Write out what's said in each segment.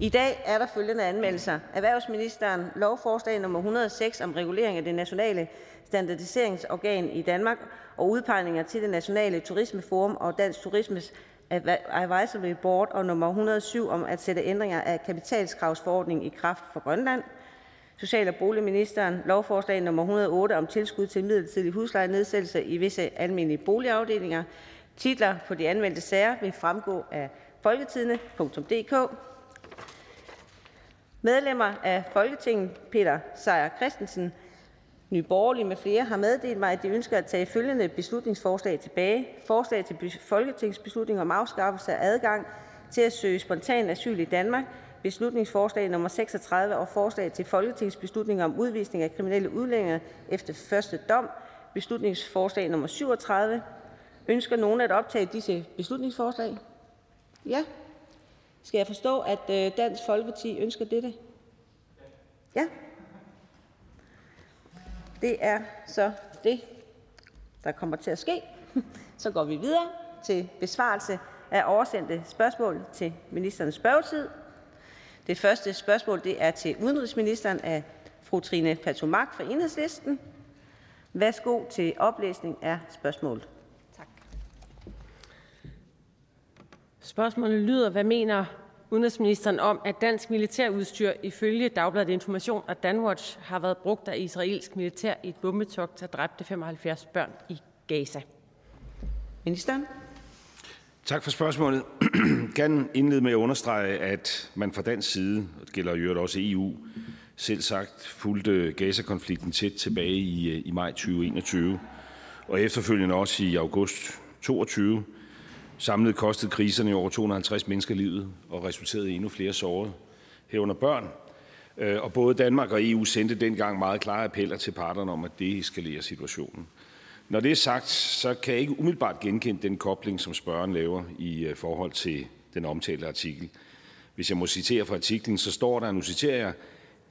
I dag er der følgende anmeldelser: Erhvervsministeren lovforslag nummer 106 om regulering af det nationale standardiseringsorgan i Danmark og udpegninger til det nationale turismeforum og Dansk Turismes Advisory Board og nummer 107 om at sætte ændringer af kapitalskravsforordningen i kraft for Grønland. Social- og boligministeren lovforslag nummer 108 om tilskud til midlertidig huslejenedsættelse i visse almindelige boligafdelinger. Titler på de anmeldte sager vil fremgå af folketidene.dk. Medlemmer af Folketinget Peter Seier Christensen, Nye Borgerlige med flere har meddelt mig, at de ønsker at tage følgende beslutningsforslag tilbage. Forslag til folketingsbeslutning om afskaffelse af adgang til at søge spontan asyl i Danmark. Beslutningsforslag nummer 36 og forslag til folketingsbeslutning om udvisning af kriminelle udlændinge efter første dom. Beslutningsforslag nummer 37. Ønsker nogen at optage disse beslutningsforslag? Ja. Skal jeg forstå, at øh, Dansk Folkeparti ønsker dette? Ja. Det er så det, der kommer til at ske. Så går vi videre til besvarelse af oversendte spørgsmål til ministerens spørgetid. Det første spørgsmål det er til udenrigsministeren af fru Trine Patomak fra Enhedslisten. Værsgo til oplæsning af spørgsmålet. Spørgsmålet lyder, hvad mener udenrigsministeren om, at dansk militærudstyr ifølge Dagbladet Information og Danwatch har været brugt af israelsk militær i et bombetogt, der dræbte 75 børn i Gaza? Ministeren. Tak for spørgsmålet. Jeg kan indlede med at understrege, at man fra dansk side, og det gælder jo også EU, selv sagt fulgte Gaza-konflikten tæt tilbage i, i maj 2021, og efterfølgende også i august 2022, Samlet kostede kriserne over 250 mennesker livet og resulterede i endnu flere sårede, herunder børn. Øh, og både Danmark og EU sendte dengang meget klare appeller til parterne om at deeskalere situationen. Når det er sagt, så kan jeg ikke umiddelbart genkende den kobling, som spørgeren laver i øh, forhold til den omtalte artikel. Hvis jeg må citere fra artiklen, så står der, nu citerer jeg,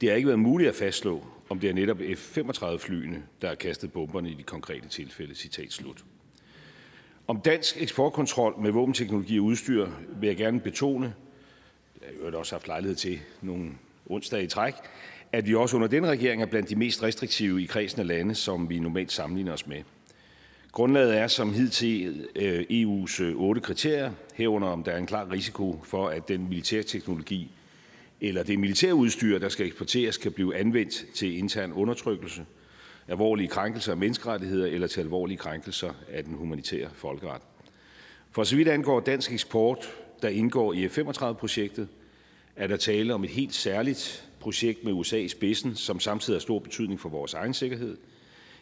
det har ikke været muligt at fastslå, om det er netop F-35-flyene, der har kastet bomberne i de konkrete tilfælde. Citat slut. Om dansk eksportkontrol med våbenteknologi og udstyr vil jeg gerne betone, jeg har også haft lejlighed til nogle onsdage i træk, at vi også under den regering er blandt de mest restriktive i kredsen af lande, som vi normalt sammenligner os med. Grundlaget er som hidtil øh, EU's øh, otte kriterier, herunder om der er en klar risiko for, at den militærteknologi eller det militærudstyr, der skal eksporteres, kan blive anvendt til intern undertrykkelse – alvorlige krænkelser af menneskerettigheder eller til alvorlige krænkelser af den humanitære folkeret. For så vidt angår dansk eksport, der indgår i F-35-projektet, er der tale om et helt særligt projekt med USA i spidsen, som samtidig har stor betydning for vores egen sikkerhed.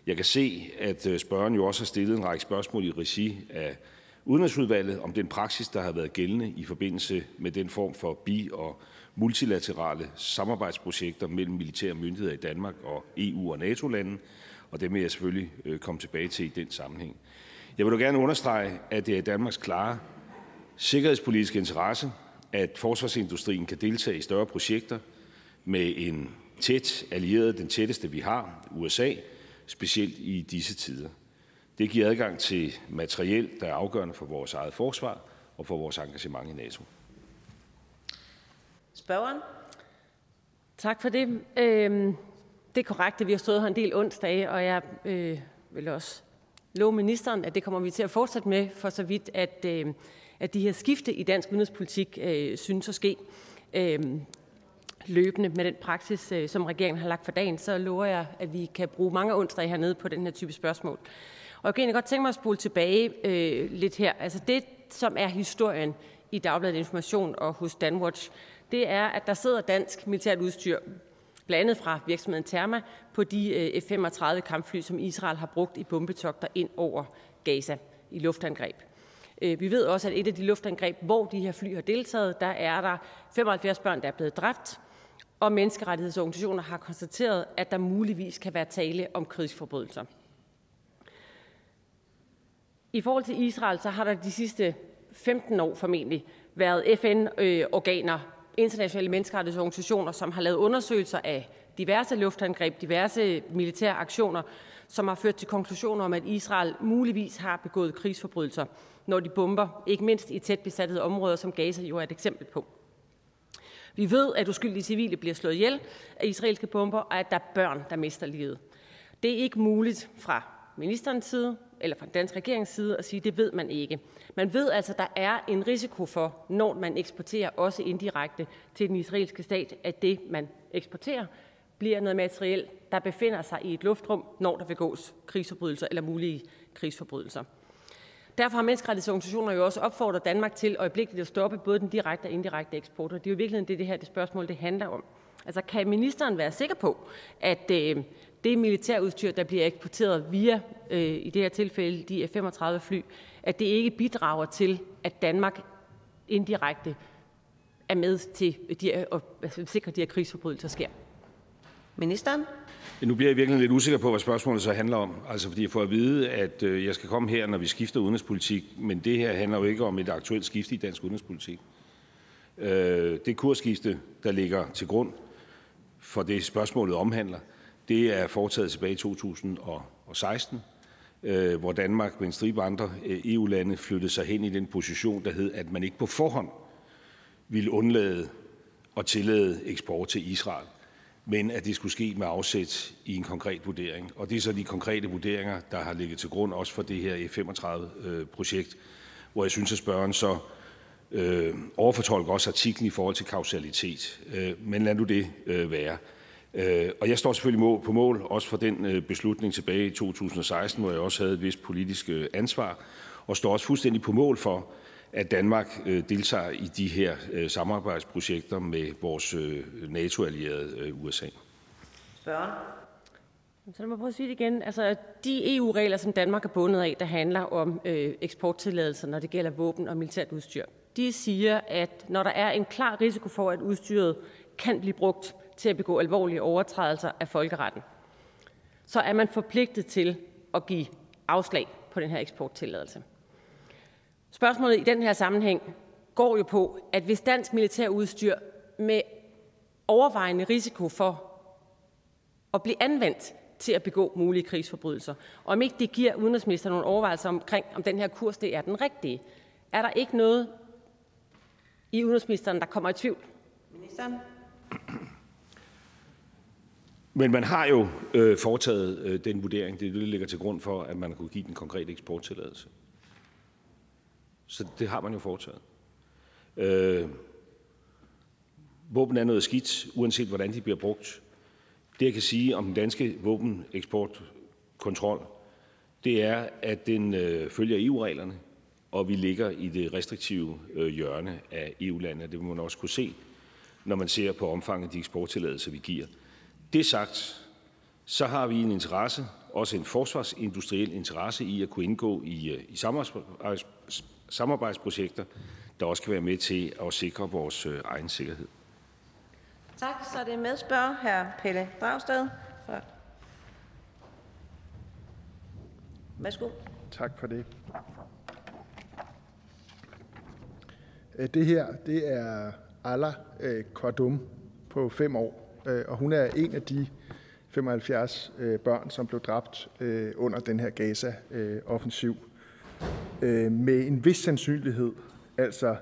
Jeg kan se, at øh, spørgeren jo også har stillet en række spørgsmål i regi af Udenrigsudvalget om den praksis, der har været gældende i forbindelse med den form for bi- og multilaterale samarbejdsprojekter mellem militære myndigheder i Danmark og EU og NATO-lande, og det vil jeg selvfølgelig øh, komme tilbage til i den sammenhæng. Jeg vil dog gerne understrege, at det er i Danmarks klare sikkerhedspolitiske interesse, at forsvarsindustrien kan deltage i større projekter med en tæt allieret, den tætteste vi har, USA, specielt i disse tider. Det giver adgang til materiel, der er afgørende for vores eget forsvar og for vores engagement i NATO. Spørgeren. Tak for det. Øhm, det er korrekt, at vi har stået her en del onsdage, og jeg øh, vil også love ministeren, at det kommer vi til at fortsætte med, for så vidt, at, øh, at de her skifte i dansk udenrigspolitik øh, synes at ske øh, løbende med den praksis, øh, som regeringen har lagt for dagen, så lover jeg, at vi kan bruge mange onsdage hernede på den her type spørgsmål. Og jeg kan egentlig godt tænke mig at spole tilbage øh, lidt her. Altså det, som er historien i Dagbladet Information og hos Danwatch, det er, at der sidder dansk militært udstyr, blandt andet fra virksomheden Therma, på de øh, F-35 kampfly, som Israel har brugt i bombetogter ind over Gaza i luftangreb. Øh, vi ved også, at et af de luftangreb, hvor de her fly har deltaget, der er der 75 børn, der er blevet dræbt, og menneskerettighedsorganisationer har konstateret, at der muligvis kan være tale om krigsforbrydelser. I forhold til Israel, så har der de sidste 15 år formentlig været FN-organer, øh, internationale menneskerettighedsorganisationer, som har lavet undersøgelser af diverse luftangreb, diverse militære aktioner, som har ført til konklusioner om, at Israel muligvis har begået krigsforbrydelser, når de bomber, ikke mindst i tæt besatte områder, som Gaza jo er et eksempel på. Vi ved, at uskyldige civile bliver slået ihjel af israelske bomber, og at der er børn, der mister livet. Det er ikke muligt fra ministerens side eller fra den danske regerings side at sige, at det ved man ikke. Man ved altså, at der er en risiko for, når man eksporterer også indirekte til den israelske stat, at det, man eksporterer, bliver noget materiel, der befinder sig i et luftrum, når der begås krigsforbrydelser eller mulige krigsforbrydelser. Derfor har menneskerettighedsorganisationer jo også opfordret Danmark til øjeblikkeligt at stoppe både den direkte og indirekte eksport, og det er jo i virkeligheden det, det her det spørgsmål det handler om. Altså, kan ministeren være sikker på, at øh, det militærudstyr, der bliver eksporteret via, øh, i det her tilfælde, de F-35 fly, at det ikke bidrager til, at Danmark indirekte er med til de, at sikre, at de her krigsforbrydelser sker? Ministeren? Nu bliver jeg virkelig lidt usikker på, hvad spørgsmålet så handler om. Altså, fordi jeg får at vide, at øh, jeg skal komme her, når vi skifter udenrigspolitik, men det her handler jo ikke om et aktuelt skifte i dansk udenrigspolitik. Øh, det kursskifte, der ligger til grund for det, spørgsmålet omhandler, det er foretaget tilbage i 2016, øh, hvor Danmark med en stribe andre øh, EU-lande flyttede sig hen i den position, der hed, at man ikke på forhånd ville undlade at tillade eksport til Israel men at det skulle ske med afsæt i en konkret vurdering. Og det er så de konkrete vurderinger, der har ligget til grund også for det her e F-35-projekt, hvor jeg synes, at spørgeren så øh, overfortolker også artiklen i forhold til kausalitet. Øh, men lad nu det øh, være. Øh, og jeg står selvfølgelig på mål også for den øh, beslutning tilbage i 2016, hvor jeg også havde et vist politisk øh, ansvar, og står også fuldstændig på mål for, at Danmark øh, deltager i de her øh, samarbejdsprojekter med vores øh, NATO-allierede øh, USA. Spørgen. Så lad mig prøve at sige det igen. Altså, de EU-regler, som Danmark er bundet af, der handler om øh, eksporttilladelser, når det gælder våben og militært udstyr, de siger, at når der er en klar risiko for, at udstyret kan blive brugt til at begå alvorlige overtrædelser af folkeretten, så er man forpligtet til at give afslag på den her eksporttilladelse. Spørgsmålet i den her sammenhæng går jo på, at hvis dansk militærudstyr med overvejende risiko for at blive anvendt til at begå mulige krigsforbrydelser, og om ikke det giver udenrigsministeren nogle overvejelser omkring, om den her kurs det er den rigtige. Er der ikke noget i udenrigsministeren, der kommer i tvivl? Ministeren? Men man har jo øh, foretaget øh, den vurdering. Det er det, der ligger til grund for, at man kunne give den konkrete eksporttilladelse. Så det har man jo foretaget. Øh, våben er noget skidt, uanset hvordan de bliver brugt. Det, jeg kan sige om den danske våbeneksportkontrol, det er, at den øh, følger EU-reglerne, og vi ligger i det restriktive øh, hjørne af EU-landet. Det vil man også kunne se, når man ser på omfanget af de eksporttilladelser, vi giver. Det sagt, så har vi en interesse, også en forsvarsindustriel interesse i at kunne indgå i, øh, i samarbejds, samarbejdsprojekter, der også kan være med til at sikre vores øh, egen sikkerhed. Tak. Så er det medspørger hr. Pelle Dragsted. Værsgo. Tak for det. Øh, det her det er Alla Kordum på fem år, Øh, og hun er en af de 75 øh, børn, som blev dræbt øh, under den her Gaza-offensiv øh, med en vis sandsynlighed, altså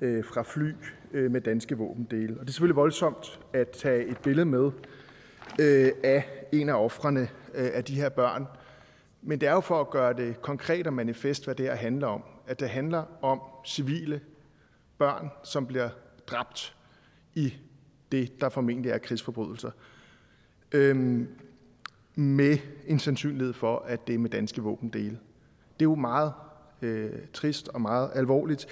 øh, fra fly øh, med danske våbendele. Og det er selvfølgelig voldsomt at tage et billede med øh, af en af offrene øh, af de her børn. Men det er jo for at gøre det konkret og manifest, hvad det her handler om. At det handler om civile børn, som bliver dræbt i det, der formentlig er krigsforbrydelser. Øhm, med en sandsynlighed for, at det er med danske våbendele. Det er jo meget øh, trist og meget alvorligt.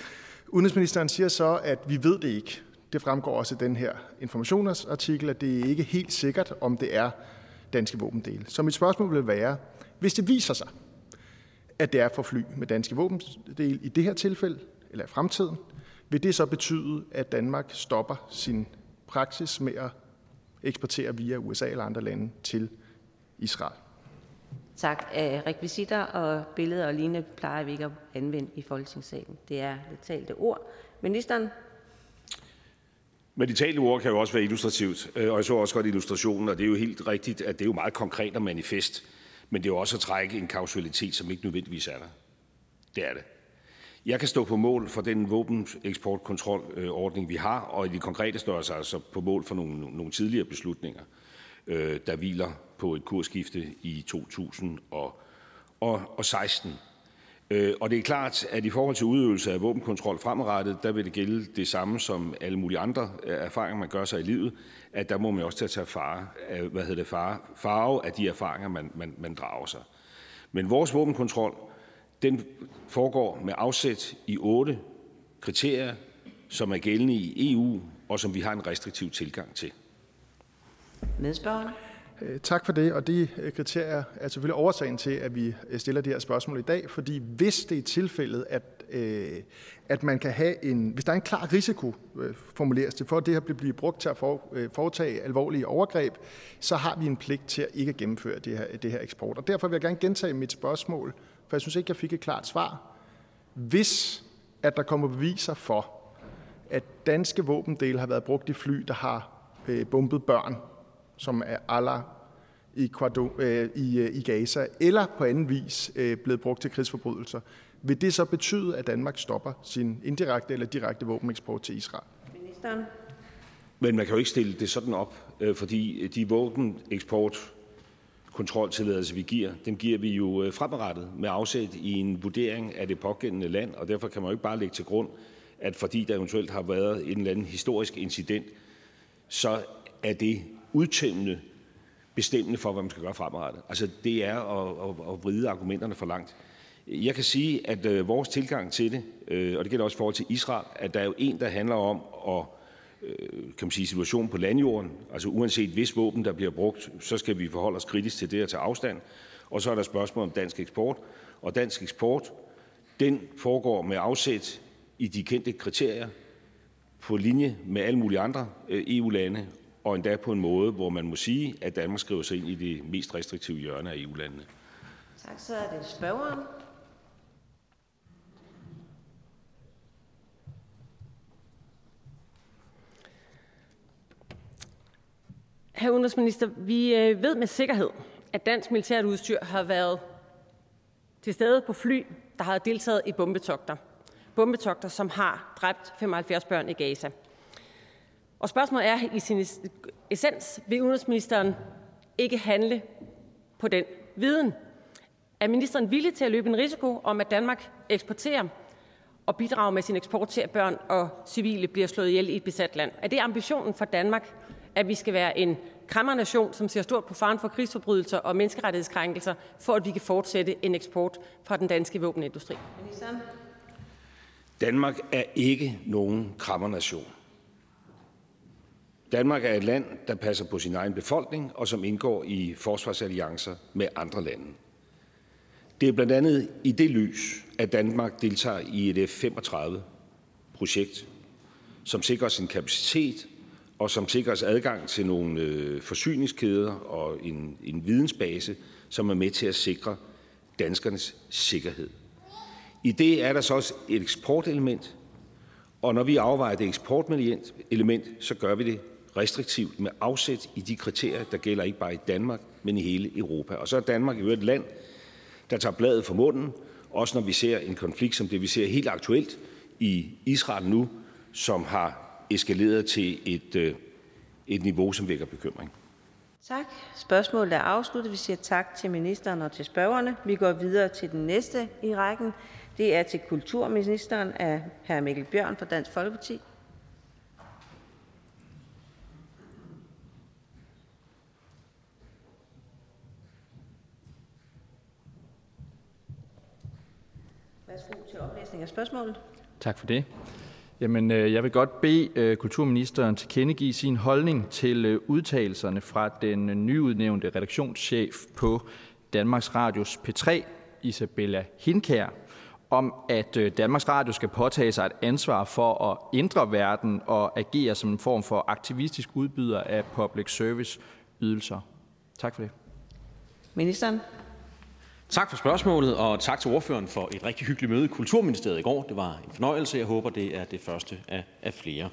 Udenrigsministeren siger så, at vi ved det ikke. Det fremgår også i den her informationsartikel, at det er ikke helt sikkert, om det er danske våbendele. Så mit spørgsmål vil være, hvis det viser sig, at det er for fly med danske våbendele i det her tilfælde, eller i fremtiden, vil det så betyde, at Danmark stopper sin praksis med at eksportere via USA eller andre lande til Israel? Tak. Rekvisitter og billeder og lignende plejer vi ikke at anvende i Folketingssalen. Det er det talte ord. Ministeren? Men de talte ord kan jo også være illustrativt, og jeg så også godt illustrationen, og det er jo helt rigtigt, at det er jo meget konkret og manifest, men det er jo også at trække en kausalitet, som ikke nødvendigvis er der. Det er det. Jeg kan stå på mål for den våbeneksportkontrolordning, vi har, og i det konkrete står jeg altså på mål for nogle, nogle tidligere beslutninger, øh, der hviler på et kursskifte i 2016. Øh, og det er klart, at i forhold til udøvelse af våbenkontrol fremadrettet, der vil det gælde det samme som alle mulige andre øh, erfaringer, man gør sig i livet, at der må man også tage fare, hvad hedder det, fare, farve af de erfaringer, man, man, man drager sig. Men vores våbenkontrol, foregår med afsæt i otte kriterier, som er gældende i EU, og som vi har en restriktiv tilgang til. Medspørgerne. Øh, tak for det, og de øh, kriterier er selvfølgelig årsagen til, at vi øh, stiller de her spørgsmål i dag, fordi hvis det er tilfældet, at, at man kan have en, hvis der er en klar risiko, formuleres det, for at det her bliver brugt til at foretage alvorlige overgreb, så har vi en pligt til at ikke gennemføre det her, det her eksport. Og derfor vil jeg gerne gentage mit spørgsmål, for jeg synes ikke, jeg fik et klart svar. Hvis at der kommer beviser for, at danske våbendele har været brugt i fly, der har bombet børn som er Allah i, øh, i, øh, i Gaza, eller på anden vis øh, blevet brugt til krigsforbrydelser, vil det så betyde, at Danmark stopper sin indirekte eller direkte våbeneksport til Israel? Ministeren. Men man kan jo ikke stille det sådan op, fordi de våbeneksport kontroltilladelser, vi giver, dem giver vi jo øh, fremadrettet med afsæt i en vurdering af det pågældende land, og derfor kan man jo ikke bare lægge til grund, at fordi der eventuelt har været en eller anden historisk incident, så er det udtømmende bestemmende for, hvad man skal gøre fremadrettet. Altså, det er at, at, at vride argumenterne for langt. Jeg kan sige, at øh, vores tilgang til det, øh, og det gælder også i forhold til Israel, at der er jo en, der handler om at Øh, kan man sige, situationen på landjorden. Altså uanset hvis våben, der bliver brugt, så skal vi forholde os kritisk til det og tage afstand. Og så er der spørgsmål om dansk eksport. Og dansk eksport, den foregår med afsæt i de kendte kriterier på linje med alle mulige andre øh, EU-lande, og endda på en måde, hvor man må sige, at Danmark skriver sig ind i det mest restriktive hjørne af EU-landene. Tak, så er det spørgeren. Herre udenrigsminister, vi øh, ved med sikkerhed, at dansk militært udstyr har været til stede på fly, der har deltaget i bombetogter. Bombetogter, som har dræbt 75 børn i Gaza. Og spørgsmålet er i sin essens, vil udenrigsministeren ikke handle på den viden? Er ministeren villig til at løbe en risiko om, at Danmark eksporterer og bidrager med sin eksport til, at børn og civile bliver slået ihjel i et besat land? Er det ambitionen for Danmark, at vi skal være en krammernation, som ser stort på faren for krigsforbrydelser og menneskerettighedskrænkelser, for at vi kan fortsætte en eksport fra den danske våbenindustri? Ministeren? Danmark er ikke nogen krammernation. Danmark er et land, der passer på sin egen befolkning, og som indgår i forsvarsalliancer med andre lande. Det er blandt andet i det lys, at Danmark deltager i et F-35-projekt, som sikrer sin kapacitet, og som sikrer os adgang til nogle øh, forsyningskæder og en, en vidensbase, som er med til at sikre danskernes sikkerhed. I det er der så også et eksportelement, og når vi afvejer det eksportelement, så gør vi det restriktivt med afsæt i de kriterier, der gælder ikke bare i Danmark, men i hele Europa. Og så er Danmark jo et land, der tager bladet fra munden, også når vi ser en konflikt som det, vi ser helt aktuelt i Israel nu, som har eskaleret til et, øh, et niveau, som vækker bekymring. Tak. Spørgsmålet er afsluttet. Vi siger tak til ministeren og til spørgerne. Vi går videre til den næste i rækken. Det er til kulturministeren af hr. Mikkel Bjørn fra Dansk Folkeparti. til oplæsning af spørgsmålet. Tak for det. Jamen, øh, jeg vil godt bede øh, kulturministeren tilkendegive sin holdning til øh, udtalelserne fra den øh, nyudnævnte redaktionschef på Danmarks Radios P3, Isabella Hinkær, om at Danmarks Radio skal påtage sig et ansvar for at ændre verden og agere som en form for aktivistisk udbyder af public service ydelser. Tak for det. Ministeren. Tak for spørgsmålet, og tak til ordføreren for et rigtig hyggeligt møde i Kulturministeriet i går. Det var en fornøjelse. Jeg håber, det er det første af, af flere.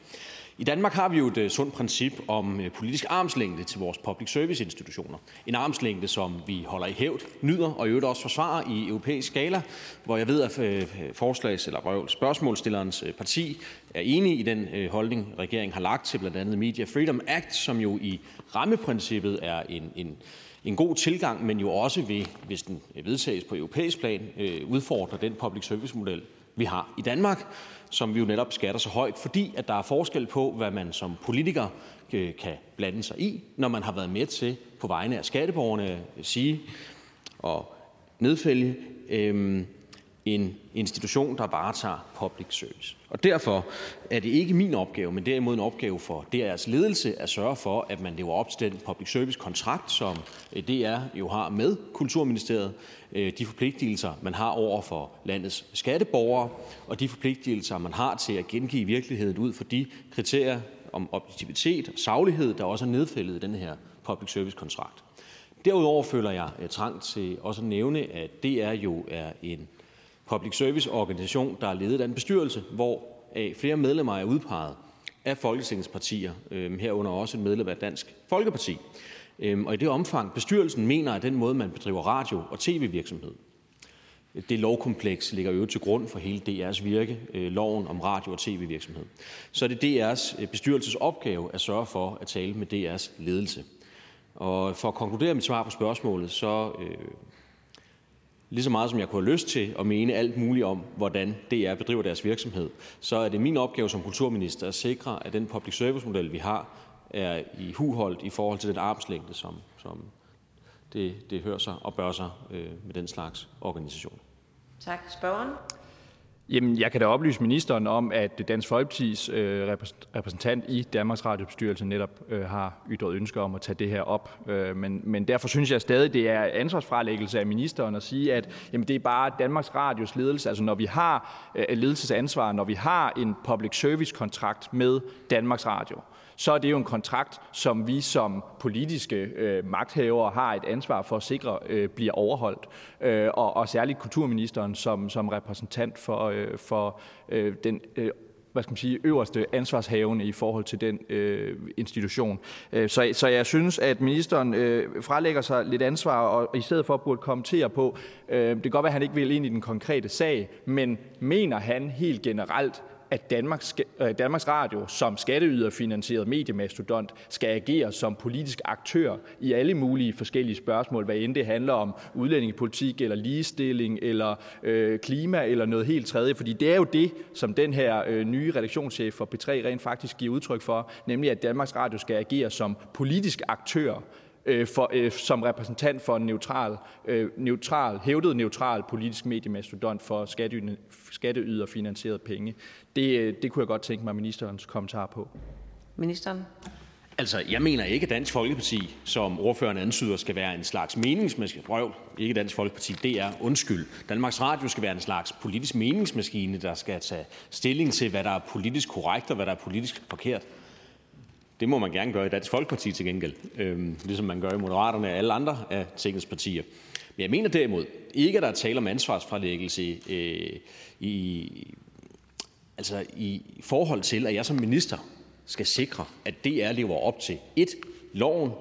I Danmark har vi jo et øh, sundt princip om øh, politisk armslængde til vores public service institutioner. En armslængde, som vi holder i hævd, nyder og i øvrigt også forsvarer i europæisk skala, hvor jeg ved, at øh, forslags- eller spørgsmålstillerens parti er enig i den holdning, regeringen har lagt til blandt andet Media Freedom Act, som jo i rammeprincippet er en, en en god tilgang, men jo også vil, hvis den vedtages på europæisk plan, øh, udfordre den public service model, vi har i Danmark, som vi jo netop skatter så højt, fordi at der er forskel på, hvad man som politiker øh, kan blande sig i, når man har været med til på vegne af skatteborgerne at sige og nedfælde. Øh, en institution, der varetager public service. Og derfor er det ikke min opgave, men derimod en opgave for DR's ledelse at sørge for, at man lever op til den public service kontrakt, som øh, DR jo har med Kulturministeriet, øh, de forpligtelser, man har over for landets skatteborgere, og de forpligtelser, man har til at gengive virkeligheden ud for de kriterier om objektivitet og saglighed, der også er nedfældet i den her public service kontrakt. Derudover føler jeg øh, trang til også at nævne, at DR jo er en public service organisation, der er ledet af en bestyrelse, hvor flere medlemmer er udpeget af Folketingets partier, øhm, herunder også et medlem af Dansk Folkeparti. Øhm, og i det omfang bestyrelsen mener, at den måde, man bedriver radio- og tv-virksomhed, det lovkompleks ligger jo til grund for hele DR's virke, øh, loven om radio- og tv-virksomhed. Så er det DR's øh, bestyrelses opgave at sørge for at tale med DR's ledelse. Og for at konkludere mit svar på spørgsmålet, så øh, lige så meget som jeg kunne have lyst til at mene alt muligt om, hvordan DR bedriver deres virksomhed, så er det min opgave som kulturminister at sikre, at den public service model, vi har, er i huholdt i forhold til den armslængde, som, som det, det hører sig og bør sig øh, med den slags organisation. Tak. Spørgeren? Jamen, jeg kan da oplyse ministeren om, at Dansk Folkepartis øh, repræsentant i Danmarks Radiobestyrelse netop øh, har ytret ønsker om at tage det her op. Øh, men, men derfor synes jeg stadig, det er ansvarsfralæggelse af ministeren at sige, at jamen, det er bare Danmarks Radios ledelse. Altså når vi har øh, ledelsesansvar, når vi har en public service kontrakt med Danmarks Radio, så er det jo en kontrakt, som vi som politiske øh, magthavere har et ansvar for at sikre øh, bliver overholdt. Øh, og, og særligt kulturministeren som, som repræsentant for, øh, for øh, den øh, hvad skal man sige, øverste ansvarshavende i forhold til den øh, institution. Øh, så, så jeg synes, at ministeren øh, frelægger sig lidt ansvar, og i stedet for burde kommentere på, øh, det kan godt være, at han ikke vil ind i den konkrete sag, men mener han helt generelt, at Danmarks, øh, Danmarks Radio som skatteyderfinansieret mediemastodont skal agere som politisk aktør i alle mulige forskellige spørgsmål, hvad end det handler om udlændingepolitik eller ligestilling eller øh, klima eller noget helt tredje. Fordi det er jo det, som den her øh, nye redaktionschef for P3 rent faktisk giver udtryk for, nemlig at Danmarks Radio skal agere som politisk aktør øh, for, øh, som repræsentant for en neutral, øh, neutral, hævdet neutral politisk mediemastodont for skatteyder finansieret penge. Det, øh, det kunne jeg godt tænke mig ministerens kommentar på. Ministeren? Altså, jeg mener ikke, at Dansk Folkeparti, som ordføreren ansyder, skal være en slags meningsmaskine. Røv, ikke Dansk Folkeparti, det er undskyld. Danmarks Radio skal være en slags politisk meningsmaskine, der skal tage stilling til, hvad der er politisk korrekt og hvad der er politisk forkert. Det må man gerne gøre i Dansk Folkeparti til gengæld, øh, ligesom man gør i Moderaterne og alle andre af tingets partier. Men jeg mener derimod ikke, at der er tale om ansvarsfralæggelse øh, i, altså i forhold til, at jeg som minister skal sikre, at DR lever op til et loven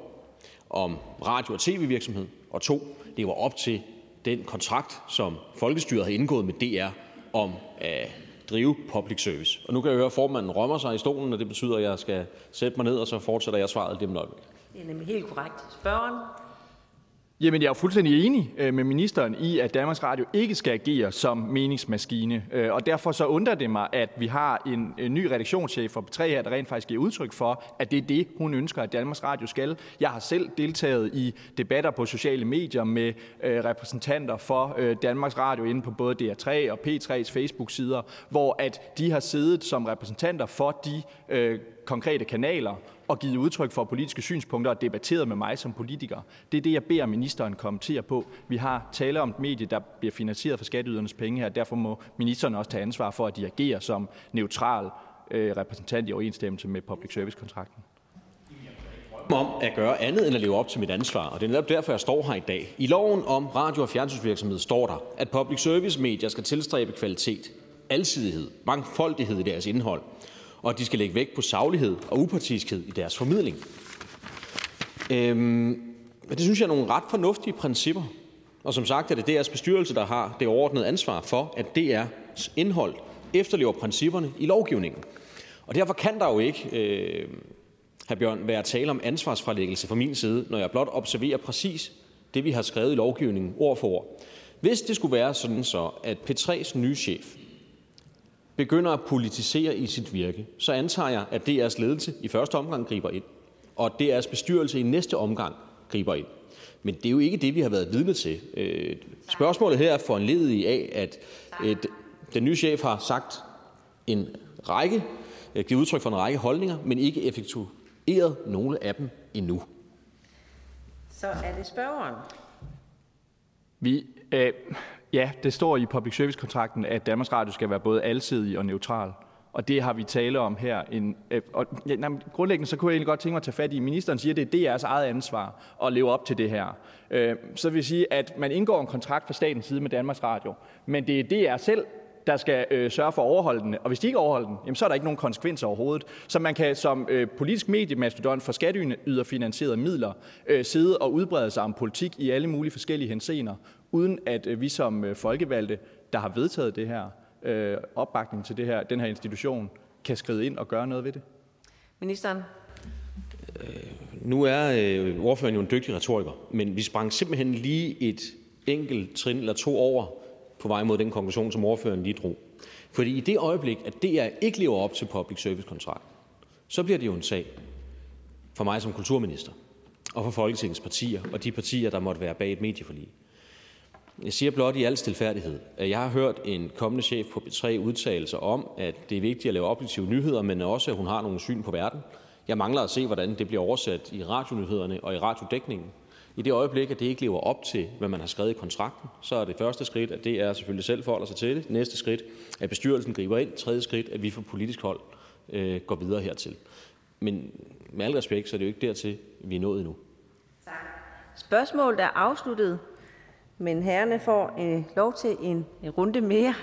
om radio- og tv-virksomhed, og to lever op til den kontrakt, som folkestyret har indgået med DR om at drive public service. Og nu kan jeg høre, at formanden rømmer sig i stolen, og det betyder, at jeg skal sætte mig ned, og så fortsætter jeg svaret lige om et Det er nemlig helt korrekt. Spørgeren? Jamen, jeg er fuldstændig enig øh, med ministeren i, at Danmarks Radio ikke skal agere som meningsmaskine. Øh, og derfor så undrer det mig, at vi har en, ny redaktionschef for P3 her, der rent faktisk giver udtryk for, at det er det, hun ønsker, at Danmarks Radio skal. Jeg har selv deltaget i debatter på sociale medier med øh, repræsentanter for Danmarks Radio inde på både DR3 og P3's Facebook-sider, hvor at de har siddet som repræsentanter for de konkrete kanaler og givet udtryk for politiske synspunkter og debatteret med mig som politiker. Det er det, jeg beder ministeren kommentere på. Vi har tale om et medie, der bliver finansieret for skatteydernes penge her. Derfor må ministeren også tage ansvar for, at de agerer som neutral øh, repræsentant i overensstemmelse med public service-kontrakten. om at gøre andet end at leve op til mit ansvar, og det er netop derfor, jeg står her i dag. I loven om radio- og fjernsynsvirksomhed står der, at public service medier skal tilstræbe kvalitet, alsidighed, mangfoldighed i deres indhold, og at de skal lægge vægt på saglighed og upartiskhed i deres formidling. Øhm, men det synes jeg er nogle ret fornuftige principper. Og som sagt er det DR's bestyrelse, der har det overordnede ansvar for, at DR's indhold efterlever principperne i lovgivningen. Og derfor kan der jo ikke, øh, herr Bjørn, være tale om ansvarsfralæggelse fra min side, når jeg blot observerer præcis det, vi har skrevet i lovgivningen ord for ord. Hvis det skulle være sådan så, at P3's nye chef begynder at politisere i sit virke, så antager jeg, at DR's ledelse i første omgang griber ind, og at DR's bestyrelse i næste omgang griber ind. Men det er jo ikke det, vi har været vidne til. Øh, spørgsmålet her er foranledet af, at øh, den nye chef har sagt en række, øh, givet udtryk for en række holdninger, men ikke effektueret nogle af dem endnu. Så er det spørgeren. Vi, øh, ja, det står i public service-kontrakten, at Danmarks Radio skal være både alsidig og neutral. Og det har vi tale om her. En, øh, og, ja, nej, grundlæggende så kunne jeg egentlig godt tænke mig at tage fat i, ministeren siger, at det er DR's eget ansvar at leve op til det her. Øh, så vil jeg sige, at man indgår en kontrakt fra statens side med Danmarks Radio, men det er DR selv, der skal øh, sørge for at overholde den. Og hvis de ikke overholder den, jamen, så er der ikke nogen konsekvenser overhovedet. Så man kan som øh, politisk mediemastodon for skatteyderfinansierede midler øh, sidde og udbrede sig om politik i alle mulige forskellige hensener, uden at øh, vi som øh, folkevalgte, der har vedtaget det her, øh, opbakning til det her, den her institution, kan skride ind og gøre noget ved det. Ministeren. Nu er øh, ordføreren jo en dygtig retoriker, men vi sprang simpelthen lige et enkelt trin eller to over på vej mod den konklusion, som ordføreren lige drog. Fordi i det øjeblik, at DR ikke lever op til public service kontrakt, så bliver det jo en sag for mig som kulturminister og for Folketingets partier og de partier, der måtte være bag et medieforlig. Jeg siger blot i al stilfærdighed, at jeg har hørt en kommende chef på B3 udtale sig om, at det er vigtigt at lave objektive nyheder, men også, at hun har nogle syn på verden. Jeg mangler at se, hvordan det bliver oversat i radionyhederne og i radiodækningen. I det øjeblik, at det ikke lever op til, hvad man har skrevet i kontrakten, så er det første skridt, at det er selvfølgelig selv forholder sig til det. Næste skridt, at bestyrelsen griber ind. Tredje skridt, at vi fra politisk hold øh, går videre hertil. Men med al respekt, så er det jo ikke dertil, vi er nået endnu. Spørgsmålet er afsluttet, men herrene får øh, lov til en runde mere.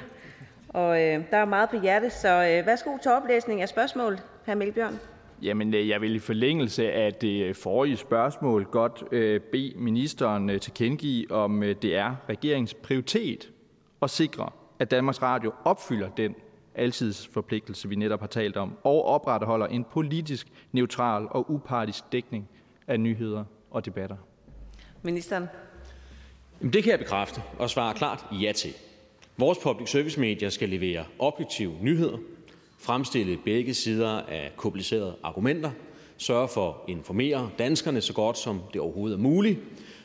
Og øh, der er meget på hjertet, så øh, værsgo til oplæsning af spørgsmålet, hr. Mikkel Bjørn. Jamen, øh, jeg vil i forlængelse af det forrige spørgsmål godt øh, bede ministeren øh, tilkendegive, om øh, det er regeringens prioritet at sikre, at Danmarks Radio opfylder den alsidsforpligtelse, vi netop har talt om, og opretholder en politisk neutral og upartisk dækning af nyheder og debatter. Ministeren. Jamen, det kan jeg bekræfte og svare klart ja til. Vores public service medier skal levere objektive nyheder, fremstille begge sider af komplicerede argumenter, sørge for at informere danskerne så godt som det overhovedet er muligt,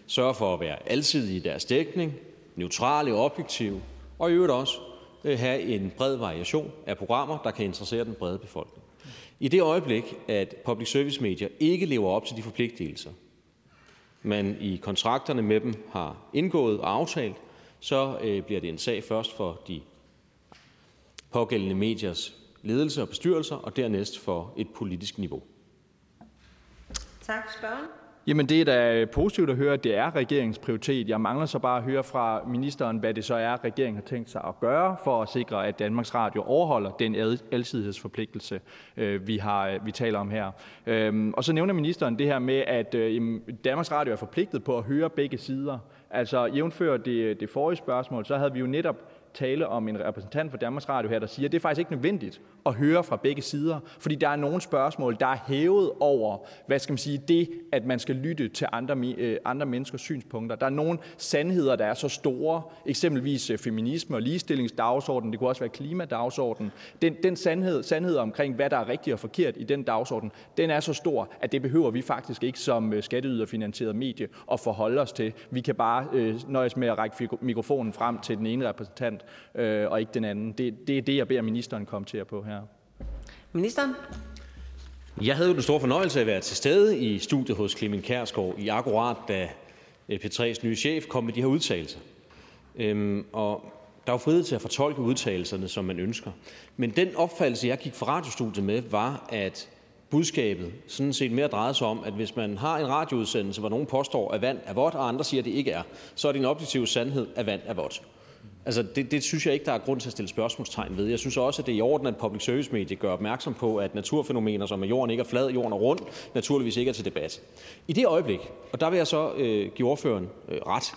sørge for at være alsidige i deres dækning, neutrale og objektive, og i øvrigt også øh, have en bred variation af programmer, der kan interessere den brede befolkning. I det øjeblik, at public service medier ikke lever op til de forpligtelser, man i kontrakterne med dem har indgået og aftalt, så øh, bliver det en sag først for de pågældende mediers ledelse og bestyrelser, og dernæst for et politisk niveau. Tak, spørgeren. Jamen det er da positivt at høre, at det er regeringens prioritet. Jeg mangler så bare at høre fra ministeren, hvad det så er, regeringen har tænkt sig at gøre for at sikre, at Danmarks Radio overholder den alsidighedsforpligtelse, øh, vi, har, vi taler om her. Øhm, og så nævner ministeren det her med, at øh, Danmarks Radio er forpligtet på at høre begge sider. Altså jævnfør det, det forrige spørgsmål, så havde vi jo netop tale om en repræsentant for Danmarks Radio her, der siger, at det er faktisk ikke nødvendigt at høre fra begge sider, fordi der er nogle spørgsmål, der er hævet over, hvad skal man sige, det, at man skal lytte til andre, øh, andre menneskers synspunkter. Der er nogle sandheder, der er så store, eksempelvis øh, feminisme og ligestillingsdagsorden, det kunne også være klimadagsorden. Den, den sandhed, sandhed omkring, hvad der er rigtigt og forkert i den dagsorden, den er så stor, at det behøver vi faktisk ikke som øh, skatteyderfinansieret medie at forholde os til. Vi kan bare øh, nøjes med at række mikrofonen frem til den ene repræsentant, øh, og ikke den anden. Det, det er det, jeg beder ministeren kommentere på her. Ministeren. Jeg havde jo den store fornøjelse af at være til stede i studiet hos Clemen Kærsgaard i akkurat, da P3's nye chef kom med de her udtalelser. Øhm, og der er jo frihed til at fortolke udtalelserne, som man ønsker. Men den opfattelse, jeg gik fra radiostudiet med, var, at budskabet sådan set mere drejet sig om, at hvis man har en radioudsendelse, hvor nogen påstår, at vand er vådt, og andre siger, at det ikke er, så er det en objektiv sandhed, at vand er vådt. Altså, det, det synes jeg ikke, der er grund til at stille spørgsmålstegn ved. Jeg synes også, at det er i orden, at public service medie gør opmærksom på, at naturfænomener, som at jorden ikke er flad, jorden er rund, naturligvis ikke er til debat. I det øjeblik, og der vil jeg så øh, give ordføreren øh, ret,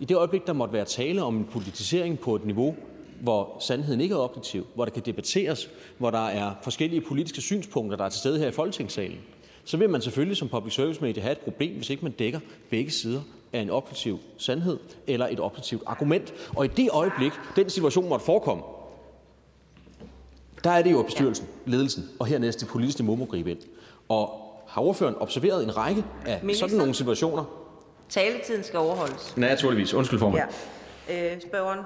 i det øjeblik, der måtte være tale om en politisering på et niveau, hvor sandheden ikke er objektiv, hvor der kan debatteres, hvor der er forskellige politiske synspunkter, der er til stede her i Folketingssalen, så vil man selvfølgelig som public service medie have et problem, hvis ikke man dækker begge sider af en objektiv sandhed eller et objektivt argument. Og i det øjeblik, den situation måtte forekomme, der er det jo bestyrelsen, ledelsen og hernæst det politiske niveau må gribe ind. Og har ordføreren observeret en række af Minister? sådan nogle situationer? Taletiden skal overholdes. Naturligvis. Undskyld formand. Ja. Øh, spørgeren.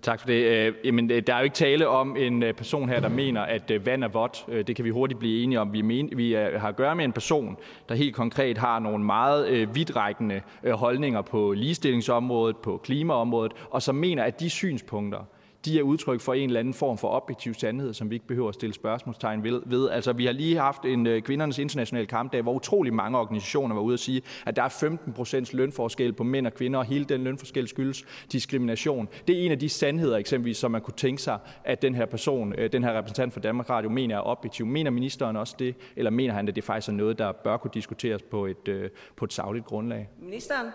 Tak for det. Øh, jamen, øh, der er jo ikke tale om en øh, person her, der mener, at vand er vådt. Det kan vi hurtigt blive enige om. Vi, men, vi har at gøre med en person, der helt konkret har nogle meget vidtrækkende holdninger på ligestillingsområdet, på klimaområdet, og som mener, at de synspunkter, de er udtryk for en eller anden form for objektiv sandhed, som vi ikke behøver at stille spørgsmålstegn ved. Altså, vi har lige haft en uh, kvindernes internationale kampdag, hvor utrolig mange organisationer var ude at sige, at der er 15 procents lønforskel på mænd og kvinder, og hele den lønforskel skyldes diskrimination. Det er en af de sandheder, eksempelvis, som man kunne tænke sig, at den her person, øh, den her repræsentant for Danmark Radio, mener er objektiv. Mener ministeren også det, eller mener han, at det faktisk er noget, der bør kunne diskuteres på et, uh, på et savligt grundlag? Ministeren?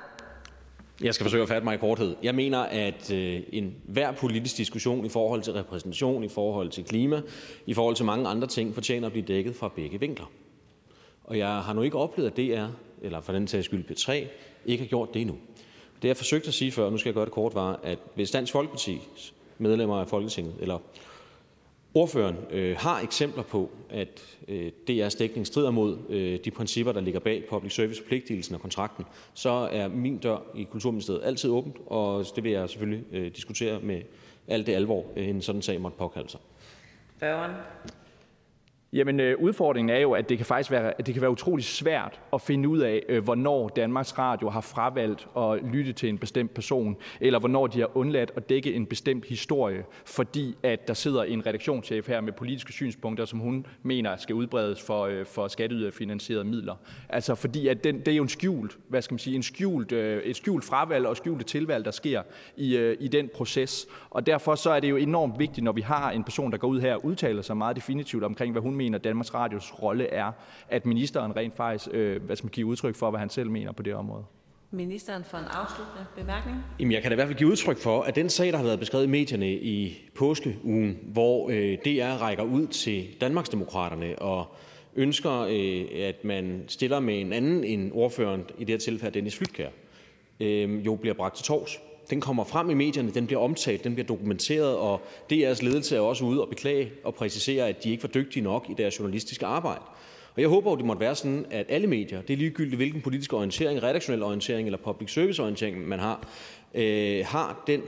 Jeg skal forsøge at fatte mig i korthed. Jeg mener, at øh, en hver politisk diskussion i forhold til repræsentation, i forhold til klima, i forhold til mange andre ting, fortjener at blive dækket fra begge vinkler. Og jeg har nu ikke oplevet, at DR, eller for den sags skyld P3, ikke har gjort det endnu. Det jeg forsøgte at sige før, og nu skal jeg gøre det kort, var, at hvis Dansk Folkeparti's medlemmer af Folketinget, eller ordføreren øh, har eksempler på, at øh, DR's dækning strider mod øh, de principper, der ligger bag public service-forpligtelsen og kontrakten, så er min dør i Kulturministeriet altid åbent, og det vil jeg selvfølgelig øh, diskutere med alt det alvor, øh, en sådan sag måtte påkalde sig. Spørgeren. Jamen, øh, udfordringen er jo, at det kan faktisk være, at det kan være utrolig svært at finde ud af, øh, hvornår Danmarks Radio har fravalgt at lytte til en bestemt person, eller hvornår de har undladt at dække en bestemt historie, fordi at der sidder en redaktionschef her med politiske synspunkter, som hun mener skal udbredes for, øh, for skatteyderfinansierede midler. Altså, fordi at den, det er jo en skjult, hvad skal man sige, en skjult, øh, et skjult fravalg og skjulte tilvalg, der sker i, øh, i den proces. Og derfor så er det jo enormt vigtigt, når vi har en person, der går ud her og udtaler sig meget definitivt omkring, hvad hun mener, Danmarks Radios rolle er, at ministeren rent faktisk øh, hvad skal man give udtryk for, hvad han selv mener på det område. Ministeren for en afsluttende bemærkning. Jamen, jeg kan da i hvert fald give udtryk for, at den sag, der har været beskrevet i medierne i påskeugen, hvor øh, DR rækker ud til Danmarksdemokraterne og ønsker, øh, at man stiller med en anden end ordføreren, i det her tilfælde Dennis Flytkær, øh, jo bliver bragt til tors. Den kommer frem i medierne, den bliver omtalt, den bliver dokumenteret, og DR's ledelse er også ude og beklage og præcisere, at de ikke var dygtige nok i deres journalistiske arbejde. Og jeg håber, at det måtte være sådan, at alle medier, det er ligegyldigt hvilken politisk orientering, redaktionel orientering eller public service orientering man har, øh, har den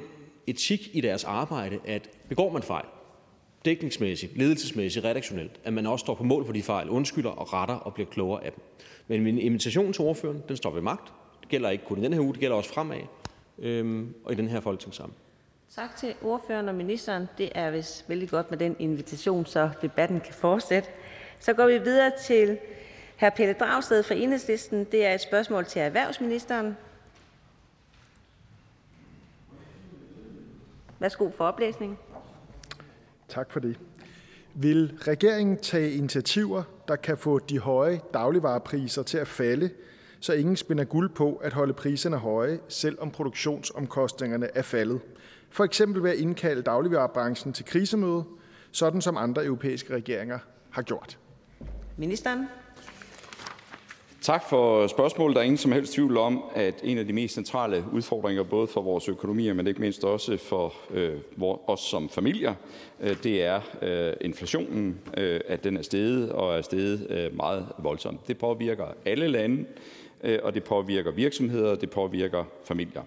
etik i deres arbejde, at begår man fejl, dækningsmæssigt, ledelsesmæssigt, redaktionelt, at man også står på mål for de fejl, undskylder og retter og bliver klogere af dem. Men min invitation til ordføreren, den står ved magt. Det gælder ikke kun i den her uge, det gælder også fremad øhm, og i den her folketingssamling. Tak til ordføreren og ministeren. Det er vist vældig godt med den invitation, så debatten kan fortsætte. Så går vi videre til hr. Pelle Dragsted fra Enhedslisten. Det er et spørgsmål til erhvervsministeren. Værsgo for oplæsning. Tak for det. Vil regeringen tage initiativer, der kan få de høje dagligvarepriser til at falde, så ingen spinder guld på at holde priserne høje, selvom produktionsomkostningerne er faldet. For eksempel ved at indkalde dagligvarerbranchen til krisemøde, sådan som andre europæiske regeringer har gjort. Ministeren. Tak for spørgsmålet. Der er ingen som helst tvivl om, at en af de mest centrale udfordringer, både for vores økonomi, men ikke mindst også for øh, os som familier, øh, det er øh, inflationen, øh, at den er steget og er steget øh, meget voldsomt. Det påvirker alle lande, Øh, og det påvirker virksomheder, og det påvirker familier.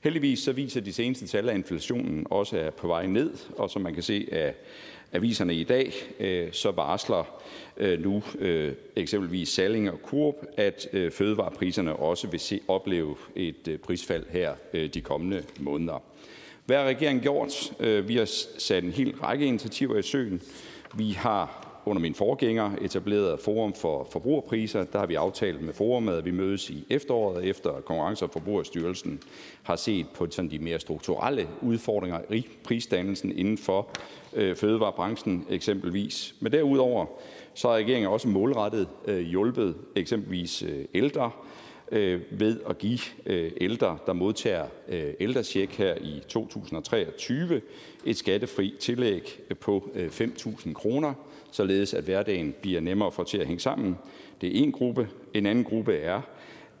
Heldigvis så viser de seneste tal, at inflationen også er på vej ned, og som man kan se af aviserne i dag, øh, så varsler øh, nu øh, eksempelvis Salling og Coop, at øh, fødevarepriserne også vil se, opleve et prisfald her de kommende måneder. Hvad har regeringen gjort? Vi har sat en hel række initiativer i søen. Vi har under min forgænger etableret Forum for Forbrugerpriser. Der har vi aftalt med forumet, at vi mødes i efteråret, efter Konkurrence- og Forbrugerstyrelsen har set på sådan de mere strukturelle udfordringer i prisdannelsen inden for øh, fødevarebranchen eksempelvis. Men derudover så har regeringen også målrettet øh, hjulpet eksempelvis øh, ældre øh, ved at give øh, ældre, der modtager øh, ældrecheck her i 2023, et skattefri tillæg på øh, 5.000 kroner, således at hverdagen bliver nemmere at få til at hænge sammen. Det er en gruppe. En anden gruppe er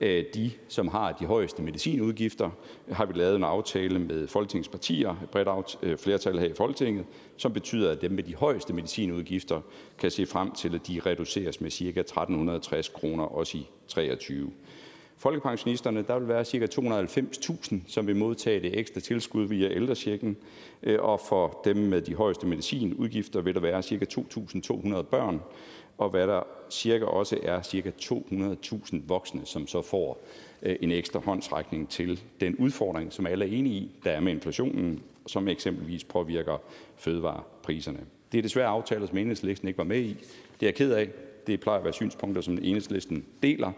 øh, de, som har de højeste medicinudgifter, har vi lavet en aftale med Folketingets partier, et bredt øh, flertal her i Folketinget, som betyder, at dem med de højeste medicinudgifter kan se frem til, at de reduceres med ca. 1.360 kroner også i 2023 folkepensionisterne der vil være ca. 290.000, som vil modtage det ekstra tilskud via ældrechecken, øh, og for dem med de højeste medicinudgifter vil der være ca. 2.200 børn, og hvad der cirka også er ca. 200.000 voksne, som så får øh, en ekstra håndsrækning til den udfordring, som alle er enige i, der er med inflationen, som eksempelvis påvirker fødevarepriserne. Det er desværre aftaler, som enhedslisten ikke var med i. Det er jeg ked af. Det plejer at være synspunkter, som enhedslisten deler.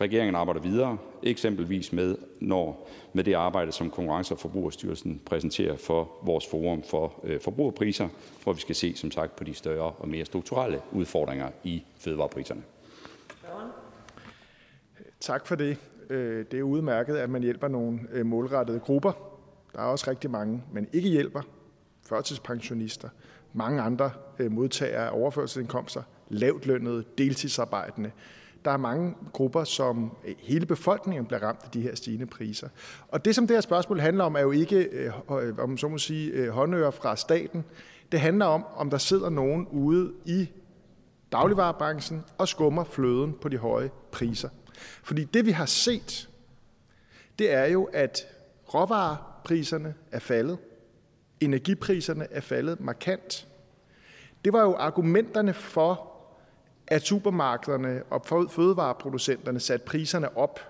Regeringen arbejder videre, eksempelvis med, når, med det arbejde, som Konkurrence- og Forbrugerstyrelsen præsenterer for vores forum for øh, forbrugerpriser, hvor vi skal se som sagt på de større og mere strukturelle udfordringer i fødevarepriserne. Tak for det. Øh, det er udmærket, at man hjælper nogle øh, målrettede grupper. Der er også rigtig mange, man ikke hjælper. Førtidspensionister, mange andre øh, modtagere af overførselsindkomster, lavt lønnede, deltidsarbejdende. Der er mange grupper, som øh, hele befolkningen bliver ramt af de her stigende priser. Og det, som det her spørgsmål handler om, er jo ikke, øh, øh om så må sige, øh, håndører fra staten. Det handler om, om der sidder nogen ude i dagligvarerbranchen og skummer fløden på de høje priser. Fordi det, vi har set, det er jo, at råvarepriserne er faldet, energipriserne er faldet markant. Det var jo argumenterne for at supermarkederne og fødevareproducenterne satte priserne op,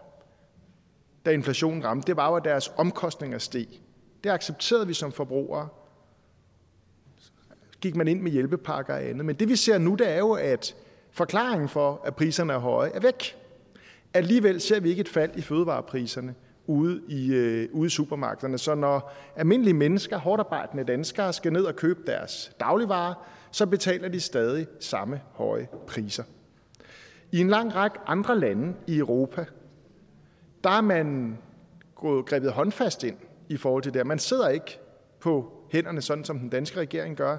da inflationen ramte, det var jo, at deres omkostninger steg. Det accepterede vi som forbrugere. Så gik man ind med hjælpepakker og andet. Men det vi ser nu, det er jo, at forklaringen for, at priserne er høje, er væk. Alligevel ser vi ikke et fald i fødevarepriserne ude i, øh, ude i supermarkederne. Så når almindelige mennesker, hårdarbejdende danskere, skal ned og købe deres dagligvarer, så betaler de stadig samme høje priser. I en lang række andre lande i Europa, der er man gået grebet håndfast ind i forhold til det. Man sidder ikke på hænderne, sådan som den danske regering gør.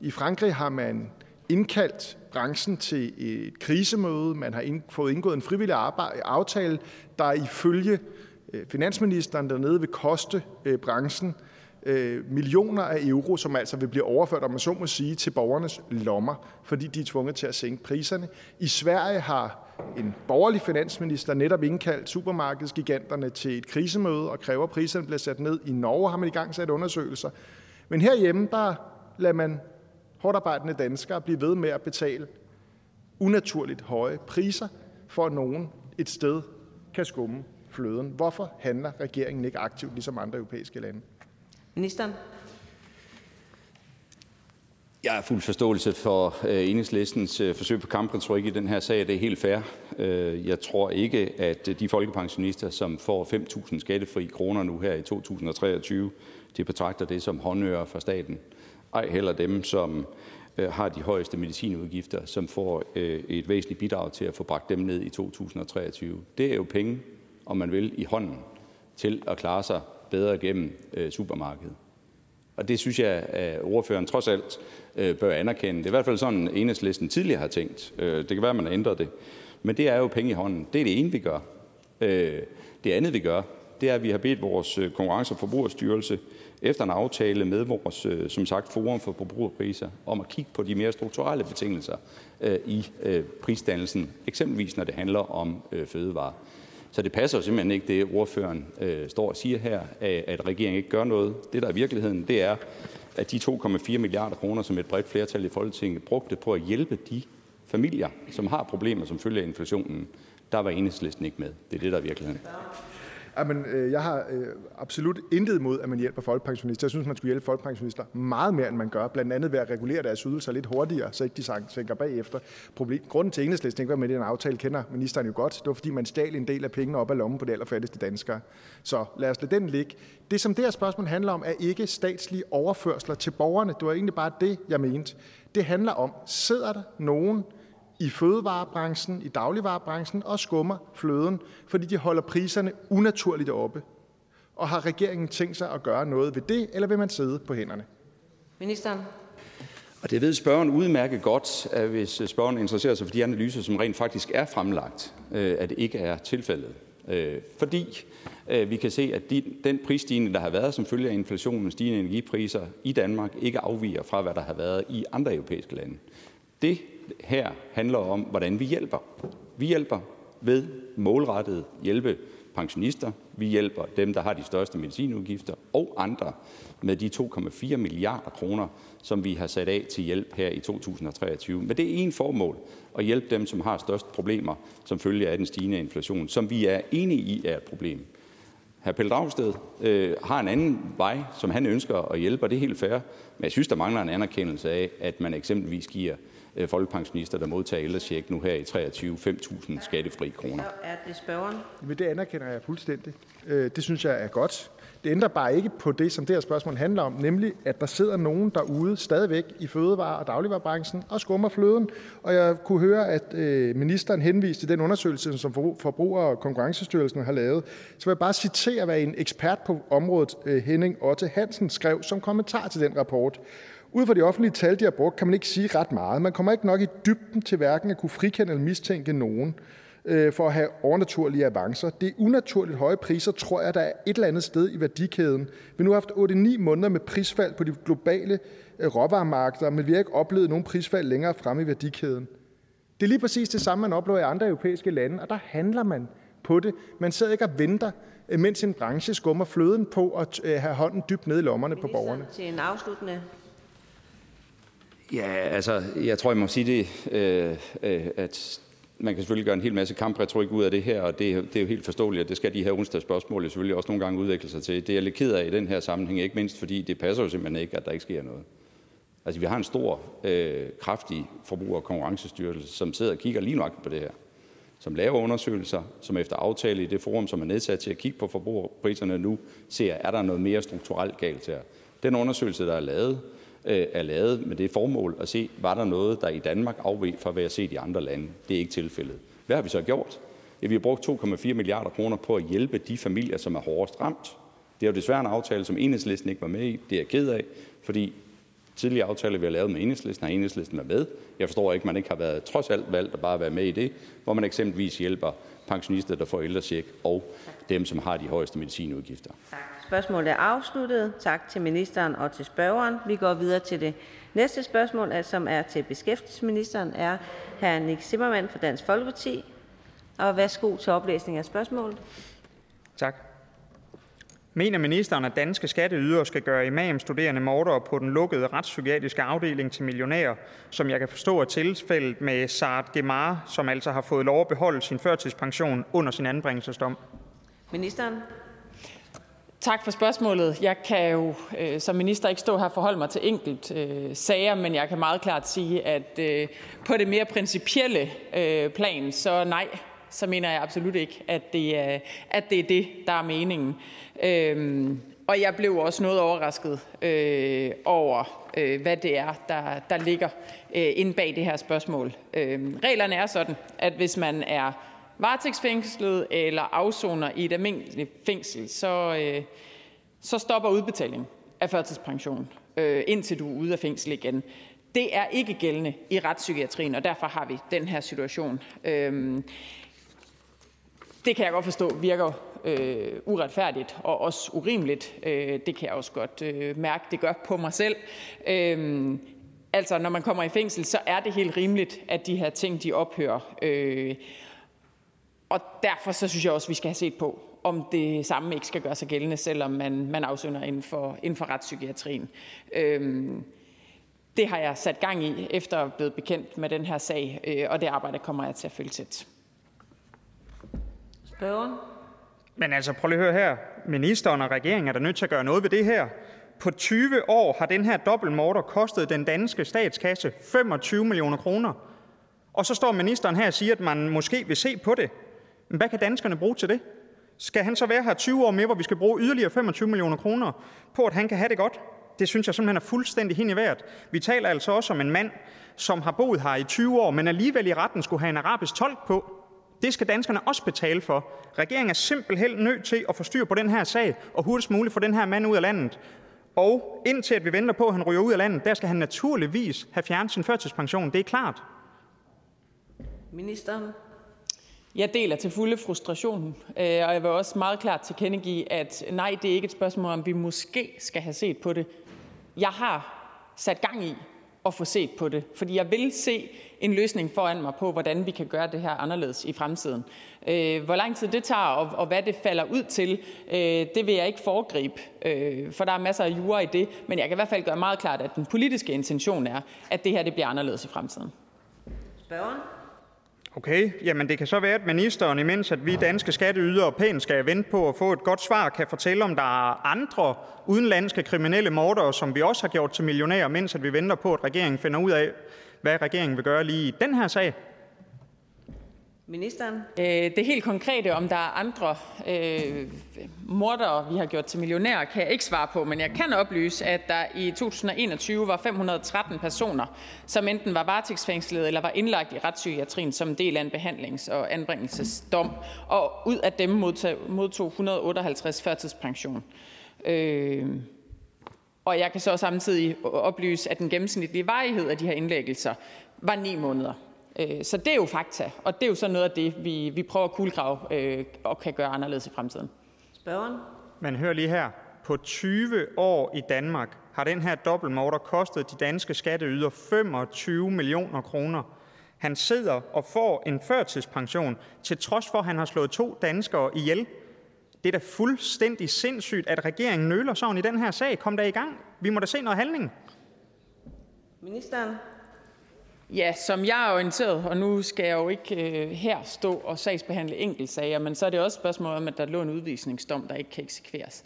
I Frankrig har man indkaldt branchen til et krisemøde. Man har fået indgået en frivillig aftale, der ifølge øh, finansministeren dernede vil koste øh, branchen øh, Øh, millioner af euro, som altså vil blive overført, om man så må sige, til borgernes lommer, fordi de er tvunget til at sænke priserne. I Sverige har en borgerlig finansminister netop indkaldt supermarkedsgiganterne til et krisemøde og kræver, at priserne bliver sat ned. I Norge har man i gang sat undersøgelser. Men herhjemme, der lader man hårdarbejdende danskere blive ved med at betale unaturligt høje priser, for at nogen et sted kan skumme fløden. Hvorfor handler regeringen ikke aktivt, ligesom andre europæiske lande? Ministeren. Jeg har fuld forståelse for øh, enhedslistens øh, forsøg på kampretorik i den her sag. Det er helt fair. Øh, jeg tror ikke, at øh, de folkepensionister, som får 5.000 skattefri kroner nu her i 2023, de betragter det som håndører for staten. Ej heller dem, som har de højeste medicinudgifter, som får et væsentligt bidrag til at få bragt dem ned i 2023. Det er jo penge, om man vil, i hånden til at klare sig bedre gennem øh, supermarkedet. Og det synes jeg, at ordføreren trods alt øh, bør anerkende. Det er i hvert fald sådan, enhedslisten tidligere har tænkt. Øh, det kan være, at man har ændret det. Men det er jo penge i hånden. Det er det ene, vi gør. Øh, det andet, vi gør, det er, at vi har bedt vores øh, konkurrence- og forbrugerstyrelse efter en aftale med vores, øh, som sagt, forum for forbrugerpriser, om at kigge på de mere strukturelle betingelser i prisdannelsen, eksempelvis når det handler om fødevarer. Så det passer simpelthen ikke, det ordføreren øh, står og siger her, at regeringen ikke gør noget. Det, der er virkeligheden, det er, at de 2,4 milliarder kroner, som et bredt flertal i Folketinget brugte på at hjælpe de familier, som har problemer som følge af inflationen, der var enhedslisten ikke med. Det er det, der er virkeligheden. Jamen, øh, jeg har øh, absolut intet imod, at man hjælper folkepensionister. Jeg synes, man skulle hjælpe folkepensionister meget mere, end man gør. Blandt andet ved at regulere deres ydelser lidt hurtigere, så ikke de sænker bagefter. Problem. Grunden til, at enhedslisten ikke var med den aftale, kender ministeren jo godt. Det var, fordi man stjal en del af pengene op af lommen på de allerfattigste danskere. Så lad os lade den ligge. Det, som det her spørgsmål handler om, er ikke statslige overførsler til borgerne. Det var egentlig bare det, jeg mente. Det handler om, sidder der nogen i fødevarebranchen, i dagligvarebranchen og skummer fløden, fordi de holder priserne unaturligt oppe. Og har regeringen tænkt sig at gøre noget ved det, eller vil man sidde på hænderne? Ministeren. Og det ved spørgeren udmærket godt, at hvis spørgeren interesserer sig for de analyser, som rent faktisk er fremlagt, øh, at det ikke er tilfældet. Øh, fordi øh, vi kan se, at de, den prisstigning, der har været som følge af inflationen og stigende energipriser i Danmark, ikke afviger fra, hvad der har været i andre europæiske lande. Det her handler om, hvordan vi hjælper. Vi hjælper ved målrettet hjælpe pensionister. Vi hjælper dem, der har de største medicinudgifter og andre med de 2,4 milliarder kroner, som vi har sat af til hjælp her i 2023. Men det er en formål at hjælpe dem, som har størst problemer som følge af den stigende inflation, som vi er enige i er et problem. Hr. Pelle Dragsted øh, har en anden vej, som han ønsker at hjælpe, og det er helt fair. Men jeg synes, der mangler en anerkendelse af, at man eksempelvis giver Øh, folkepensionister, der modtager ældrecheck nu her i 23 5.000 skattefri kroner. Så er det spørgeren. Men det anerkender jeg fuldstændig. Øh, det synes jeg er godt. Det ændrer bare ikke på det, som det her spørgsmål handler om, nemlig at der sidder nogen derude stadigvæk i fødevare- og dagligvarerbranchen og skummer fløden. Og jeg kunne høre, at øh, ministeren henviste til den undersøgelse, som Forbruger- og Konkurrencestyrelsen har lavet. Så vil jeg bare citere, hvad en ekspert på området, Henning Otte Hansen, skrev som kommentar til den rapport. Ud fra de offentlige tal, de har brugt, kan man ikke sige ret meget. Man kommer ikke nok i dybden til hverken at kunne frikende eller mistænke nogen øh, for at have overnaturlige avancer. Det er unaturligt høje priser, tror jeg, der er et eller andet sted i værdikæden. Vi har nu haft 8-9 måneder med prisfald på de globale øh, råvaremarkeder, men vi har ikke oplevet nogen prisfald længere fremme i værdikæden. Det er lige præcis det samme, man oplever i andre europæiske lande, og der handler man på det. Man sidder ikke og venter, øh, mens en branche skummer fløden på at have hånden dybt ned i lommerne på borgerne. Til en afsluttende Ja, altså, jeg tror, jeg må sige det, øh, øh, at man kan selvfølgelig gøre en hel masse kampretorik ud af det her, og det, det er jo helt forståeligt, at det skal de her onsdagsspørgsmål selvfølgelig også nogle gange udvikle sig til. Det er jeg lidt ked af i den her sammenhæng, ikke mindst fordi det passer jo simpelthen ikke, at der ikke sker noget. Altså, vi har en stor, øh, kraftig forbruger- og konkurrencestyrelse, som sidder og kigger lige nok på det her. Som laver undersøgelser, som efter aftale i det forum, som er nedsat til at kigge på forbrugerpriserne nu, ser, er der noget mere strukturelt galt her. Den undersøgelse, der er lavet, Øh, er lavet med det formål at se, var der noget, der i Danmark afveg fra, hvad jeg set i andre lande. Det er ikke tilfældet. Hvad har vi så gjort? Ja, vi har brugt 2,4 milliarder kroner på at hjælpe de familier, som er hårdest ramt. Det er jo desværre en aftale, som enhedslisten ikke var med i. Det er jeg ked af, fordi tidligere aftaler, vi har lavet med enhedslisten, har enhedslisten været med. Jeg forstår ikke, at man ikke har været trods alt valgt at bare være med i det, hvor man eksempelvis hjælper pensionister, der får ældrecheck, og dem, som har de højeste medicinudgifter. Tak. Spørgsmålet er afsluttet. Tak til ministeren og til spørgeren. Vi går videre til det næste spørgsmål, som er til beskæftigelsesministeren, er hr. Nick Zimmermann fra Dansk Folkeparti. Og værsgo til oplæsning af spørgsmålet. Tak. Mener ministeren, at danske skatteydere skal gøre imamstuderende mordere på den lukkede retspsykiatriske afdeling til millionærer, som jeg kan forstå er tilfældet med Saad Gemar, som altså har fået lov at beholde sin førtidspension under sin anbringelsesdom? Ministeren. Tak for spørgsmålet. Jeg kan jo øh, som minister ikke stå her og forholde mig til enkelt øh, sager, men jeg kan meget klart sige, at øh, på det mere principielle øh, plan, så nej, så mener jeg absolut ikke, at det er, at det, er det, der er meningen. Øh, og jeg blev også noget overrasket øh, over, øh, hvad det er, der, der ligger øh, inde bag det her spørgsmål. Øh, reglerne er sådan, at hvis man er varetægtsfængslet eller afsoner i et almindeligt fængsel, så, øh, så stopper udbetalingen af førtidspension, øh, indtil du er ude af fængsel igen. Det er ikke gældende i retspsykiatrien, og derfor har vi den her situation. Øh, det kan jeg godt forstå virker øh, uretfærdigt og også urimeligt. Øh, det kan jeg også godt øh, mærke, det gør på mig selv. Øh, altså, når man kommer i fængsel, så er det helt rimeligt, at de her ting de ophører. Øh, og derfor så synes jeg også, vi skal have set på, om det samme ikke skal gøre sig gældende, selvom man, man afsøger inden for, inden for retspsykiatrien. Øhm, det har jeg sat gang i, efter at blevet bekendt med den her sag, øh, og det arbejde kommer jeg til at følge tæt. Spørgeren? Men altså, prøv lige at høre her. Ministeren og regeringen er der nødt til at gøre noget ved det her. På 20 år har den her dobbeltmorder kostet den danske statskasse 25 millioner kroner. Og så står ministeren her og siger, at man måske vil se på det. Men hvad kan danskerne bruge til det? Skal han så være her 20 år mere, hvor vi skal bruge yderligere 25 millioner kroner på, at han kan have det godt? Det synes jeg simpelthen er fuldstændig hen i vejret. Vi taler altså også om en mand, som har boet her i 20 år, men alligevel i retten skulle have en arabisk tolk på. Det skal danskerne også betale for. Regeringen er simpelthen nødt til at få styr på den her sag, og hurtigst muligt få den her mand ud af landet. Og indtil at vi venter på, at han ryger ud af landet, der skal han naturligvis have fjernet sin førtidspension. Det er klart. Ministeren. Jeg deler til fulde frustrationen, øh, og jeg vil også meget klart tilkendegive, at nej, det er ikke et spørgsmål om, vi måske skal have set på det. Jeg har sat gang i at få set på det, fordi jeg vil se en løsning foran mig på, hvordan vi kan gøre det her anderledes i fremtiden. Øh, hvor lang tid det tager, og, hvad det falder ud til, øh, det vil jeg ikke foregribe, for der er masser af jure i det, men jeg kan i hvert fald gøre meget klart, at den politiske intention er, at det her det bliver anderledes i fremtiden. Spørgeren. Okay, jamen det kan så være, at ministeren, imens at vi danske skatteydere pænt skal vente på at få et godt svar, kan fortælle, om der er andre udenlandske kriminelle mordere, som vi også har gjort til millionærer, mens at vi venter på, at regeringen finder ud af, hvad regeringen vil gøre lige i den her sag. Ministeren. Øh, det helt konkrete, om der er andre øh, mordere, vi har gjort til millionærer, kan jeg ikke svare på, men jeg kan oplyse, at der i 2021 var 513 personer, som enten var varetægtsfængslet eller var indlagt i retspsykiatrien som del af en behandlings- og anbringelsesdom, og ud af dem modtog, modtog 158 førtidspension. Øh, og jeg kan så samtidig oplyse, at den gennemsnitlige varighed af de her indlæggelser var 9 måneder. Øh, så det er jo fakta, og det er jo så noget af det, vi, vi prøver at kuglegrave øh, og kan gøre anderledes i fremtiden. Spørgeren? Men hør lige her. På 20 år i Danmark har den her dobbeltmorder kostet de danske skatteyder 25 millioner kroner. Han sidder og får en førtidspension, til trods for, at han har slået to danskere ihjel. Det er da fuldstændig sindssygt, at regeringen nøler sådan i den her sag. Kom der i gang. Vi må da se noget handling. Ministeren. Ja, som jeg er orienteret, og nu skal jeg jo ikke øh, her stå og sagsbehandle enkeltsager, men så er det også et spørgsmål om, at der lå en udvisningsdom, der ikke kan eksekveres.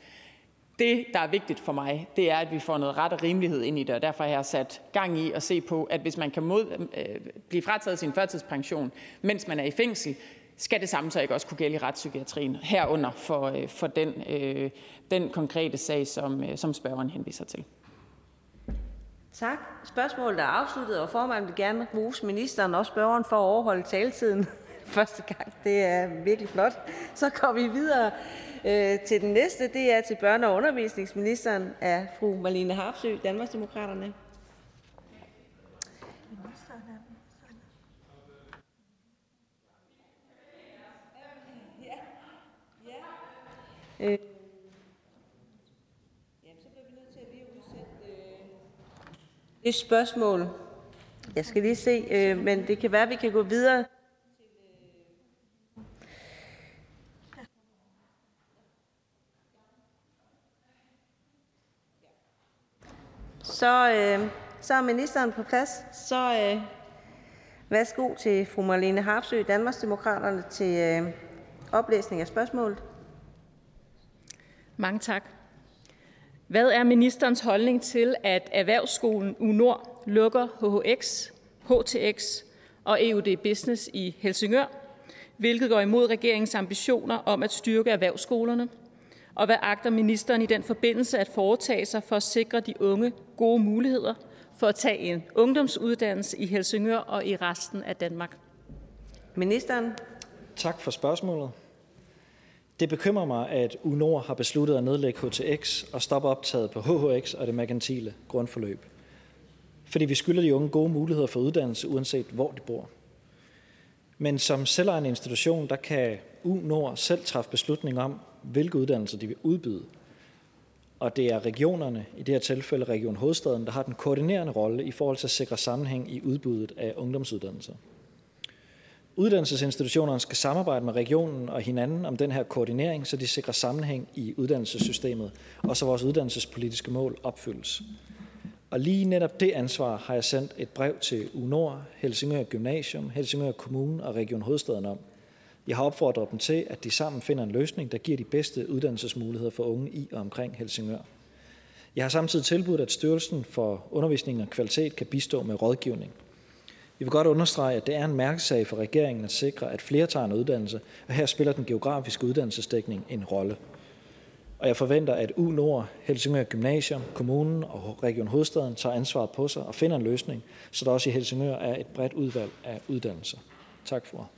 Det, der er vigtigt for mig, det er, at vi får noget ret og rimelighed ind i det, og derfor har jeg sat gang i at se på, at hvis man kan mod, øh, blive frataget sin førtidspension, mens man er i fængsel, skal det samme så ikke også kunne gælde i retspsykiatrien, herunder for, øh, for den, øh, den konkrete sag, som, øh, som spørgeren henviser til. Tak. Spørgsmålet er afsluttet, og formanden vil gerne rose ministeren og spørgeren for at overholde taletiden første gang. Det er virkelig flot. Så går vi videre øh, til den næste. Det er til børne- og undervisningsministeren af fru Marlene Harpsø, Danmarksdemokraterne. Øh, det spørgsmål. Jeg skal lige se, øh, men det kan være, at vi kan gå videre. Så, øh, så er ministeren på plads. Så øh, værsgo til fru Marlene Harpsø, Danmarksdemokraterne, til øh, oplæsning af spørgsmålet. Mange tak. Hvad er ministerens holdning til, at Erhvervsskolen UNOR lukker HHX, HTX og EUD Business i Helsingør, hvilket går imod regeringens ambitioner om at styrke erhvervsskolerne? Og hvad agter ministeren i den forbindelse at foretage sig for at sikre de unge gode muligheder for at tage en ungdomsuddannelse i Helsingør og i resten af Danmark? Ministeren. Tak for spørgsmålet. Det bekymrer mig, at UNOR har besluttet at nedlægge HTX og stoppe optaget på HHX og det merkantile grundforløb. Fordi vi skylder de unge gode muligheder for uddannelse, uanset hvor de bor. Men som selvejende institution, der kan UNOR selv træffe beslutning om, hvilke uddannelser de vil udbyde. Og det er regionerne, i det her tilfælde Region Hovedstaden, der har den koordinerende rolle i forhold til at sikre sammenhæng i udbuddet af ungdomsuddannelser. Uddannelsesinstitutionerne skal samarbejde med regionen og hinanden om den her koordinering, så de sikrer sammenhæng i uddannelsessystemet, og så vores uddannelsespolitiske mål opfyldes. Og lige netop det ansvar har jeg sendt et brev til UNOR, Helsingør Gymnasium, Helsingør Kommune og Region Hovedstaden om, Jeg har opfordret dem til, at de sammen finder en løsning, der giver de bedste uddannelsesmuligheder for unge i og omkring Helsingør. Jeg har samtidig tilbudt, at Styrelsen for Undervisning og Kvalitet kan bistå med rådgivning. Jeg vil godt understrege, at det er en mærkesag for regeringen at sikre, at flere tager en uddannelse, og her spiller den geografiske uddannelsesdækning en rolle. Og jeg forventer, at U Nord, Helsingør Gymnasium, kommunen og Region Hovedstaden tager ansvaret på sig og finder en løsning, så der også i Helsingør er et bredt udvalg af uddannelser. Tak for.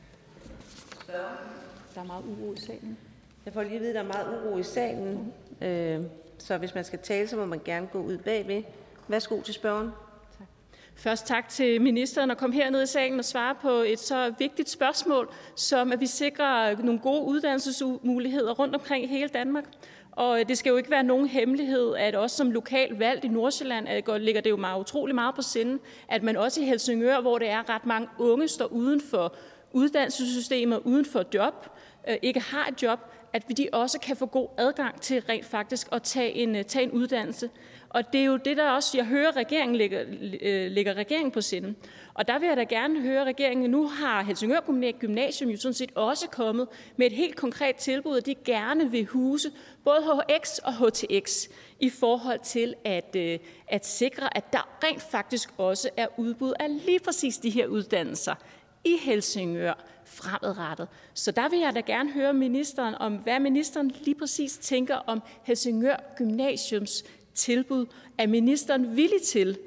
Der er meget uro i salen. Jeg får lige at vide, at der er meget uro i salen. Øh, så hvis man skal tale, så må man gerne gå ud bagved. Værsgo til spørgeren. Først tak til ministeren at komme herned i salen og svare på et så vigtigt spørgsmål, som at vi sikrer nogle gode uddannelsesmuligheder rundt omkring i hele Danmark. Og øh, det skal jo ikke være nogen hemmelighed, at også som lokal valgt i Nordsjælland ligger det jo meget utrolig meget på sinde, at man også i Helsingør, hvor det er ret mange unge, står uden for uddannelsessystemet, uden for job, øh, ikke har et job, at vi de også kan få god adgang til rent faktisk at tage en, øh, tage en uddannelse. Og det er jo det, der også, jeg hører, regeringen lægger, øh, lægger regeringen på sinde. Og der vil jeg da gerne høre regeringen, nu har Helsingør Gymnasium jo sådan set også kommet med et helt konkret tilbud, at de gerne vil huse både HX og HTX i forhold til at, øh, at sikre, at der rent faktisk også er udbud af lige præcis de her uddannelser i Helsingør fremadrettet. Så der vil jeg da gerne høre ministeren om, hvad ministeren lige præcis tænker om Helsingør Gymnasiums tilbud. Er ministeren villig til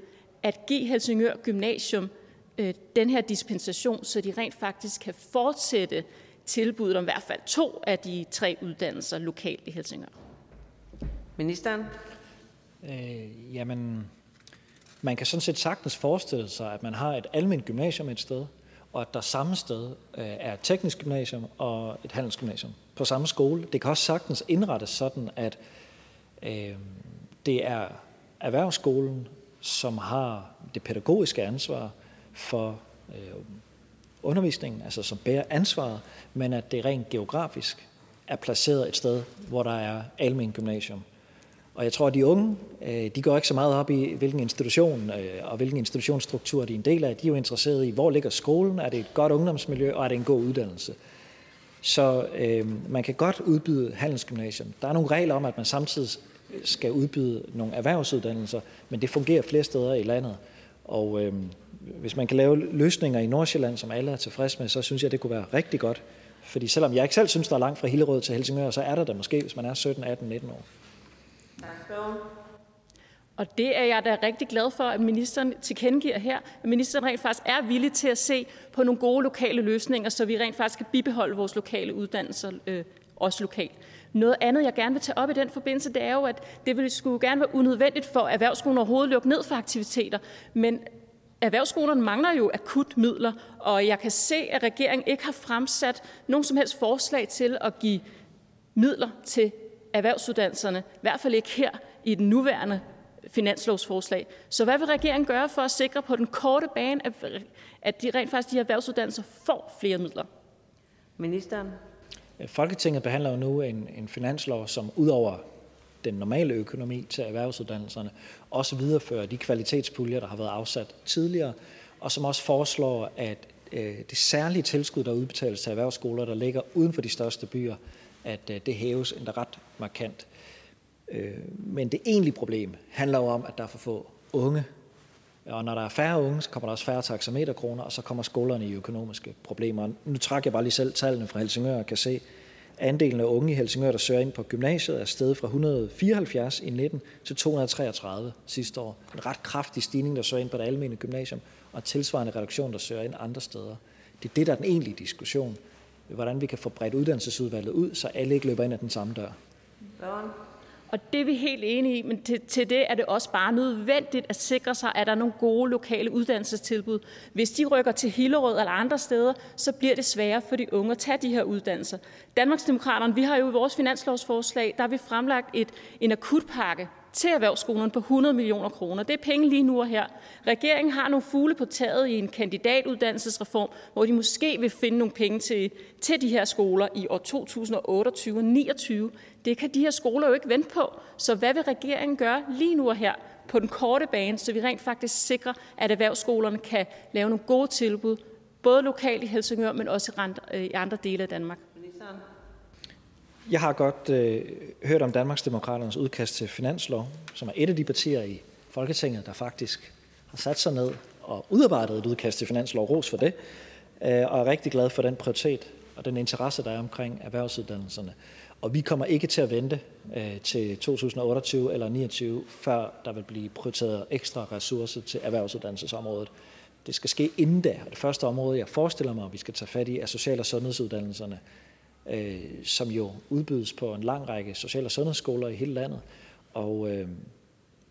at give Helsingør Gymnasium øh, den her dispensation, så de rent faktisk kan fortsætte tilbuddet om i hvert fald to af de tre uddannelser lokalt i Helsingør? Ministeren? Øh, jamen, man kan sådan set sagtens forestille sig, at man har et almindeligt gymnasium et sted, og at der samme sted øh, er et teknisk gymnasium og et handelsgymnasium på samme skole. Det kan også sagtens indrettes sådan, at øh, det er erhvervsskolen, som har det pædagogiske ansvar for øh, undervisningen, altså som bærer ansvaret, men at det rent geografisk er placeret et sted, hvor der er almen gymnasium. Og jeg tror, at de unge, øh, de går ikke så meget op i, hvilken institution øh, og hvilken institutionsstruktur de er en del af. De er jo interesserede i, hvor ligger skolen, er det et godt ungdomsmiljø, og er det en god uddannelse. Så øh, man kan godt udbyde handelsgymnasium. Der er nogle regler om, at man samtidig skal udbyde nogle erhvervsuddannelser, men det fungerer flere steder i landet. Og øh, hvis man kan lave løsninger i Nordsjælland, som alle er tilfredse med, så synes jeg, det kunne være rigtig godt. Fordi selvom jeg ikke selv synes, der er langt fra Hillerød til Helsingør, så er der da måske, hvis man er 17, 18, 19 år. Tak Og det er jeg da rigtig glad for, at ministeren tilkendegiver her, at ministeren rent faktisk er villig til at se på nogle gode lokale løsninger, så vi rent faktisk kan bibeholde vores lokale uddannelser øh, også lokalt. Noget andet, jeg gerne vil tage op i den forbindelse, det er jo, at det ville skulle gerne være unødvendigt for erhvervsskolen overhovedet at lukke ned for aktiviteter. Men erhvervsskolerne mangler jo akut midler, og jeg kan se, at regeringen ikke har fremsat nogen som helst forslag til at give midler til erhvervsuddannelserne, i hvert fald ikke her i den nuværende finanslovsforslag. Så hvad vil regeringen gøre for at sikre på den korte bane, at de rent faktisk de erhvervsuddannelser får flere midler? Ministeren. Folketinget behandler jo nu en, en finanslov, som udover den normale økonomi til erhvervsuddannelserne, også viderefører de kvalitetspuljer, der har været afsat tidligere, og som også foreslår, at øh, det særlige tilskud, der udbetales til erhvervsskoler, der ligger uden for de største byer, at øh, det hæves endda ret markant. Øh, men det egentlige problem handler jo om, at der er for få unge. Og når der er færre unge, så kommer der også færre taxameterkroner, og så kommer skolerne i økonomiske problemer. Nu trækker jeg bare lige selv tallene fra Helsingør og kan se, at andelen af unge i Helsingør, der søger ind på gymnasiet, er steget fra 174 i 19 til 233 sidste år. En ret kraftig stigning, der søger ind på det almindelige gymnasium, og tilsvarende reduktion, der søger ind andre steder. Det er det, der er den egentlige diskussion. Hvordan vi kan få bredt uddannelsesudvalget ud, så alle ikke løber ind ad den samme dør. Og det er vi helt enige i, men til, til det er det også bare nødvendigt at sikre sig, at der er nogle gode lokale uddannelsestilbud. Hvis de rykker til Hillerød eller andre steder, så bliver det sværere for de unge at tage de her uddannelser. Danmarksdemokraterne, vi har jo i vores finanslovsforslag, der har vi fremlagt et, en akutpakke til erhvervsskolerne på 100 millioner kroner. Det er penge lige nu og her. Regeringen har nogle fugle på taget i en kandidatuddannelsesreform, hvor de måske vil finde nogle penge til, til de her skoler i år 2028 og 2029. Det kan de her skoler jo ikke vente på. Så hvad vil regeringen gøre lige nu og her på den korte bane, så vi rent faktisk sikrer, at erhvervsskolerne kan lave nogle gode tilbud både lokalt i Helsingør, men også i andre øh, dele af Danmark. Jeg har godt øh, hørt om Danmarksdemokraternes udkast til finanslov, som er et af de partier i Folketinget, der faktisk har sat sig ned og udarbejdet et udkast til finanslov. Ros for det. Øh, og er rigtig glad for den prioritet og den interesse, der er omkring erhvervsuddannelserne. Og vi kommer ikke til at vente øh, til 2028 eller 2029, før der vil blive prioriteret ekstra ressourcer til erhvervsuddannelsesområdet. Det skal ske inden da. Og det første område, jeg forestiller mig, at vi skal tage fat i, er social- og sundhedsuddannelserne, Øh, som jo udbydes på en lang række social- og sundhedsskoler i hele landet, og øh,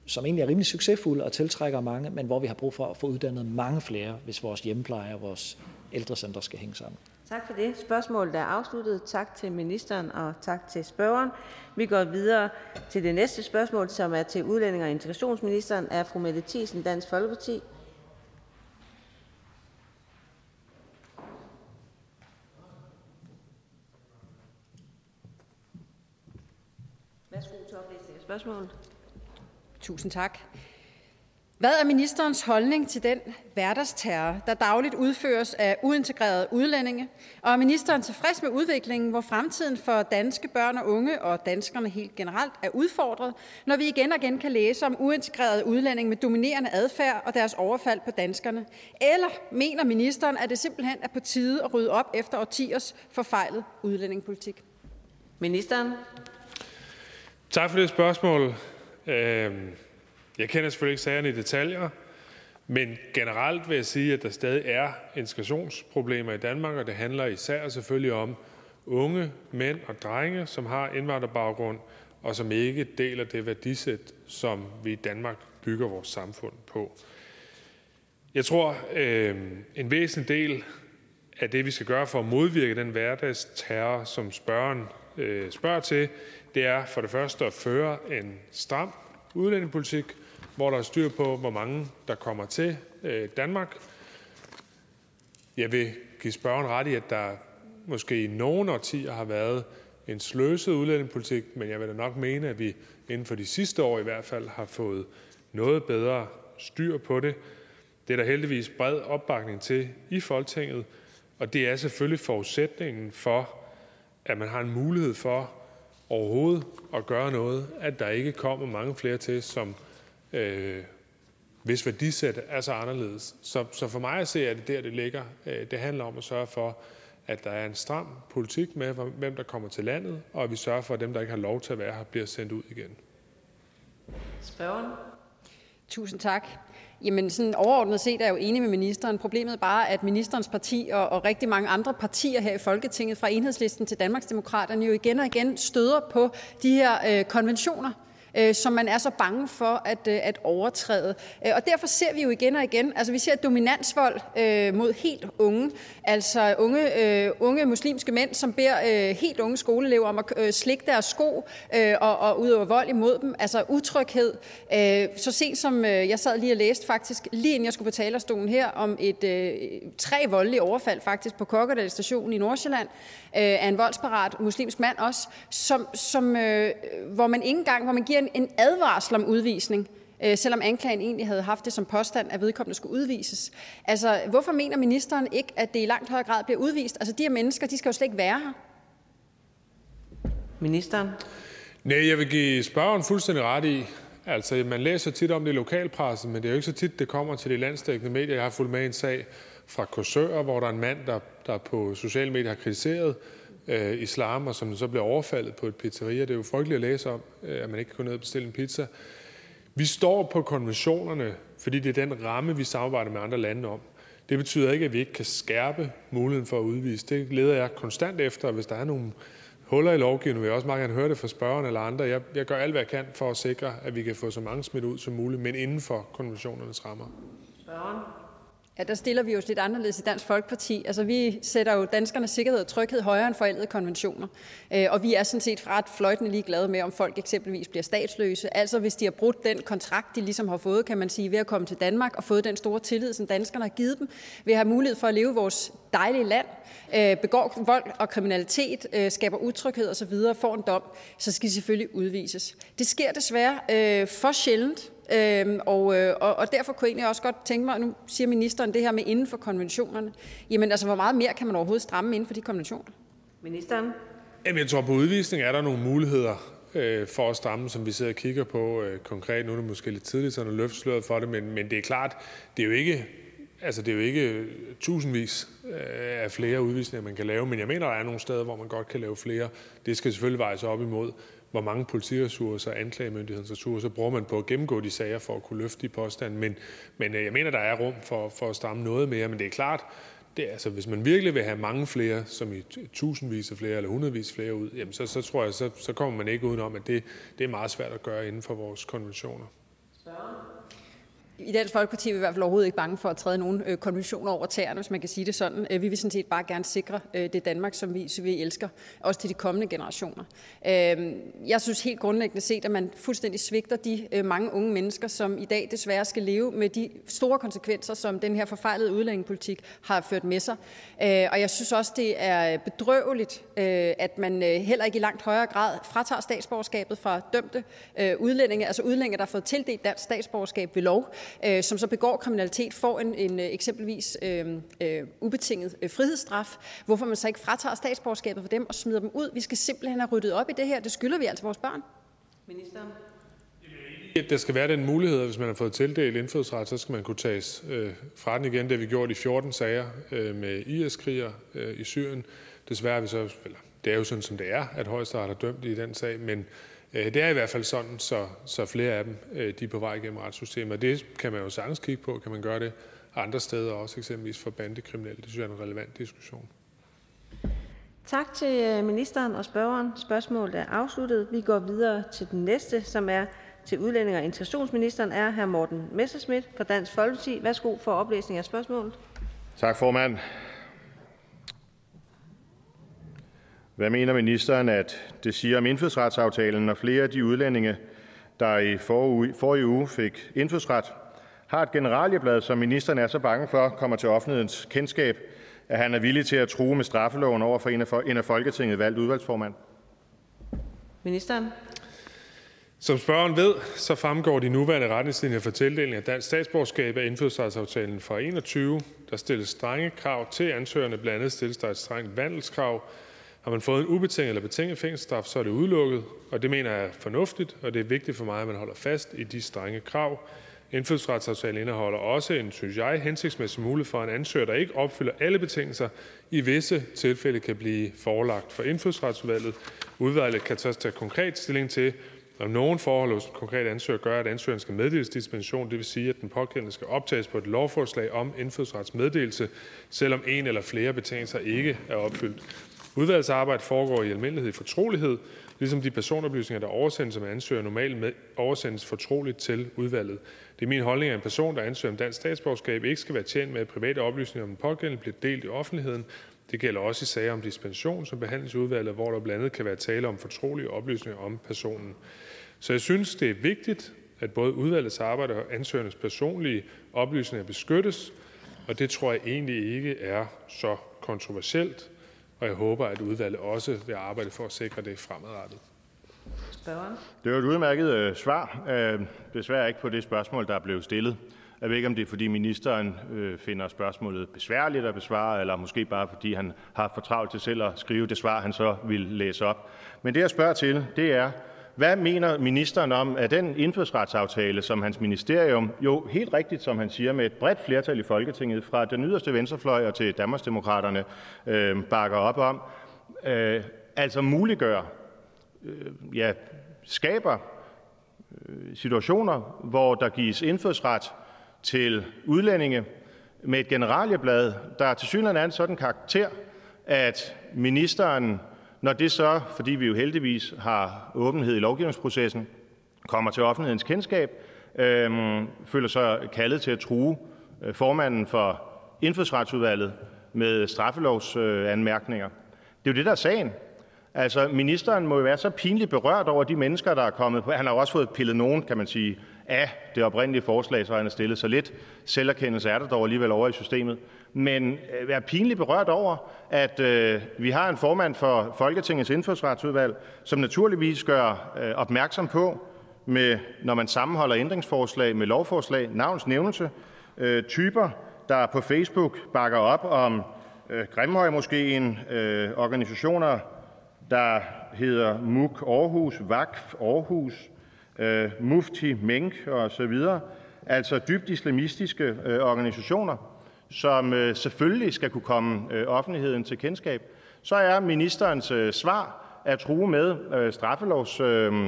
som egentlig er rimelig succesfulde og tiltrækker mange, men hvor vi har brug for at få uddannet mange flere, hvis vores hjemmepleje og vores ældrecentre skal hænge sammen. Tak for det. Spørgsmålet er afsluttet. Tak til ministeren, og tak til spørgeren. Vi går videre til det næste spørgsmål, som er til udlænding- og integrationsministeren af fru Mette Thiesen, Dansk Folkeparti. Værsgo til oplæsning af spørgsmålet. Tusind tak. Hvad er ministerens holdning til den hverdagsterror, der dagligt udføres af uintegrerede udlændinge, og er ministeren tilfreds med udviklingen, hvor fremtiden for danske børn og unge og danskerne helt generelt er udfordret, når vi igen og igen kan læse om uintegrerede udlændinge med dominerende adfærd og deres overfald på danskerne? Eller mener ministeren, at det simpelthen er på tide at rydde op efter årtiers forfejlet udlændingepolitik? Ministeren. Tak for det spørgsmål. Øhm, jeg kender selvfølgelig ikke sagerne i detaljer, men generelt vil jeg sige, at der stadig er integrationsproblemer i Danmark, og det handler især selvfølgelig om unge mænd og drenge, som har indvandrerbaggrund, og som ikke deler det værdisæt, som vi i Danmark bygger vores samfund på. Jeg tror, øh, en væsentlig del af det, vi skal gøre for at modvirke den hverdagsterror, som spørgeren øh, spørger til, er for det første at føre en stram udlændingepolitik, hvor der er styr på, hvor mange der kommer til øh, Danmark. Jeg vil give spørgeren ret i, at der måske i nogle årtier har været en sløset udlændingepolitik, men jeg vil da nok mene, at vi inden for de sidste år i hvert fald har fået noget bedre styr på det. Det er der heldigvis bred opbakning til i Folketinget, og det er selvfølgelig forudsætningen for, at man har en mulighed for overhovedet at gøre noget, at der ikke kommer mange flere til, som øh, hvis værdisæt er så anderledes. Så, så for mig at se, er det der, det ligger. Øh, det handler om at sørge for, at der er en stram politik med, hvem der kommer til landet, og at vi sørger for, at dem, der ikke har lov til at være her, bliver sendt ud igen. Spørgeren. Tusind tak. Jamen sådan overordnet set er jeg jo enig med ministeren. Problemet er bare, at ministerens parti og, og rigtig mange andre partier her i Folketinget, fra enhedslisten til Danmarksdemokraterne, jo igen og igen støder på de her øh, konventioner, øh, som man er så bange for at, øh, at overtræde. Øh, og derfor ser vi jo igen og igen, altså vi ser dominansvold øh, mod helt unge, altså unge, øh, unge muslimske mænd, som beder øh, helt unge skoleelever om at øh, slikke deres sko øh, og, og udøve vold imod dem, altså utryghed. Øh, så sent som øh, jeg sad lige og læste faktisk, lige inden jeg skulle på talerstolen her, om et øh, tre voldelige overfald faktisk på Kokkedal station i Nordsjælland, øh, af en voldsparat muslimsk mand også, som, som, øh, hvor man ikke engang, hvor man giver en, en advarsel om udvisning, øh, selvom anklagen egentlig havde haft det som påstand, at vedkommende skulle udvises. Altså, hvorfor mener ministeren ikke, at det i langt højere grad bliver udvist? Altså, de her mennesker, de skal jo slet ikke være her. Ministeren. Nej, jeg vil give spørgeren fuldstændig ret i, altså man læser tit om det i lokalpressen, men det er jo ikke så tit, det kommer til de landstækkende medier. Jeg har fulgt med en sag fra Korsør, hvor der er en mand, der, der på sociale medier har kritiseret øh, Øh, islam, og som så bliver overfaldet på et pizzeria. Det er jo frygteligt at læse om, øh, at man ikke kan gå ned og bestille en pizza. Vi står på konventionerne, fordi det er den ramme, vi samarbejder med andre lande om. Det betyder ikke, at vi ikke kan skærpe muligheden for at udvise. Det leder jeg konstant efter, og hvis der er nogle huller i lovgivningen, vil jeg også meget gerne høre det fra spørgeren eller andre. Jeg, jeg gør alt, hvad jeg kan for at sikre, at vi kan få så mange smidt ud som muligt, men inden for konventionernes rammer. Spørgeren. Ja, der stiller vi os lidt anderledes i Dansk Folkeparti. Altså, vi sætter jo danskernes sikkerhed og tryghed højere end forældede konventioner. Øh, og vi er sådan set ret fløjtende ligeglade med, om folk eksempelvis bliver statsløse. Altså, hvis de har brudt den kontrakt, de ligesom har fået, kan man sige, ved at komme til Danmark og fået den store tillid, som danskerne har givet dem, ved at have mulighed for at leve i vores dejlige land, øh, begår vold og kriminalitet, øh, skaber utryghed osv., får en dom, så skal de selvfølgelig udvises. Det sker desværre for sjældent, Øhm, og, øh, og, og derfor kunne jeg egentlig også godt tænke mig, nu siger ministeren det her med inden for konventionerne. Jamen altså, hvor meget mere kan man overhovedet stramme inden for de konventioner? Ministeren? Jamen, jeg tror, på udvisning er der nogle muligheder øh, for at stramme, som vi sidder og kigger på øh, konkret. Nu er det måske lidt tidligt sådan at løfte sløret for det, men, men det er klart, det er jo ikke Altså, det er jo ikke tusindvis øh, af flere udvisninger, man kan lave, men jeg mener, der er nogle steder, hvor man godt kan lave flere. Det skal selvfølgelig vejes op imod, hvor mange politiressourcer, anklagemyndighedens ressourcer bruger man på at gennemgå de sager for at kunne løfte de påstande. Men, men øh, jeg mener, der er rum for, for at stramme noget mere, men det er klart, det, altså, hvis man virkelig vil have mange flere, som i tusindvis af flere eller hundredvis flere ud, jamen så, så tror jeg, så, så kommer man ikke udenom, at det, det er meget svært at gøre inden for vores konventioner. I Dansk Folkeparti er vi i hvert fald overhovedet ikke bange for at træde nogle øh, konventioner over tæerne, hvis man kan sige det sådan. Øh, vi vil sådan set bare gerne sikre øh, det Danmark, som vi, som vi elsker, også til de kommende generationer. Øh, jeg synes helt grundlæggende set, at man fuldstændig svigter de øh, mange unge mennesker, som i dag desværre skal leve med de store konsekvenser, som den her forfejlede udlændingepolitik har ført med sig. Øh, og jeg synes også, det er bedrøveligt, øh, at man øh, heller ikke i langt højere grad fratager statsborgerskabet fra dømte øh, udlændinge, altså udlændinge, der har fået tildelt dansk statsborgerskab ved lov, øh, som så begår kriminalitet, får en, en øh, eksempelvis øh, øh, ubetinget øh, frihedsstraf, hvorfor man så ikke fratager statsborgerskabet for dem og smider dem ud. Vi skal simpelthen have ryddet op i det her. Det skylder vi altså vores børn. Ministeren? At der skal være den mulighed, at hvis man har fået tildelt indfødsret, så skal man kunne tages øh, fra den igen. Det har vi gjort i 14 sager øh, med IS-krigere øh, i Syrien. Desværre er vi så, eller, det er jo sådan, som det er, at højesteret har dømt i den sag, men det er i hvert fald sådan, så, så flere af dem øh, de er på vej igennem retssystemet. Og det kan man jo sagtens kigge på. Kan man gøre det andre steder også, eksempelvis for bandekriminelle? Det synes jeg er en relevant diskussion. Tak til øh, ministeren og spørgeren. Spørgsmålet er afsluttet. Vi går videre til den næste, som er til udlænding og integrationsministeren, er hr. Morten Messerschmidt fra Dansk Folkeparti. Værsgo for oplæsning af spørgsmålet. Tak, formand. Hvad mener ministeren at det siger om indfødsretsaftalen, når flere af de udlændinge, der i forrige uge fik indfødsret, har et generalieblad, som ministeren er så bange for kommer til offentlighedens kendskab, at han er villig til at true med straffeloven over for en af Folketinget valgt udvalgsformand? Ministeren. Som spørgeren ved, så fremgår de nuværende retningslinjer for tildeling af dansk statsborgerskab af indfødsretsaftalen fra 21. Der stilles strenge krav til ansøgerne. Blandt andet stilles der et strengt vandelskrav, har man fået en ubetinget eller betinget fængselsstraf, så er det udelukket, og det mener jeg er fornuftigt, og det er vigtigt for mig, at man holder fast i de strenge krav. Indfødsretsaftalen indeholder også en, synes jeg, hensigtsmæssig mulighed for, at en ansøger, der ikke opfylder alle betingelser, i visse tilfælde kan blive forelagt for indfødsretsudvalget. Udvalget kan så tage konkret stilling til, om nogen forhold hos en konkret ansøger gør, at ansøgeren skal meddeles dispensation, det vil sige, at den pågældende skal optages på et lovforslag om indfødsretsmeddelelse, selvom en eller flere betingelser ikke er opfyldt. Udvalgsarbejde foregår i almindelighed i fortrolighed, ligesom de personoplysninger, der oversendes som ansøger, normalt med oversendes fortroligt til udvalget. Det er min holdning, at en person, der ansøger om dansk statsborgerskab, ikke skal være tjent med, at private oplysninger om den pågældende bliver delt i offentligheden. Det gælder også i sager om dispensation, som behandles i udvalget, hvor der blandt andet kan være tale om fortrolige oplysninger om personen. Så jeg synes, det er vigtigt, at både udvalgets arbejde og ansøgernes personlige oplysninger beskyttes, og det tror jeg egentlig ikke er så kontroversielt og jeg håber, at udvalget også vil arbejde for at sikre det fremadrettet. Spørgeren. Det var et udmærket øh, svar. Øh, desværre ikke på det spørgsmål, der blev stillet. Jeg ved ikke, om det er, fordi ministeren øh, finder spørgsmålet besværligt at besvare, eller måske bare fordi han har for travlt til selv at skrive det svar, han så vil læse op. Men det, jeg spørger til, det er, hvad mener ministeren om, at den indfødsretsaftale, som hans ministerium jo helt rigtigt, som han siger, med et bredt flertal i Folketinget, fra den yderste venstrefløj og til Danmarksdemokraterne, øh, bakker op om, øh, altså muliggør, øh, ja, skaber øh, situationer, hvor der gives indfødsret til udlændinge med et generalieblad, der til synligheden er en sådan karakter, at ministeren når det så, fordi vi jo heldigvis har åbenhed i lovgivningsprocessen, kommer til offentlighedens kendskab, øh, føler sig kaldet til at true øh, formanden for indfødsretsudvalget med straffelovsanmærkninger. Det er jo det, der er sagen. Altså, ministeren må jo være så pinligt berørt over de mennesker, der er kommet på. Han har jo også fået pillet nogen, kan man sige, af det oprindelige forslag, så han har stillet. Så lidt selverkendelse er der dog alligevel over i systemet. Men øh, vær være pinligt berørt over, at øh, vi har en formand for Folketingets Indfødsretsudvalg, som naturligvis gør øh, opmærksom på, med, når man sammenholder ændringsforslag med lovforslag, navns nævnelse, øh, typer, der på Facebook bakker op om øh, Grimhøjmoskeen, øh, organisationer, der hedder MUK Aarhus, VAKF Aarhus, øh, Mufti Menk videre, altså dybt islamistiske øh, organisationer, som øh, selvfølgelig skal kunne komme øh, offentligheden til kendskab, så er ministerens øh, svar at true med øh, straffelovs øh,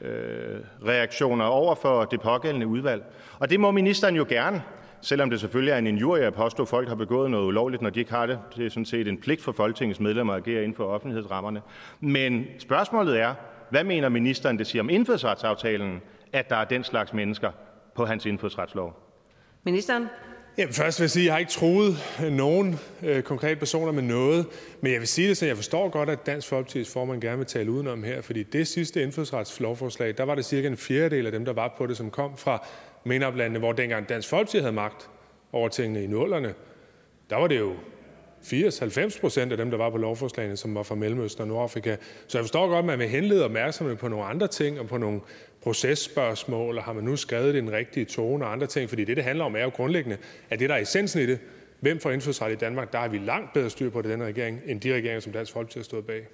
øh, reaktioner over for det pågældende udvalg. Og det må ministeren jo gerne, selvom det selvfølgelig er en injurie at påstå, at folk har begået noget ulovligt, når de ikke har det. Det er sådan set en pligt for Folketingets medlemmer at agere inden for offentlighedsrammerne. Men spørgsmålet er, hvad mener ministeren, det siger om indfødsretsaftalen, at der er den slags mennesker på hans indfødsretslov? Ministeren? Jamen, først vil jeg sige, at jeg har ikke troet nogen øh, konkrete personer med noget, men jeg vil sige det så jeg forstår godt, at Dansk Folkeparti's formand gerne vil tale udenom her, fordi det sidste indfødsretslovforslag, der var det cirka en fjerdedel af dem, der var på det, som kom fra MENAP-landene, hvor dengang Dansk Folkeparti havde magt over tingene i nullerne, der var det jo 80-90 procent af dem, der var på lovforslagene, som var fra Mellemøsten og Nordafrika. Så jeg forstår godt, at man vil henlede opmærksomhed på nogle andre ting og på nogle processpørgsmål, og har man nu skrevet det i den rigtige tone og andre ting. Fordi det, det handler om, er jo grundlæggende, at det, der er essensen i det, hvem får indfødsret i Danmark, der har vi langt bedre styr på det, denne regering, end de regeringer, som Dansk Folkeparti har stået bag.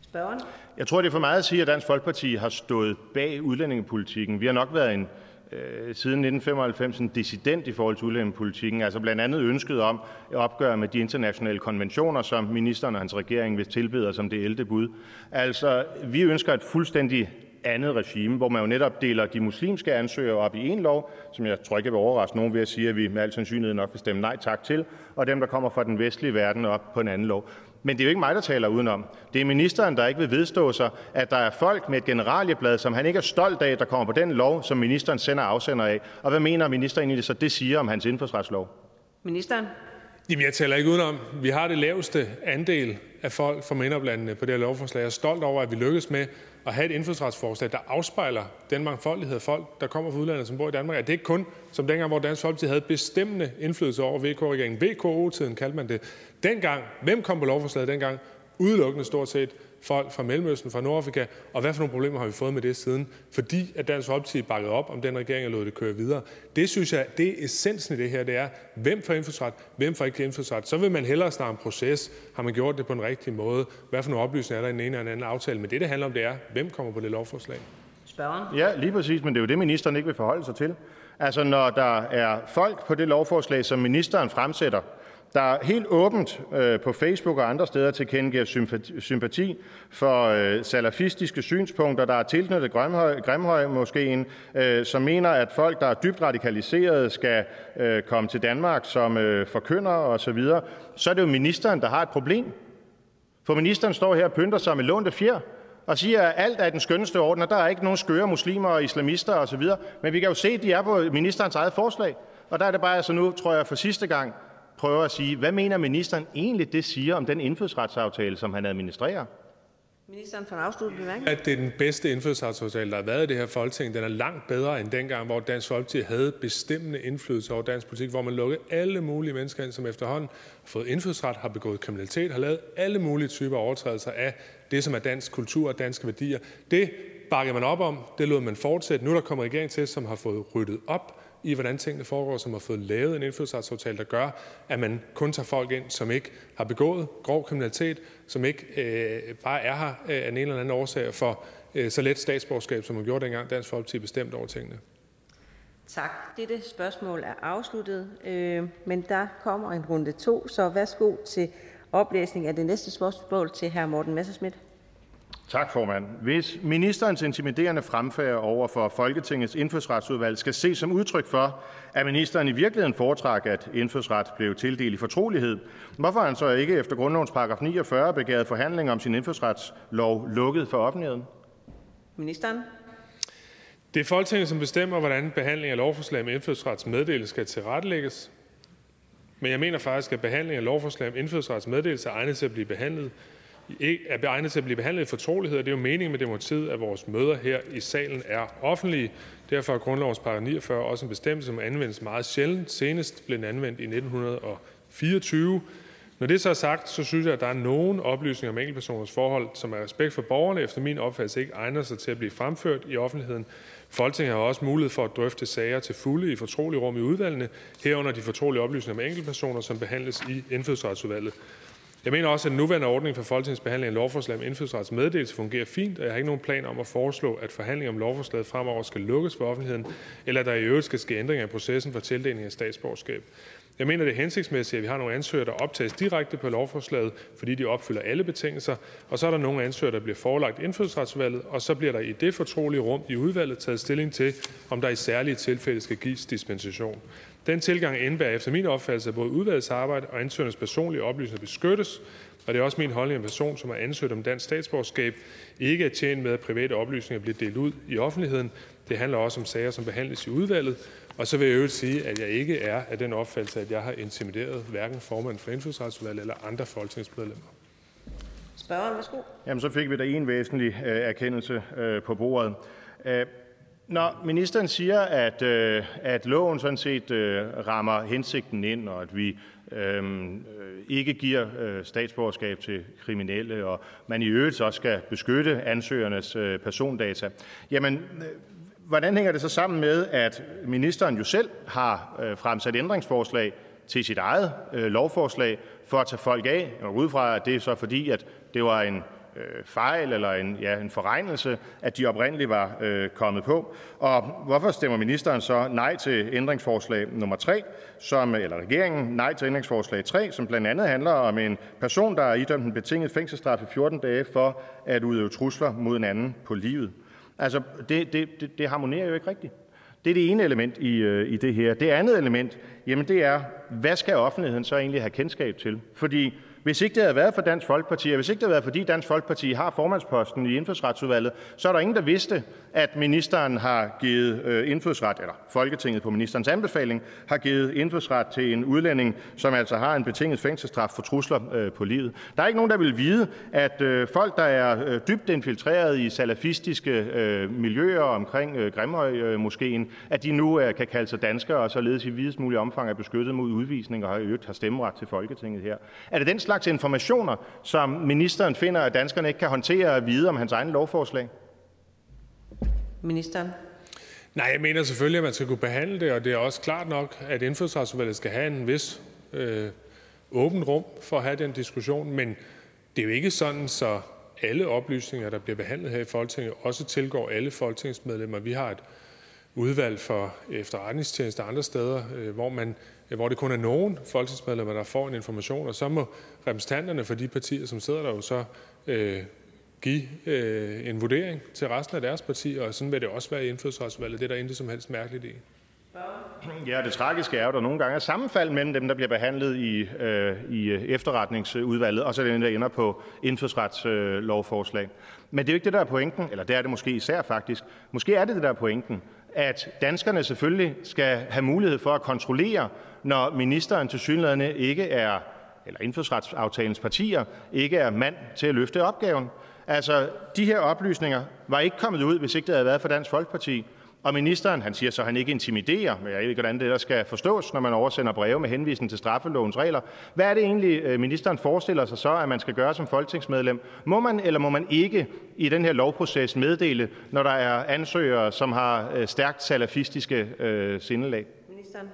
Spørgeren? Jeg tror, det er for meget at sige, at Dansk Folkeparti har stået bag udlændingepolitikken. Vi har nok været en øh, siden 1995 en dissident i forhold til udlændingepolitikken, altså blandt andet ønsket om at opgøre med de internationale konventioner, som ministeren og hans regering vil tilbeder som det 11. bud. Altså, vi ønsker et fuldstændig andet regime, hvor man jo netop deler de muslimske ansøgere op i en lov, som jeg tror ikke vil overraske nogen ved at sige, at vi med al sandsynlighed nok vil stemme nej tak til, og dem, der kommer fra den vestlige verden op på en anden lov. Men det er jo ikke mig, der taler udenom. Det er ministeren, der ikke vil vedstå sig, at der er folk med et generalieblad, som han ikke er stolt af, der kommer på den lov, som ministeren sender afsender af. Og hvad mener ministeren egentlig så det siger om hans indfødsretslov? Ministeren? Jamen, jeg taler ikke udenom. Vi har det laveste andel af folk fra MENAP-landene på det her lovforslag. Jeg er stolt over, at vi lykkes med at have et indfødsretsforslag, der afspejler den mangfoldighed af folk, der kommer fra udlandet, som bor i Danmark. Er det ikke kun, som dengang, hvor Dansk Folkeparti havde bestemmende indflydelse over VK-regeringen. VKO-tiden kaldte man det. Dengang, hvem kom på lovforslaget dengang? Udelukkende stort set folk fra Mellemøsten, fra Nordafrika, og hvad for nogle problemer har vi fået med det siden? Fordi at Dansk Folkeparti bakkede op om den regering og lod det køre videre. Det synes jeg, det er essensen i det her, det er, hvem får indfødsret, hvem får ikke indfødsret. Så vil man hellere snakke om proces. Har man gjort det på den rigtige måde? Hvad for nogle oplysninger er der i den ene eller anden aftale? Men det, det handler om, det er, hvem kommer på det lovforslag? Spørgeren? Ja, lige præcis, men det er jo det, ministeren ikke vil forholde sig til. Altså, når der er folk på det lovforslag, som ministeren fremsætter, der helt åbent øh, på Facebook og andre steder tilkendegiver sympati for øh, salafistiske synspunkter, der er tilknyttet Grimhøjmoskeen, øh, som mener, at folk, der er dybt radikaliserede, skal øh, komme til Danmark som øh, forkyndere osv., så er det jo ministeren, der har et problem. For ministeren står her og pynter sig med lånte fjer og siger, at alt er den skønneste orden, og der er ikke nogen skøre muslimer og islamister osv. Men vi kan jo se, at de er på ministerens eget forslag. Og der er det bare altså nu, tror jeg, for sidste gang, prøver at sige, hvad mener ministeren egentlig, det siger om den indfødsretsaftale, som han administrerer? Ministeren for afslutning bemærkning. At det er den bedste indfødsretsaftale, der har været i det her folketing. Den er langt bedre end dengang, hvor Dansk Folkeparti havde bestemmende indflydelse over dansk politik, hvor man lukkede alle mulige mennesker ind, som efterhånden har fået indfødsret, har begået kriminalitet, har lavet alle mulige typer overtrædelser af det, som er dansk kultur og danske værdier. Det bakkede man op om, det lod man fortsætte. Nu er der kommet regering til, som har fået ryddet op i, hvordan tingene foregår, som har fået lavet en indfødsretsaftale, der gør, at man kun tager folk ind, som ikke har begået grov kriminalitet, som ikke øh, bare er her øh, af en eller anden årsag for øh, så let statsborgerskab, som man gjorde dengang Dansk Folkeparti bestemte over tingene. Tak. Dette spørgsmål er afsluttet, øh, men der kommer en runde to, så værsgo til oplæsning af det næste spørgsmål til hr. Morten Messerschmidt. Tak, formand. Hvis ministerens intimiderende fremfærd over for Folketingets indfødsretsudvalg skal ses som udtryk for, at ministeren i virkeligheden foretrækker, at indfødsret blev tildelt i fortrolighed, hvorfor har han så ikke efter grundlovens paragraf 49 begæret forhandlinger om sin indfødsretslov lukket for offentligheden? Ministeren. Det er Folketinget, som bestemmer, hvordan behandling af lovforslag med indfødsretsmeddelelse skal tilrettelægges. Men jeg mener faktisk, at behandling af lovforslag om indfødsretsmeddelelse er egnet til at blive behandlet er egnet til at blive behandlet i fortrolighed, og det er jo meningen med demokratiet, at vores møder her i salen er offentlige. Derfor er grundlovens paragraf 49 også en bestemmelse, som anvendes meget sjældent. Senest blev den anvendt i 1924. Når det så er sagt, så synes jeg, at der er nogle oplysninger om enkeltpersoners forhold, som er respekt for borgerne efter min opfattelse ikke egner sig til at blive fremført i offentligheden. Folketinget har også mulighed for at drøfte sager til fulde i fortrolige rum i udvalgene, herunder de fortrolige oplysninger om enkeltpersoner, som behandles i indfødsretsudvalget. Jeg mener også, at den nuværende ordning for Folketingets behandling af lovforslag om indfødsrets meddelelse fungerer fint, og jeg har ikke nogen plan om at foreslå, at forhandlinger om lovforslaget fremover skal lukkes for offentligheden, eller at der i øvrigt skal ske ændringer i processen for tildeling af statsborgerskab. Jeg mener, det er hensigtsmæssigt, at vi har nogle ansøgere, der optages direkte på lovforslaget, fordi de opfylder alle betingelser, og så er der nogle ansøgere, der bliver forelagt indfødsretsvalget, og så bliver der i det fortrolige rum i udvalget taget stilling til, om der i særlige tilfælde skal gives dispensation. Den tilgang indebærer efter min opfattelse, at både udvalgets arbejde og ansøgernes personlige oplysninger beskyttes, og det er også min holdning, at en person, som har ansøgt om dansk statsborgerskab, ikke er tjent med, at private oplysninger bliver delt ud i offentligheden. Det handler også om sager, som behandles i udvalget, og så vil jeg øvrigt sige, at jeg ikke er af den opfattelse, at jeg har intimideret hverken formanden for indfødsretsudvalget eller andre folketingsmedlemmer. Spørgeren, værsgo. Jamen, så fik vi da en væsentlig øh, erkendelse øh, på bordet. Øh, når ministeren siger, at, øh, at loven sådan set øh, rammer hensigten ind, og at vi øhm, øh, ikke giver øh, statsborgerskab til kriminelle, og man i øvrigt også skal beskytte ansøgernes øh, persondata, jamen øh, hvordan hænger det så sammen med, at ministeren jo selv har øh, fremsat ændringsforslag til sit eget øh, lovforslag for at tage folk af? Og ud fra, at det er så fordi, at det var en Øh, fejl eller en, ja, en forregnelse, at de oprindeligt var øh, kommet på. Og hvorfor stemmer ministeren så nej til ændringsforslag nummer 3, som, eller regeringen nej til ændringsforslag 3, som blandt andet handler om en person, der er idømt en betinget fængselsstraf i 14 dage for at udøve trusler mod en anden på livet? Altså, det, det, det, det harmonerer jo ikke rigtigt. Det er det ene element i, øh, i det her. Det andet element, jamen det er, hvad skal offentligheden så egentlig have kendskab til? Fordi hvis ikke det havde været for Dansk Folkeparti, og hvis ikke det havde været, fordi Dansk Folkeparti har formandsposten i indfødsretsudvalget, så er der ingen, der vidste, at ministeren har givet øh, indfødsret, eller Folketinget på ministerens anbefaling, har givet indfødsret til en udlænding, som altså har en betinget fængselsstraf for trusler øh, på livet. Der er ikke nogen, der vil vide, at øh, folk, der er dybt infiltreret i salafistiske miljøer omkring Grimhøj-moskeen, at de nu kan kalde sig danskere og således i videst mulig omfang er beskyttet mod udvisning og har øvrigt har stemmeret til Folketinget her. Er det den slags informationer, som ministeren finder, at danskerne ikke kan håndtere at vide om hans egen lovforslag? Ministeren. Nej, jeg mener selvfølgelig, at man skal kunne behandle det, og det er også klart nok, at indfødsretsudvalget skal have en vis øh, åben rum for at have den diskussion, men det er jo ikke sådan, så alle oplysninger, der bliver behandlet her i Folketinget, også tilgår alle folketingsmedlemmer. Vi har et udvalg for efterretningstjeneste andre steder, øh, hvor man hvor det kun er nogen folketingsmedlemmer, der får en information, og så må repræsentanterne for de partier, som sidder der jo så øh, give øh, en vurdering til resten af deres parti, og sådan vil det også være i indfødsretsvalget. Det er der intet som helst mærkeligt i. Ja, det tragiske er jo, at der nogle gange er sammenfald mellem dem, der bliver behandlet i, øh, i efterretningsudvalget, og så den, der ender på indfødsretslovforslag. Øh, Men det er jo ikke det, der er pointen, eller det er det måske især faktisk. Måske er det det, der er pointen, at danskerne selvfølgelig skal have mulighed for at kontrollere, når ministeren til ikke er, eller indfødsretsaftalens partier, ikke er mand til at løfte opgaven. Altså, de her oplysninger var ikke kommet ud, hvis ikke det havde været for Dansk Folkeparti. Og ministeren, han siger så, at han ikke intimiderer, men jeg ved ikke, hvordan det der skal forstås, når man oversender breve med henvisning til straffelovens regler. Hvad er det egentlig, øh, ministeren forestiller sig så, at man skal gøre som folketingsmedlem? Må man eller må man ikke i den her lovproces meddele, når der er ansøgere, som har øh, stærkt salafistiske øh, sindelag? Ministeren.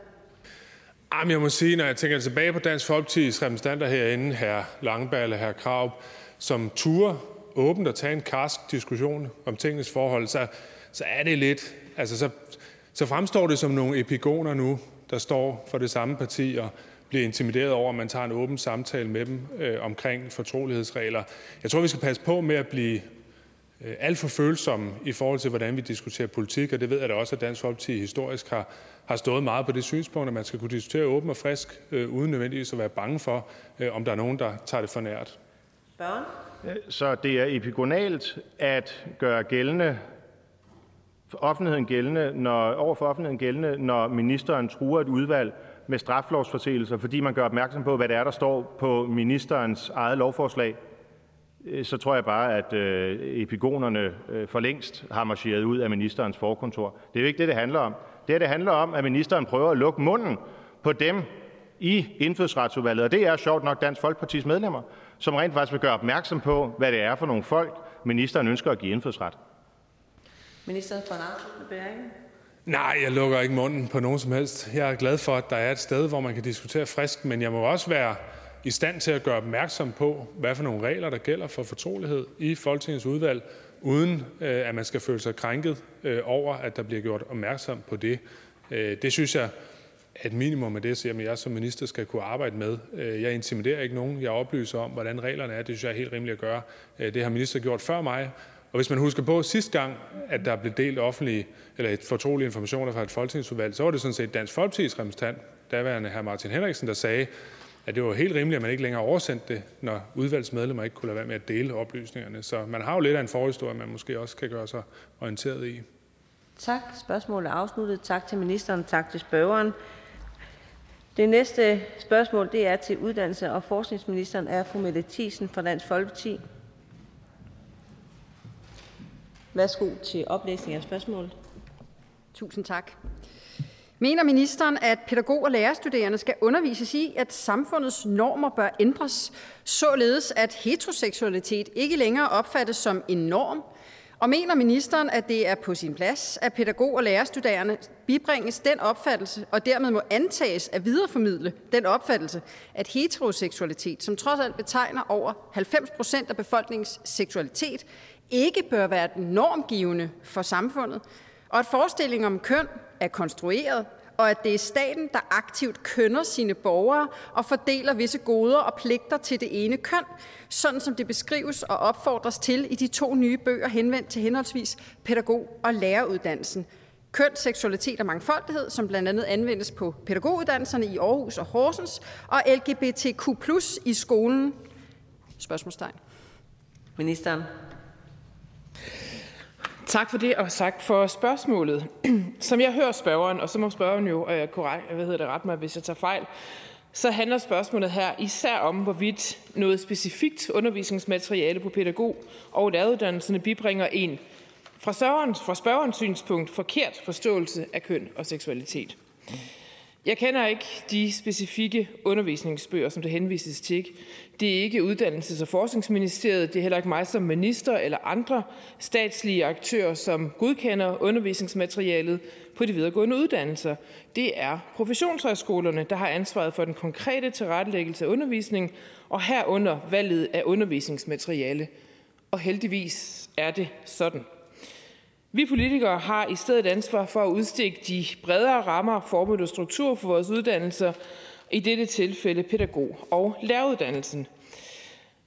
Jamen, jeg må sige, når jeg tænker tilbage på Dansk Folkeparti's repræsentanter herinde, her Langballe, her Krav, som turer åbent at tage en karsk diskussion om tingens forhold, så, så er det lidt Altså, så, så fremstår det som nogle epigoner nu, der står for det samme parti og bliver intimideret over, at man tager en åben samtale med dem øh, omkring fortrolighedsregler. Jeg tror, vi skal passe på med at blive alt for følsomme i forhold til, hvordan vi diskuterer politik, og det ved jeg da også, at Dansk Folkeparti historisk har, har stået meget på det synspunkt, at man skal kunne diskutere åben og frisk, øh, uden nødvendigvis at være bange for, øh, om der er nogen, der tager det for nært. Spørgen? Så det er epigonalt at gøre gældende offentligheden gældende, når, over for offentligheden gældende, når ministeren truer et udvalg med straflovsforseelser, fordi man gør opmærksom på, hvad det er, der står på ministerens eget lovforslag, øh, så tror jeg bare, at øh, epigonerne øh, for længst har marcheret ud af ministerens forkontor. Det er jo ikke det, det handler om. Det, det handler om, at ministeren prøver at lukke munden på dem, i indfødsretsudvalget, og det er sjovt nok Dansk Folkepartis medlemmer, som rent faktisk vil gøre opmærksom på, hvad det er for nogle folk, ministeren ønsker at give indfødsret. Ministeren for en afsluttende Nej, jeg lukker ikke munden på nogen som helst. Jeg er glad for, at der er et sted, hvor man kan diskutere frisk, men jeg må også være i stand til at gøre opmærksom på, hvad for nogle regler, der gælder for fortrolighed i Folketingets udvalg, uden øh, at man skal føle sig krænket øh, over, at der bliver gjort opmærksom på det. Øh, det synes jeg er et minimum af det, som jeg som minister skal kunne arbejde med. Øh, jeg intimiderer ikke nogen. Jeg oplyser om, hvordan reglerne er. Det synes jeg er helt rimeligt at gøre. Øh, det har minister gjort før mig. Og hvis man husker på sidste gang, at der blev delt offentlige, eller fortrolige informationer fra et folketingsudvalg, så var det sådan set Dansk Folkeparti's repræsentant, daværende hr. Martin Henriksen, der sagde, at det var helt rimeligt, at man ikke længere oversendte det, når udvalgsmedlemmer ikke kunne lade være med at dele oplysningerne. Så man har jo lidt af en forhistorie, man måske også kan gøre sig orienteret i. Tak. Spørgsmålet er afsluttet. Tak til ministeren. Tak til spørgeren. Det næste spørgsmål det er til uddannelse- og forskningsministeren af fru Mette Thiesen fra Dansk Folkeparti. Værsgo til oplæsning af spørgsmålet. Tusind tak. Mener ministeren, at pædagog- og lærerstuderende skal undervises i, at samfundets normer bør ændres, således at heteroseksualitet ikke længere opfattes som en norm? Og mener ministeren, at det er på sin plads, at pædagog- og lærerstuderende bibringes den opfattelse, og dermed må antages at videreformidle den opfattelse, at heteroseksualitet, som trods alt betegner over 90 procent af befolkningens seksualitet, ikke bør være den normgivende for samfundet, og at forestillingen om køn er konstrueret, og at det er staten, der aktivt kønner sine borgere og fordeler visse goder og pligter til det ene køn, sådan som det beskrives og opfordres til i de to nye bøger henvendt til henholdsvis pædagog- og læreruddannelsen. Køn, seksualitet og mangfoldighed, som blandt andet anvendes på pædagoguddannelserne i Aarhus og Horsens, og LGBTQ i skolen? Spørgsmålstegn. Ministeren. Tak for det, og tak for spørgsmålet. Som jeg hører spørgeren, og så må spørgeren jo øh, korrekt, hvad hedder det, ret mig, hvis jeg tager fejl, så handler spørgsmålet her især om, hvorvidt noget specifikt undervisningsmateriale på pædagog- og læreruddannelserne bibringer en fra spørgerens, fra spørgerens synspunkt forkert forståelse af køn og seksualitet. Jeg kender ikke de specifikke undervisningsbøger, som det henvises til. Det er ikke Uddannelses- og Forskningsministeriet, det er heller ikke mig som minister eller andre statslige aktører, som godkender undervisningsmaterialet på de videregående uddannelser. Det er professionshøjskolerne, der har ansvaret for den konkrete tilrettelæggelse af undervisning, og herunder valget af undervisningsmateriale. Og heldigvis er det sådan. Vi politikere har i stedet ansvar for at udstikke de bredere rammer, formål og struktur for vores uddannelser, i dette tilfælde pædagog- og læreruddannelsen.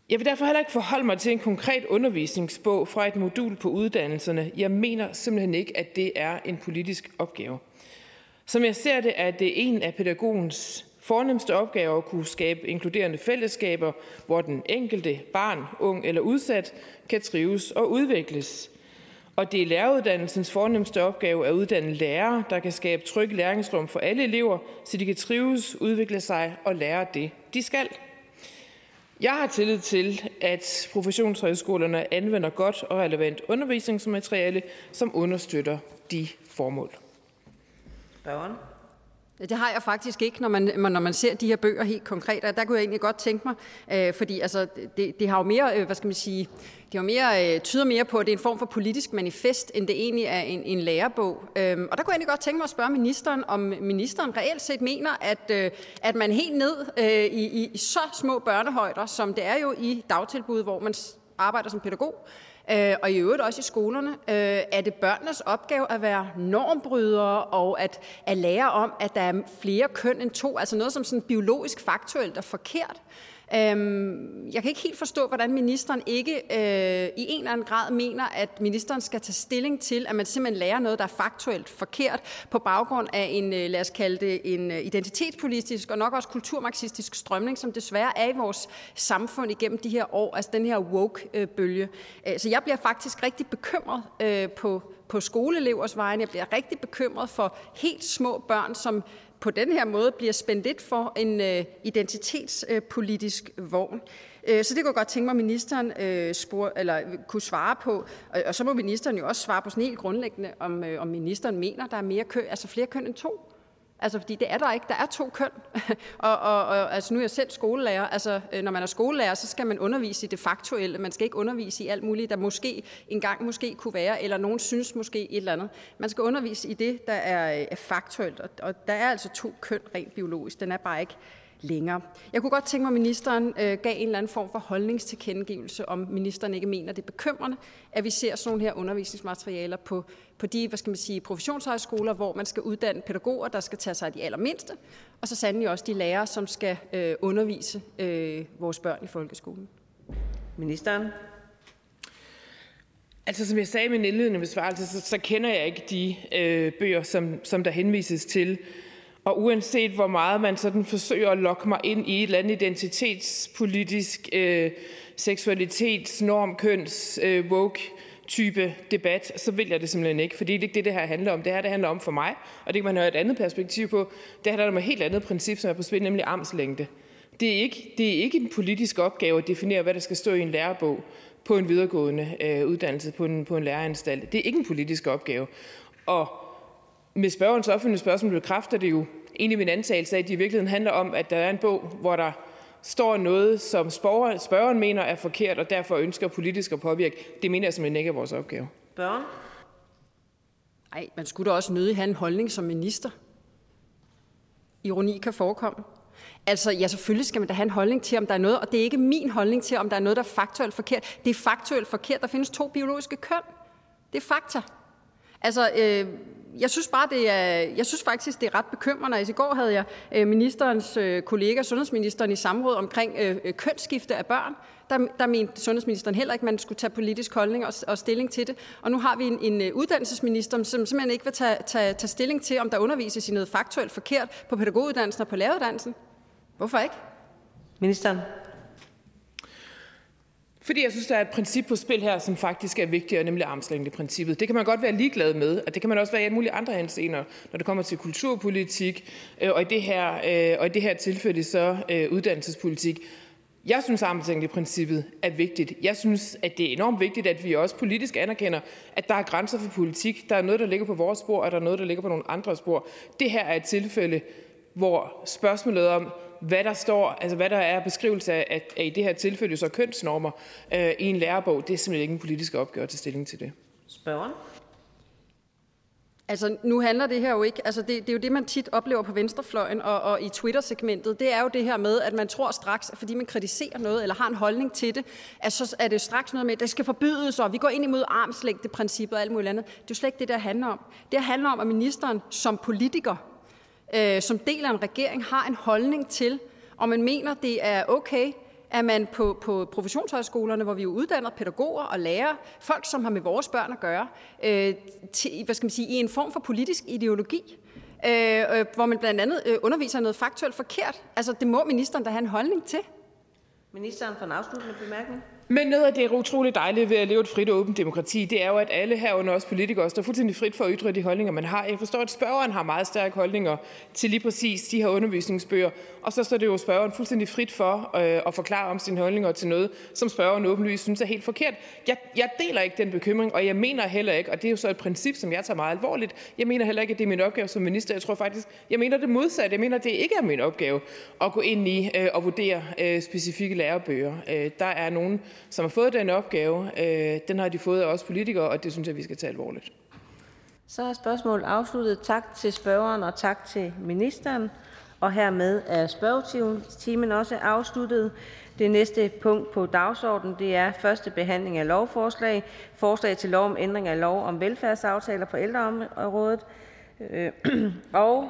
Jeg vil derfor heller ikke forholde mig til en konkret undervisningsbog fra et modul på uddannelserne. Jeg mener simpelthen ikke, at det er en politisk opgave. Som jeg ser det, er det en af pædagogens fornemmeste opgaver at kunne skabe inkluderende fællesskaber, hvor den enkelte barn, ung eller udsat kan trives og udvikles. Og det er læreruddannelsens fornemmeste opgave at uddanne lærere, der kan skabe trygge læringsrum for alle elever, så de kan trives, udvikle sig og lære det, de skal. Jeg har tillid til, at professionshøjskolerne anvender godt og relevant undervisningsmateriale, som understøtter de formål. Spørgeren. Det har jeg faktisk ikke, når man, når man ser de her bøger helt konkret. Og der kunne jeg egentlig godt tænke mig, øh, fordi altså, det, det har jo mere, øh, hvad skal man sige, det har mere, øh, tyder mere på, at det er en form for politisk manifest, end det egentlig er en, en lærebog. Øhm, og der kunne jeg egentlig godt tænke mig at spørge ministeren, om ministeren reelt set mener, at, øh, at man helt ned øh, i, i så små børnehøjder, som det er jo i dagtilbud, hvor man arbejder som pædagog, øh, og i øvrigt også i skolerne, øh, er det børnenes opgave at være normbrydere og at, at lære om, at der er flere køn end to, altså noget som sådan biologisk faktuelt er forkert. Øhm, jeg kan ikke helt forstå, hvordan ministeren ikke øh, i en eller anden grad mener, at ministeren skal tage stilling til, at man simpelthen lærer noget, der er faktuelt forkert, på baggrund af en, øh, lad os kalde det, en øh, identitetspolitisk og nok også kulturmarxistisk strømning, som desværre er i vores samfund igennem de her år, altså den her woke-bølge. Øh, øh, så jeg bliver faktisk rigtig bekymret øh, på, på skoleelevers vegne. Jeg bliver rigtig bekymret for helt små børn, som på den her måde bliver spændt lidt for en øh, identitetspolitisk øh, vogn. Øh, så det kunne jeg godt tænke mig, at ministeren øh, spor, eller øh, kunne svare på. Og, og så må ministeren jo også svare på sådan helt grundlæggende, om, øh, om ministeren mener, der er mere køn, altså flere køn end to. Altså, fordi det er der ikke. Der er to køn. og, og, og altså, nu er jeg selv skolelærer. Altså, øh, når man er skolelærer, så skal man undervise i det faktuelle. Man skal ikke undervise i alt muligt, der måske engang måske kunne være, eller nogen synes måske et eller andet. Man skal undervise i det, der er, øh, er faktuelt. Og, og der er altså to køn rent biologisk. Den er bare ikke længere. Jeg kunne godt tænke mig, at ministeren øh, gav en eller anden form for holdningstilkendegivelse, om ministeren ikke mener, det er bekymrende, at vi ser sådan nogle her undervisningsmaterialer på, på de hvad skal man sige, professionshøjskoler, hvor man skal uddanne pædagoger, der skal tage sig af de allermindste, og så sandelig også de lærere, som skal øh, undervise øh, vores børn i folkeskolen. Ministeren. Altså, som jeg sagde i min indledende besvarelse, så, så kender jeg ikke de øh, bøger, som, som der henvises til. Og uanset hvor meget man sådan forsøger at lokke mig ind i et eller andet identitetspolitisk, øh, seksualitets, normkøns, øh, woke type debat, så vil jeg det simpelthen ikke, fordi det er ikke det, det her handler om. Det her det handler om for mig, og det kan man have et andet perspektiv på. Det handler om et helt andet princip, som er på spil, nemlig armslængde. Det er, ikke, det er ikke en politisk opgave at definere, hvad der skal stå i en lærebog på en videregående øh, uddannelse, på en, på en læreranstalt. Det er ikke en politisk opgave. Og med spørgerens offentlige spørgsmål bekræfter det jo egentlig min antagelse af, at det i virkeligheden handler om, at der er en bog, hvor der står noget, som spørgeren, spørgeren mener er forkert, og derfor ønsker politisk at påvirke. Det mener jeg simpelthen ikke er vores opgave. Spørgeren? Nej, man skulle da også nødig have en holdning som minister. Ironi kan forekomme. Altså, ja, selvfølgelig skal man da have en holdning til, om der er noget, og det er ikke min holdning til, om der er noget, der er faktuelt forkert. Det er faktuelt forkert. Der findes to biologiske køn. Det er fakta. Altså, øh, jeg synes bare, det er, jeg synes faktisk, det er ret bekymrende. Altså, I går havde jeg øh, ministerens øh, kollega, sundhedsministeren, i samråd omkring øh, øh, kønsskifte af børn. Der, der mente sundhedsministeren heller ikke, at man skulle tage politisk holdning og, og stilling til det. Og nu har vi en, en uddannelsesminister, som simpelthen ikke vil tage, tage, tage stilling til, om der undervises i noget faktuelt forkert på pædagoguddannelsen og på læreruddannelsen. Hvorfor ikke? Ministeren. Fordi jeg synes, der er et princip på spil her, som faktisk er vigtigere, nemlig armslængdeprincippet. Det kan man godt være ligeglad med, og det kan man også være i alle mulige andre henseender, når det kommer til kulturpolitik, øh, og i det her, øh, og i det her tilfælde så øh, uddannelsespolitik. Jeg synes, armslængdeprincippet er vigtigt. Jeg synes, at det er enormt vigtigt, at vi også politisk anerkender, at der er grænser for politik. Der er noget, der ligger på vores spor, og der er noget, der ligger på nogle andre spor. Det her er et tilfælde, hvor spørgsmålet om, hvad der står, altså hvad der er beskrivelse af, at, af i det her tilfælde så kønsnormer øh, i en lærebog, det er simpelthen ikke en politisk opgave til stilling til det. Spørgeren? Altså, nu handler det her jo ikke, altså det, det er jo det, man tit oplever på venstrefløjen og, og i Twitter-segmentet, det er jo det her med, at man tror straks, at fordi man kritiserer noget eller har en holdning til det, at så er det straks noget med, at det skal forbydes, og vi går ind imod armslængdeprincippet og alt muligt andet. Det er jo slet ikke det, der handler om. Det handler om, at ministeren som politiker øh, som del af en regering har en holdning til, om man mener, det er okay, at man på, på professionshøjskolerne, hvor vi jo uddanner pædagoger og lærere, folk, som har med vores børn at gøre, øh, til, hvad skal man sige, i en form for politisk ideologi, øh, øh, hvor man blandt andet øh, underviser noget faktuelt forkert. Altså, det må ministeren da have en holdning til. Ministeren for en afsluttende bemærkning. Men noget af det er utroligt dejligt ved at leve et frit og åbent demokrati, det er jo, at alle herunder også politikere står fuldstændig frit for at ytre de holdninger, man har. Jeg forstår, at spørgeren har meget stærke holdninger til lige præcis de her undervisningsbøger, og så står det jo spørgeren fuldstændig frit for øh, at forklare om sine holdninger til noget, som spørgeren åbenlyst synes er helt forkert. Jeg, jeg deler ikke den bekymring, og jeg mener heller ikke, og det er jo så et princip, som jeg tager meget alvorligt, jeg mener heller ikke, at det er min opgave som minister. Jeg tror faktisk, jeg mener det modsatte. Jeg mener, at det ikke er min opgave at gå ind i øh, og vurdere øh, specifikke lærebøger. Øh, der er nogen, som har fået den opgave. Øh, den har de fået af os politikere, og det synes jeg, vi skal tage alvorligt. Så er spørgsmålet afsluttet. Tak til spørgeren og tak til ministeren. Og hermed er spørgetimen også afsluttet. Det næste punkt på dagsordenen det er første behandling af lovforslag. Forslag til lov om ændring af lov om velfærdsaftaler på ældreområdet. Øh, og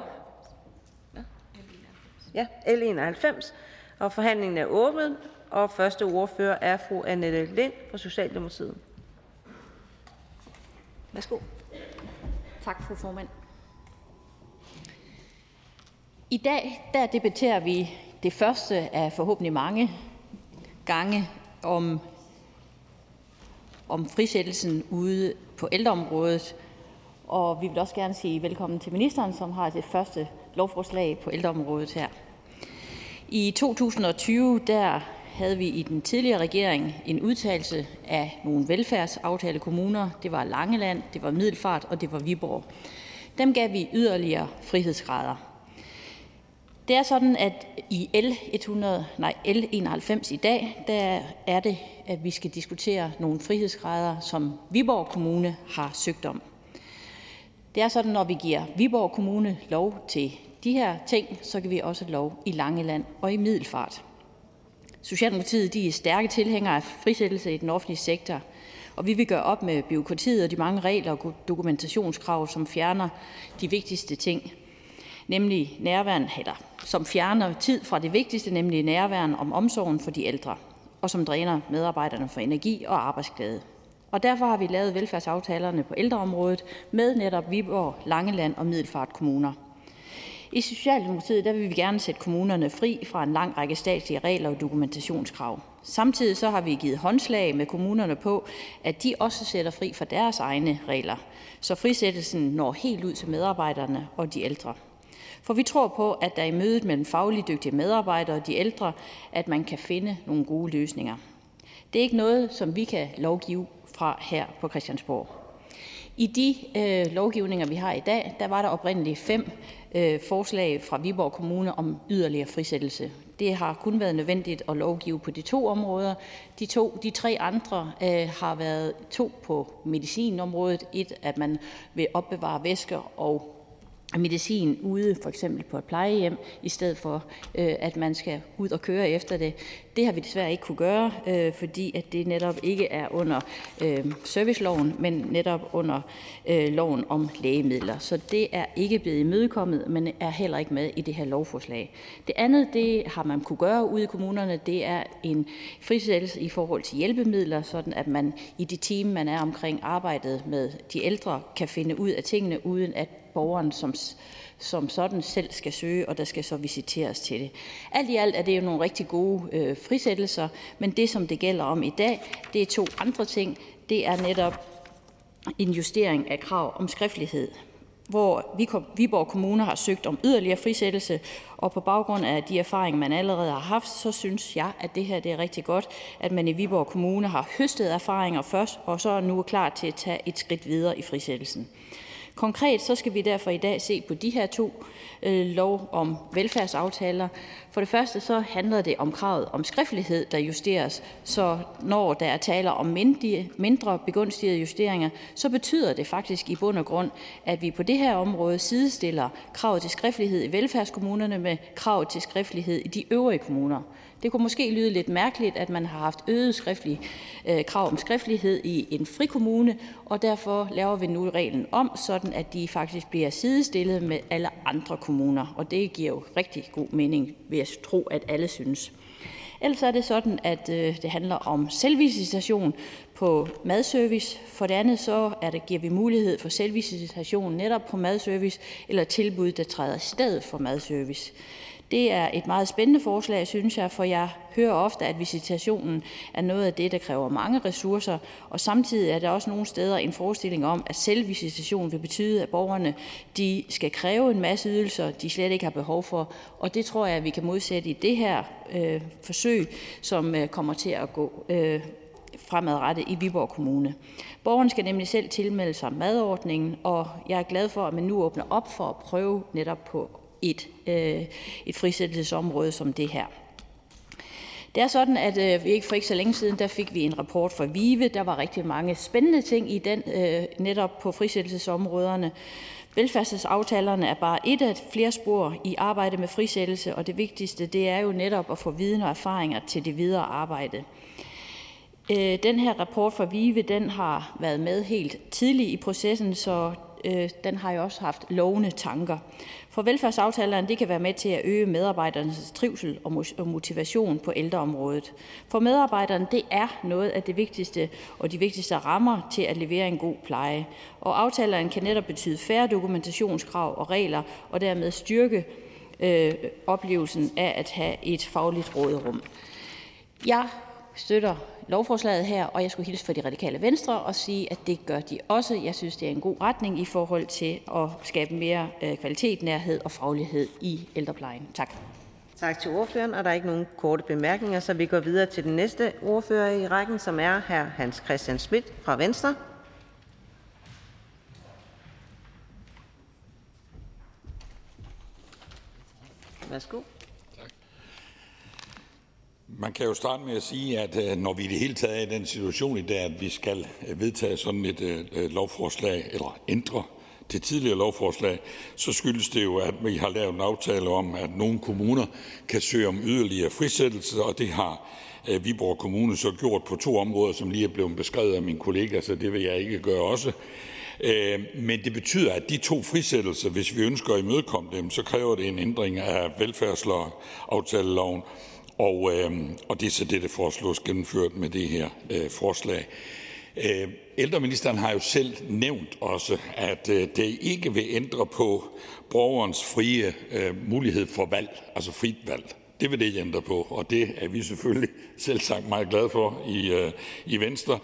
ja, L91. Og forhandlingen er åbnet. Og første ordfører er fru Annette Lind fra Socialdemokratiet. Værsgo. Tak, fru formand. I dag der debatterer vi det første af forhåbentlig mange gange om, om frisættelsen ude på ældreområdet. Og vi vil også gerne sige velkommen til ministeren, som har det første lovforslag på ældreområdet her. I 2020 der havde vi i den tidligere regering en udtalelse af nogle velfærdsaftalekommuner. Det var Langeland, det var Middelfart og det var Viborg. Dem gav vi yderligere frihedsgrader. Det er sådan, at i L, 100, nej, L 91 i dag, der er det, at vi skal diskutere nogle frihedsgrader, som Viborg Kommune har søgt om. Det er sådan, når vi giver Viborg Kommune lov til de her ting, så kan vi også lov i Langeland og i Middelfart. Socialdemokratiet de er stærke tilhængere af frisættelse i den offentlige sektor, og vi vil gøre op med byråkratiet og de mange regler og dokumentationskrav, som fjerner de vigtigste ting, nemlig nærværen, eller som fjerner tid fra det vigtigste, nemlig nærværen om omsorgen for de ældre, og som dræner medarbejderne for energi og arbejdsglæde. Og derfor har vi lavet velfærdsaftalerne på ældreområdet med netop Viborg, Langeland og Middelfart kommuner. I Socialdemokratiet der vil vi gerne sætte kommunerne fri fra en lang række statslige regler og dokumentationskrav. Samtidig så har vi givet håndslag med kommunerne på, at de også sætter fri fra deres egne regler, så frisættelsen når helt ud til medarbejderne og de ældre. For vi tror på, at der i mødet mellem fagligt dygtige medarbejdere og de ældre, at man kan finde nogle gode løsninger. Det er ikke noget, som vi kan lovgive fra her på Christiansborg. I de øh, lovgivninger, vi har i dag, der var der oprindeligt fem øh, forslag fra Viborg Kommune om yderligere frisættelse. Det har kun været nødvendigt at lovgive på de to områder. De, to, de tre andre øh, har været to på medicinområdet. Et, at man vil opbevare væsker og medicin ude, for eksempel på et plejehjem, i stedet for øh, at man skal ud og køre efter det. Det har vi desværre ikke kunne gøre, øh, fordi at det netop ikke er under øh, serviceloven, men netop under øh, loven om lægemidler. Så det er ikke blevet imødekommet, men er heller ikke med i det her lovforslag. Det andet, det har man kunne gøre ude i kommunerne, det er en frisættelse i forhold til hjælpemidler, sådan at man i de team, man er omkring arbejdet med de ældre, kan finde ud af tingene, uden at borgeren som, som sådan selv skal søge, og der skal så visiteres til det. Alt i alt er det jo nogle rigtig gode øh, frisættelser, men det, som det gælder om i dag, det er to andre ting. Det er netop en justering af krav om skriftlighed hvor Viborg Kommune har søgt om yderligere frisættelse, og på baggrund af de erfaringer, man allerede har haft, så synes jeg, at det her det er rigtig godt, at man i Viborg Kommune har høstet erfaringer først, og så er nu klar til at tage et skridt videre i frisættelsen. Konkret så skal vi derfor i dag se på de her to øh, lov om velfærdsaftaler. For det første så handler det om kravet om skriftlighed, der justeres, så når der er taler om mindre, mindre begunstigede justeringer, så betyder det faktisk i bund og grund, at vi på det her område sidestiller kravet til skriftlighed i velfærdskommunerne med kravet til skriftlighed i de øvrige kommuner. Det kunne måske lyde lidt mærkeligt, at man har haft øget skriftlig, øh, krav om skriftlighed i en frikommune, og derfor laver vi nu reglen om, sådan at de faktisk bliver sidestillet med alle andre kommuner. Og det giver jo rigtig god mening, vil jeg tro, at alle synes. Ellers er det sådan, at øh, det handler om selvvisitation på madservice. For det andet så er det, giver vi mulighed for selvvisitation netop på madservice eller tilbud, der træder i stedet for madservice. Det er et meget spændende forslag, synes jeg, for jeg hører ofte, at visitationen er noget af det, der kræver mange ressourcer, og samtidig er der også nogle steder en forestilling om, at selvvisitation vil betyde, at borgerne de skal kræve en masse ydelser, de slet ikke har behov for, og det tror jeg, at vi kan modsætte i det her øh, forsøg, som øh, kommer til at gå øh, fremadrettet i Viborg Kommune. Borgeren skal nemlig selv tilmelde sig madordningen, og jeg er glad for, at man nu åbner op for at prøve netop på et, øh, et frisættelsesområde som det her. Det er sådan, at øh, vi ikke for ikke så længe siden, der fik vi en rapport fra VIVE. Der var rigtig mange spændende ting i den, øh, netop på frisættelsesområderne. Velfærdsaftalerne er bare et af flere spor i arbejde med frisættelse, og det vigtigste det er jo netop at få viden og erfaringer til det videre arbejde. Øh, den her rapport fra VIVE den har været med helt tidligt i processen, så øh, den har jo også haft lovende tanker. For velfærdsaftalerne det kan være med til at øge medarbejdernes trivsel og motivation på ældreområdet. For medarbejderne det er noget af det vigtigste og de vigtigste rammer til at levere en god pleje. Og aftalerne kan netop betyde færre dokumentationskrav og regler og dermed styrke øh, oplevelsen af at have et fagligt råderum. Jeg støtter lovforslaget her, og jeg skulle hilse fra de radikale venstre og sige, at det gør de også. Jeg synes, det er en god retning i forhold til at skabe mere øh, kvalitet, nærhed og faglighed i ældreplejen. Tak. Tak til ordføreren, og der er ikke nogen korte bemærkninger, så vi går videre til den næste ordfører i rækken, som er hr. Hans Christian Schmidt fra Venstre. Værsgo. Man kan jo starte med at sige, at øh, når vi i det hele taget er i den situation i dag, at vi skal øh, vedtage sådan et øh, lovforslag, eller ændre det tidligere lovforslag, så skyldes det jo, at vi har lavet en aftale om, at nogle kommuner kan søge om yderligere frisættelse, og det har Viborg Kommune så gjort på to områder, som lige er blevet beskrevet af min kollega, så det vil jeg ikke gøre også. Men det betyder, at de to frisættelser, hvis vi ønsker at imødekomme dem, så kræver det en ændring af velfærdsaftaleloven, og, øh, og det er så det, der foreslås gennemført med det her øh, forslag. Øh, ældreministeren har jo selv nævnt også, at øh, det ikke vil ændre på borgerens frie øh, mulighed for valg, altså frit valg. Det vil det ikke ændre på, og det er vi selvfølgelig selv sagt meget glade for i, øh, i Venstre.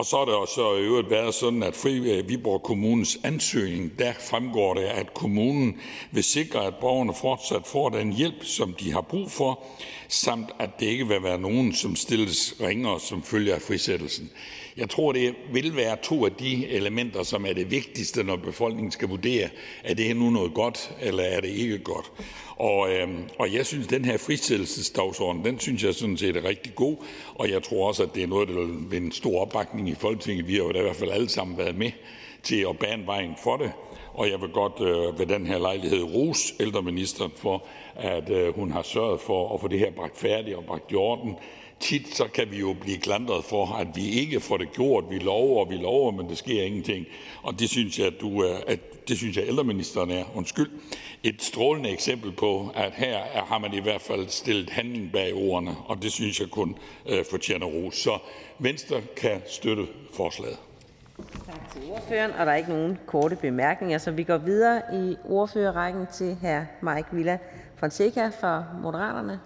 Og så er det også i øvrigt været sådan, at Fri øh, Viborg Kommunes ansøgning, der fremgår det, at kommunen vil sikre, at borgerne fortsat får den hjælp, som de har brug for, samt at det ikke vil være nogen, som stilles ringere som følge af frisættelsen. Jeg tror, det vil være to af de elementer, som er det vigtigste, når befolkningen skal vurdere, er det nu noget godt, eller er det ikke godt. Og, øh, og jeg synes, den her frisættelsesdagsorden, den synes jeg sådan set er rigtig god, og jeg tror også, at det er noget, der vil vinde stor opbakning i Folketinget. Vi har jo i hvert fald alle sammen været med til at bane vejen for det, og jeg vil godt øh, ved den her lejlighed rose ældreministeren for, at øh, hun har sørget for at få det her bragt færdigt og bragt i orden. Tit så kan vi jo blive klandret for, at vi ikke får det gjort. Vi lover, og vi lover, men der sker ingenting. Og det synes jeg, at, du er, at det synes jeg ældreministeren er, undskyld, et strålende eksempel på, at her har man i hvert fald stillet handling bag ordene, og det synes jeg kun øh, fortjener ros. Så Venstre kan støtte forslaget. Tak til ordføreren, og der er ikke nogen korte bemærkninger, så vi går videre i ordførerrækken til hr. Mike Villa Fonseca fra Moderaterne.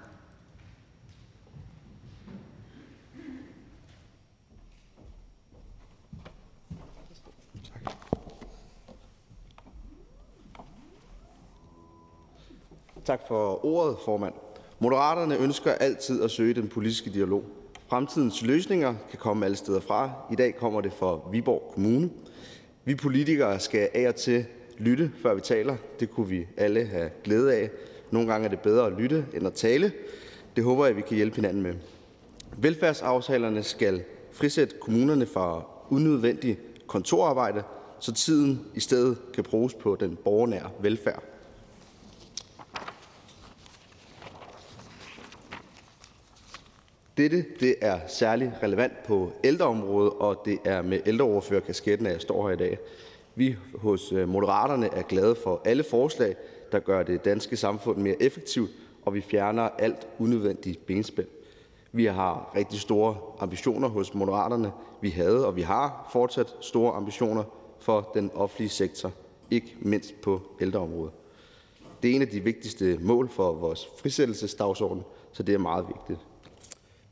Tak for ordet, formand. Moderaterne ønsker altid at søge den politiske dialog. Fremtidens løsninger kan komme alle steder fra. I dag kommer det fra Viborg Kommune. Vi politikere skal af og til lytte, før vi taler. Det kunne vi alle have glæde af. Nogle gange er det bedre at lytte end at tale. Det håber jeg, vi kan hjælpe hinanden med. Velfærdsaftalerne skal frisætte kommunerne fra unødvendig kontorarbejde, så tiden i stedet kan bruges på den borgernære velfærd. Dette det er særlig relevant på ældreområdet, og det er med ældreordførerkasketten, at jeg står her i dag. Vi hos øh, Moderaterne er glade for alle forslag, der gør det danske samfund mere effektivt, og vi fjerner alt unødvendigt benspænd. Vi har rigtig store ambitioner hos Moderaterne. Vi havde og vi har fortsat store ambitioner for den offentlige sektor, ikke mindst på ældreområdet. Det er en af de vigtigste mål for vores frisættelsesdagsorden, så det er meget vigtigt.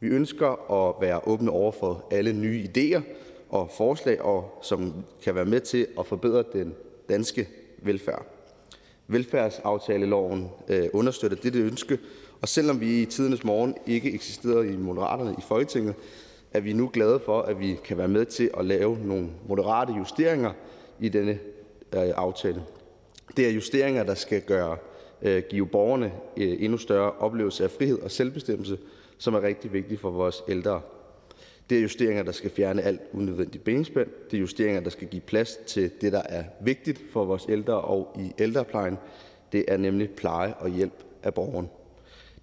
Vi ønsker at være åbne over for alle nye idéer og forslag, og som kan være med til at forbedre den danske velfærd. Velfærdsaftaleloven øh, understøtter dette ønske, og selvom vi i tidernes morgen ikke eksisterede i Moderaterne i Folketinget, er vi nu glade for, at vi kan være med til at lave nogle moderate justeringer i denne øh, aftale. Det er justeringer, der skal gøre, øh, give borgerne øh, endnu større oplevelse af frihed og selvbestemmelse, som er rigtig vigtigt for vores ældre. Det er justeringer, der skal fjerne alt unødvendigt benspænd. Det er justeringer, der skal give plads til det, der er vigtigt for vores ældre og i ældreplejen. Det er nemlig pleje og hjælp af borgeren.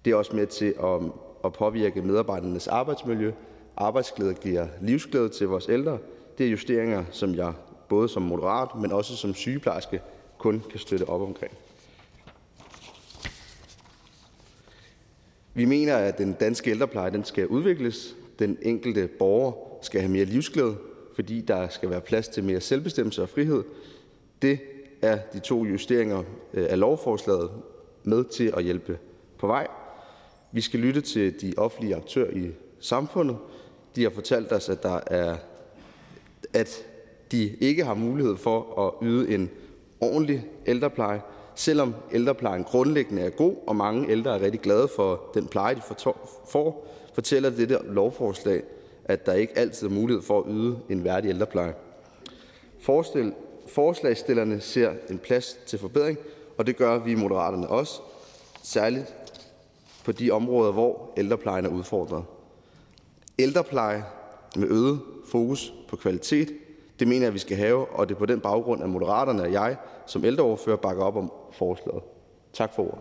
Det er også med til at, at påvirke medarbejdernes arbejdsmiljø. Arbejdsglæde giver livsglæde til vores ældre. Det er justeringer, som jeg både som moderat, men også som sygeplejerske kun kan støtte op omkring. Vi mener, at den danske ældrepleje den skal udvikles. Den enkelte borger skal have mere livsglæde, fordi der skal være plads til mere selvbestemmelse og frihed. Det er de to justeringer øh, af lovforslaget med til at hjælpe på vej. Vi skal lytte til de offentlige aktører i samfundet. De har fortalt os, at, der er, at de ikke har mulighed for at yde en ordentlig ældrepleje, Selvom ældreplejen grundlæggende er god, og mange ældre er rigtig glade for den pleje, de får, fortæller dette lovforslag, at der ikke altid er mulighed for at yde en værdig ældrepleje. Forslagstillerne ser en plads til forbedring, og det gør vi i Moderaterne også. særligt på de områder, hvor ældreplejen er udfordret. Ældrepleje med øget fokus på kvalitet, det mener jeg, vi skal have, og det er på den baggrund, at Moderaterne og jeg som ældreordfører bakker op om forslaget. Tak for ordet.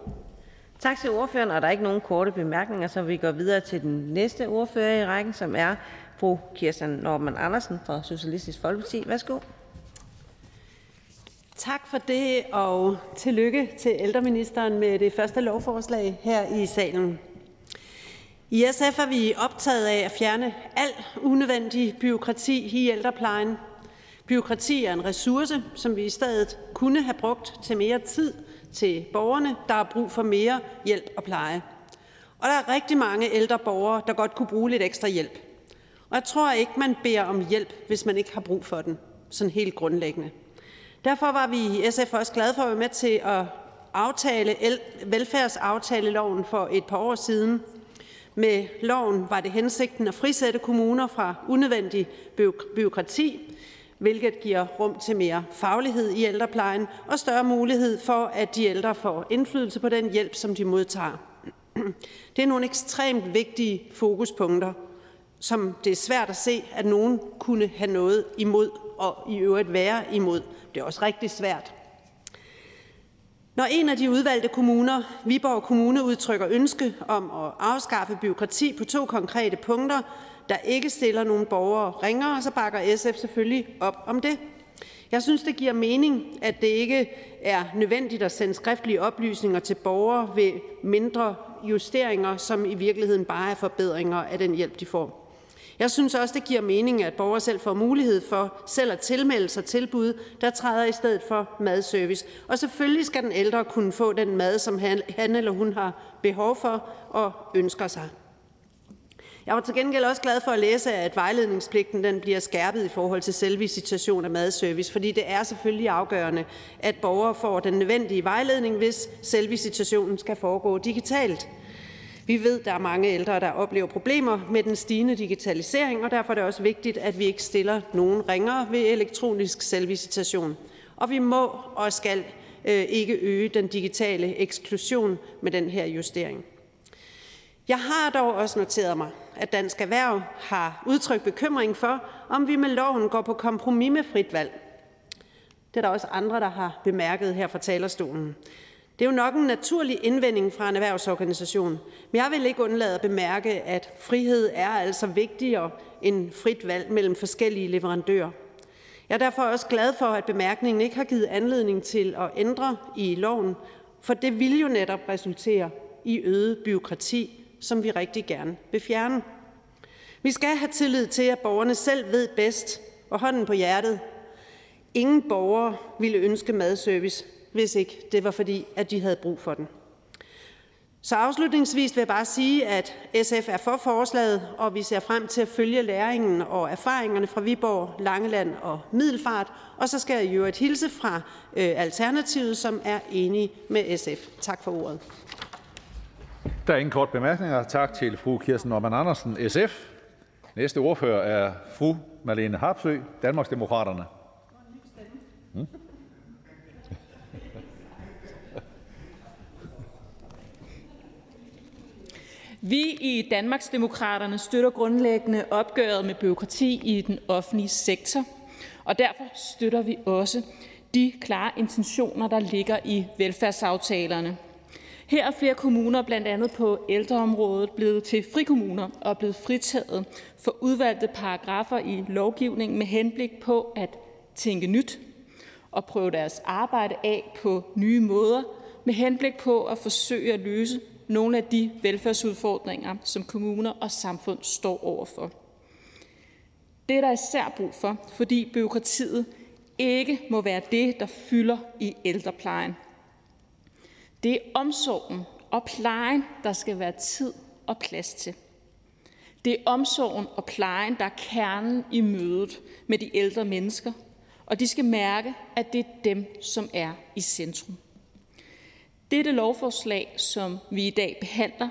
Tak til ordføreren, og der er ikke nogen korte bemærkninger, så vi går videre til den næste ordfører i rækken, som er fru Kirsten Norman Andersen fra Socialistisk Folkeparti. Værsgo. Tak for det, og tillykke til ældreministeren med det første lovforslag her i salen. I SF er vi optaget af at fjerne al unødvendig byråkrati i ældreplejen. Byråkrati er en ressource, som vi i stedet kunne have brugt til mere tid til borgerne, der har brug for mere hjælp og pleje. Og der er rigtig mange ældre borgere, der godt kunne bruge lidt ekstra hjælp. Og jeg tror ikke, man beder om hjælp, hvis man ikke har brug for den, sådan helt grundlæggende. Derfor var vi i SF også glade for at være med til at aftale velfærdsaftaleloven for et par år siden. Med loven var det hensigten at frisætte kommuner fra unødvendig byråkrati, hvilket giver rum til mere faglighed i ældreplejen og større mulighed for, at de ældre får indflydelse på den hjælp, som de modtager. Det er nogle ekstremt vigtige fokuspunkter, som det er svært at se, at nogen kunne have noget imod og i øvrigt være imod. Det er også rigtig svært. Når en af de udvalgte kommuner, Viborg Kommune, udtrykker ønske om at afskaffe byråkrati på to konkrete punkter, der ikke stiller nogen borgere ringere, så bakker SF selvfølgelig op om det. Jeg synes, det giver mening, at det ikke er nødvendigt at sende skriftlige oplysninger til borgere ved mindre justeringer, som i virkeligheden bare er forbedringer af den hjælp, de får. Jeg synes også, det giver mening, at borgere selv får mulighed for selv at tilmelde sig tilbud, der træder i stedet for madservice. Og selvfølgelig skal den ældre kunne få den mad, som han eller hun har behov for og ønsker sig. Jeg var til gengæld også glad for at læse, at vejledningspligten den bliver skærpet i forhold til selvvisitation af madservice, fordi det er selvfølgelig afgørende, at borgere får den nødvendige vejledning, hvis selvvisitationen skal foregå digitalt. Vi ved, at der er mange ældre, der oplever problemer med den stigende digitalisering, og derfor er det også vigtigt, at vi ikke stiller nogen ringere ved elektronisk selvvisitation. Og vi må og skal øh, ikke øge den digitale eksklusion med den her justering. Jeg har dog også noteret mig, at Dansk Erhverv har udtrykt bekymring for, om vi med loven går på kompromis med frit valg. Det er der også andre, der har bemærket her fra talerstolen. Det er jo nok en naturlig indvending fra en erhvervsorganisation, men jeg vil ikke undlade at bemærke, at frihed er altså vigtigere end frit valg mellem forskellige leverandører. Jeg er derfor også glad for, at bemærkningen ikke har givet anledning til at ændre i loven, for det vil jo netop resultere i øget byråkrati, som vi rigtig gerne vil fjerne. Vi skal have tillid til, at borgerne selv ved bedst, og hånden på hjertet. Ingen borgere ville ønske madservice, hvis ikke det var fordi, at de havde brug for den. Så afslutningsvis vil jeg bare sige, at SF er for forslaget, og vi ser frem til at følge læringen og erfaringerne fra Viborg, Langeland og Middelfart. Og så skal jeg i et hilse fra øh, Alternativet, som er enige med SF. Tak for ordet. Der er ingen kort bemærkninger. Tak til fru Kirsten Norman Andersen, SF. Næste ordfører er fru Marlene Harpsø, Danmarksdemokraterne. Hmm? Vi i Danmarksdemokraterne støtter grundlæggende opgøret med byråkrati i den offentlige sektor, og derfor støtter vi også de klare intentioner, der ligger i velfærdsaftalerne. Her er flere kommuner, blandt andet på ældreområdet, blevet til frikommuner og blevet fritaget for udvalgte paragrafer i lovgivningen med henblik på at tænke nyt og prøve deres arbejde af på nye måder med henblik på at forsøge at løse nogle af de velfærdsudfordringer, som kommuner og samfund står overfor. Det er der især brug for, fordi byråkratiet ikke må være det, der fylder i ældreplejen. Det er omsorgen og plejen, der skal være tid og plads til. Det er omsorgen og plejen, der er kernen i mødet med de ældre mennesker, og de skal mærke, at det er dem, som er i centrum. Dette lovforslag, som vi i dag behandler,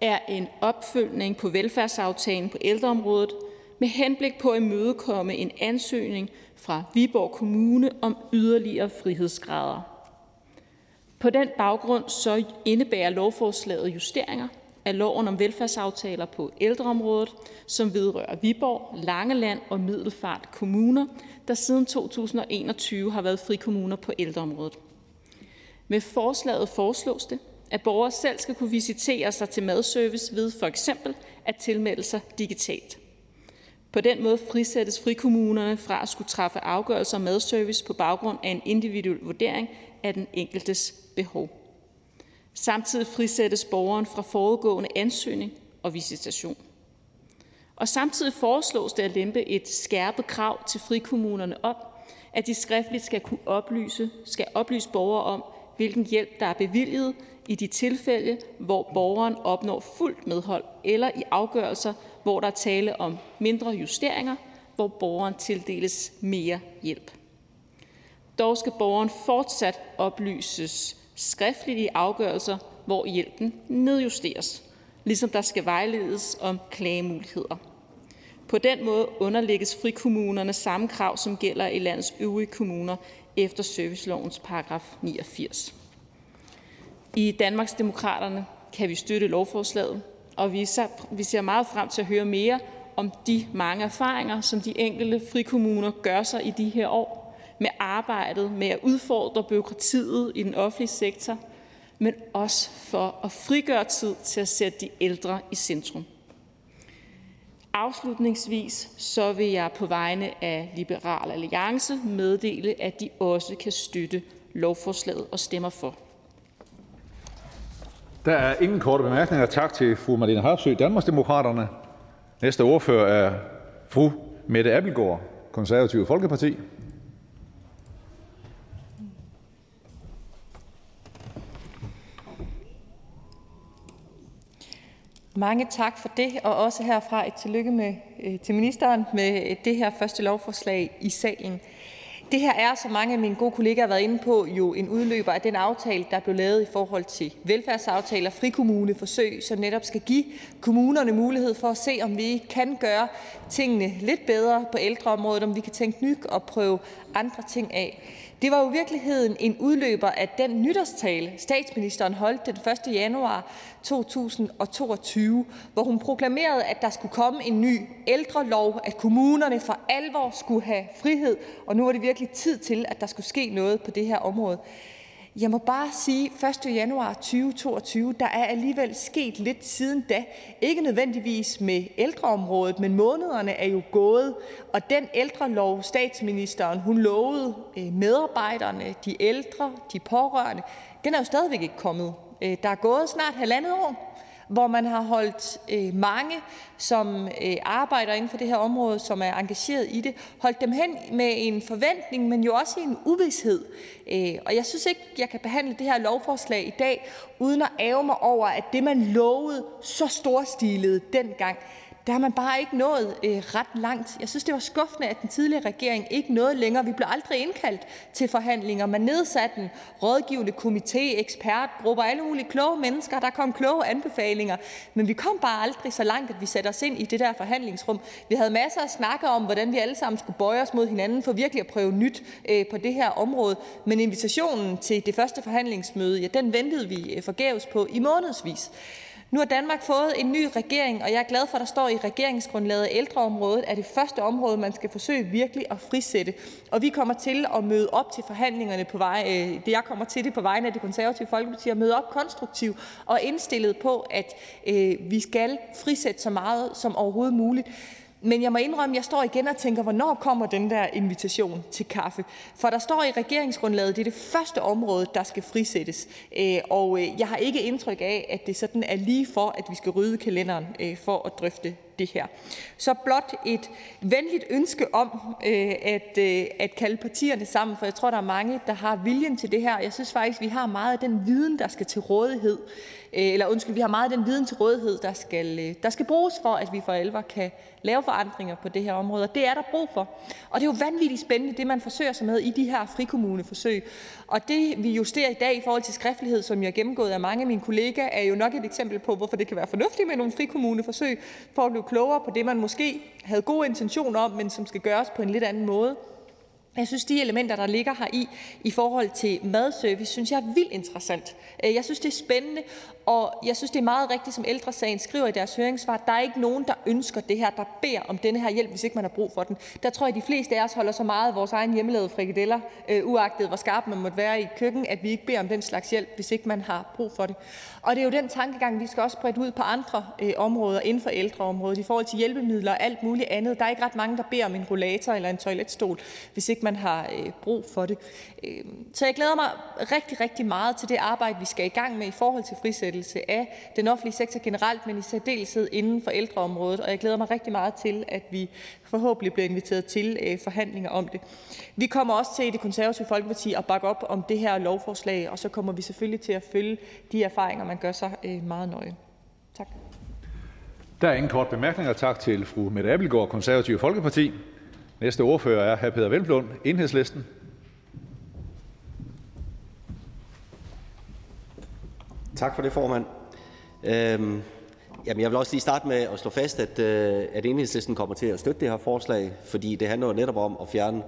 er en opfølgning på velfærdsaftalen på ældreområdet med henblik på at imødekomme en ansøgning fra Viborg Kommune om yderligere frihedsgrader. På den baggrund så indebærer lovforslaget justeringer af loven om velfærdsaftaler på ældreområdet, som vedrører Viborg, Langeland og Middelfart kommuner, der siden 2021 har været frikommuner på ældreområdet. Med forslaget foreslås det, at borgere selv skal kunne visitere sig til madservice ved for eksempel at tilmelde sig digitalt. På den måde frisættes frikommunerne fra at skulle træffe afgørelser om madservice på baggrund af en individuel vurdering af den enkeltes behov. Samtidig frisættes borgeren fra forudgående ansøgning og visitation. Og samtidig foreslås det at lempe et skærpet krav til frikommunerne om, at de skriftligt skal kunne oplyse, skal oplyse borgere om, hvilken hjælp der er bevilget i de tilfælde, hvor borgeren opnår fuldt medhold, eller i afgørelser, hvor der er tale om mindre justeringer, hvor borgeren tildeles mere hjælp. Dog skal borgeren fortsat oplyses skriftligt i afgørelser, hvor hjælpen nedjusteres, ligesom der skal vejledes om klagemuligheder. På den måde underlægges frikommunerne samme krav, som gælder i landets øvrige kommuner efter servicelovens paragraf 89. I Danmarksdemokraterne kan vi støtte lovforslaget, og vi ser meget frem til at høre mere om de mange erfaringer, som de enkelte frikommuner gør sig i de her år med arbejdet med at udfordre byråkratiet i den offentlige sektor, men også for at frigøre tid til at sætte de ældre i centrum. Afslutningsvis så vil jeg på vegne af Liberal Alliance meddele, at de også kan støtte lovforslaget og stemmer for. Der er ingen korte bemærkninger. Tak til fru Marlene Harpsøe, Danmarksdemokraterne. Næste ordfører er fru Mette Abelgaard, Konservative Folkeparti. Mange tak for det, og også herfra et tillykke med, øh, til ministeren med øh, det her første lovforslag i salen. Det her er, som mange af mine gode kollegaer har været inde på, jo en udløber af den aftale, der blev lavet i forhold til velfærdsaftaler, frikommuneforsøg, som netop skal give kommunerne mulighed for at se, om vi kan gøre tingene lidt bedre på ældreområdet, om vi kan tænke nyt og prøve andre ting af. Det var jo i virkeligheden en udløber af den nytårstale, statsministeren holdt den 1. januar 2022, hvor hun proklamerede, at der skulle komme en ny ældrelov, at kommunerne for alvor skulle have frihed, og nu var det virkelig tid til, at der skulle ske noget på det her område. Jeg må bare sige, 1. januar 2022, der er alligevel sket lidt siden da. Ikke nødvendigvis med ældreområdet, men månederne er jo gået, og den ældrelov, statsministeren hun lovede øh, medarbejderne, de ældre, de pårørende, den er jo stadigvæk ikke kommet. Øh, der er gået snart halvandet år hvor man har holdt øh, mange, som øh, arbejder inden for det her område, som er engageret i det, holdt dem hen med en forventning, men jo også i en uvidshed. Øh, og jeg synes ikke, jeg kan behandle det her lovforslag i dag, uden at ære mig over, at det, man lovede så storstilet dengang, der har man bare ikke nået øh, ret langt. Jeg synes, det var skuffende, at den tidligere regering ikke nåede længere. Vi blev aldrig indkaldt til forhandlinger. Man nedsatte en rådgivende komité, ekspertgrupper, alle mulige kloge mennesker. Der kom kloge anbefalinger, men vi kom bare aldrig så langt, at vi satte os ind i det der forhandlingsrum. Vi havde masser af snakke om, hvordan vi alle sammen skulle bøje os mod hinanden for virkelig at prøve nyt øh, på det her område. Men invitationen til det første forhandlingsmøde, ja, den ventede vi øh, forgæves på i månedsvis. Nu har Danmark fået en ny regering, og jeg er glad for, at der står i regeringsgrundlaget, at ældreområdet er det første område, man skal forsøge virkelig at frisætte. Og vi kommer til at møde op til forhandlingerne på vej, øh, det jeg kommer til det på vegne af det konservative Folkeparti, at møde op konstruktivt og indstillet på, at øh, vi skal frisætte så meget som overhovedet muligt. Men jeg må indrømme, at jeg står igen og tænker, hvornår kommer den der invitation til kaffe? For der står i regeringsgrundlaget, at det er det første område, der skal frisættes. Øh, og øh, jeg har ikke indtryk af, at det sådan er lige for, at vi skal rydde kalenderen øh, for at drøfte det her. Så blot et venligt ønske om at, at kalde partierne sammen, for jeg tror, der er mange, der har viljen til det her. Jeg synes faktisk, vi har meget af den viden, der skal til rådighed. Øh, eller undskyld, vi har meget af den viden til rådighed, der skal, øh, der skal bruges for, at vi for alvor kan lave forandringer på det her område, og det er der brug for. Og det er jo vanvittigt spændende, det man forsøger sig med i de her frikommuneforsøg. Og det vi justerer i dag i forhold til skriftlighed, som jeg har gennemgået af mange af mine kollegaer, er jo nok et eksempel på, hvorfor det kan være fornuftigt med nogle frikommuneforsøg, for at blive klogere på det, man måske havde gode intentioner om, men som skal gøres på en lidt anden måde. Jeg synes, de elementer, der ligger her i, i forhold til madservice, synes jeg er vildt interessant. Øh, jeg synes, det er spændende, og jeg synes, det er meget rigtigt, som Ældresagen skriver i deres høringssvar. Der er ikke nogen, der ønsker det her, der beder om denne her hjælp, hvis ikke man har brug for den. Der tror jeg, de fleste af os holder så meget af vores egen hjemmelavede frikadeller, øh, uagtet hvor skarp man måtte være i køkken, at vi ikke beder om den slags hjælp, hvis ikke man har brug for det. Og det er jo den tankegang, vi skal også bredt ud på andre øh, områder inden for ældreområdet, i forhold til hjælpemidler og alt muligt andet. Der er ikke ret mange, der beder om en rollator eller en toiletstol, hvis ikke man har øh, brug for det. Øh, så jeg glæder mig rigtig, rigtig meget til det arbejde, vi skal i gang med i forhold til frisættelse af den offentlige sektor generelt, men i særdeleshed inden for ældreområdet. Og jeg glæder mig rigtig meget til, at vi forhåbentlig bliver inviteret til øh, forhandlinger om det. Vi kommer også til i det konservative Folkeparti at bakke op om det her lovforslag, og så kommer vi selvfølgelig til at følge de erfaringer, man gør sig øh, meget nøje. Tak. Der er ingen kort bemærkninger. Tak til fru Mette Abelgaard, Konservative Folkeparti. Næste ordfører er hr. Peter Velblund, Enhedslisten. Tak for det, formand. Øhm, jamen jeg vil også lige starte med at slå fast, at, øh, at enhedslisten kommer til at støtte det her forslag, fordi det handler jo netop om at fjerne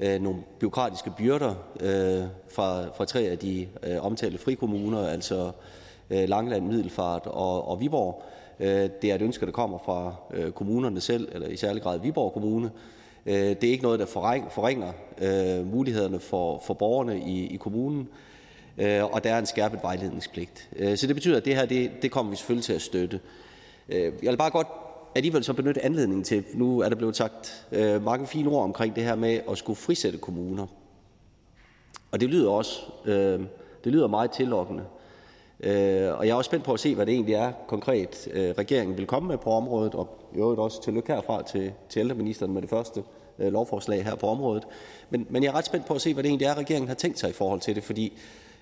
øh, nogle byråkratiske byrder øh, fra, fra tre af de øh, omtalte frikommuner, altså øh, Langland, Middelfart og, og Viborg. Øh, det er et ønske, der kommer fra øh, kommunerne selv, eller i særlig grad Viborg Kommune. Øh, det er ikke noget, der forringer øh, mulighederne for, for borgerne i, i kommunen. Øh, Øh, og der er en skærpet vejledningspligt. Øh, så det betyder, at det her det, det kommer vi selvfølgelig til at støtte. Øh, jeg vil bare godt alligevel så benytte anledningen til, nu er der blevet sagt mange fine ord omkring det her med at skulle frisætte kommuner. Og det lyder også det lyder meget tillokkende. Og jeg er også spændt på at se, hvad det egentlig er konkret, regeringen vil komme med på området, og i øvrigt også tillykke herfra til, til ældreministeren med det første lovforslag her på området. Men, men jeg er ret spændt på at se, hvad det egentlig er, regeringen har tænkt sig i forhold til det, fordi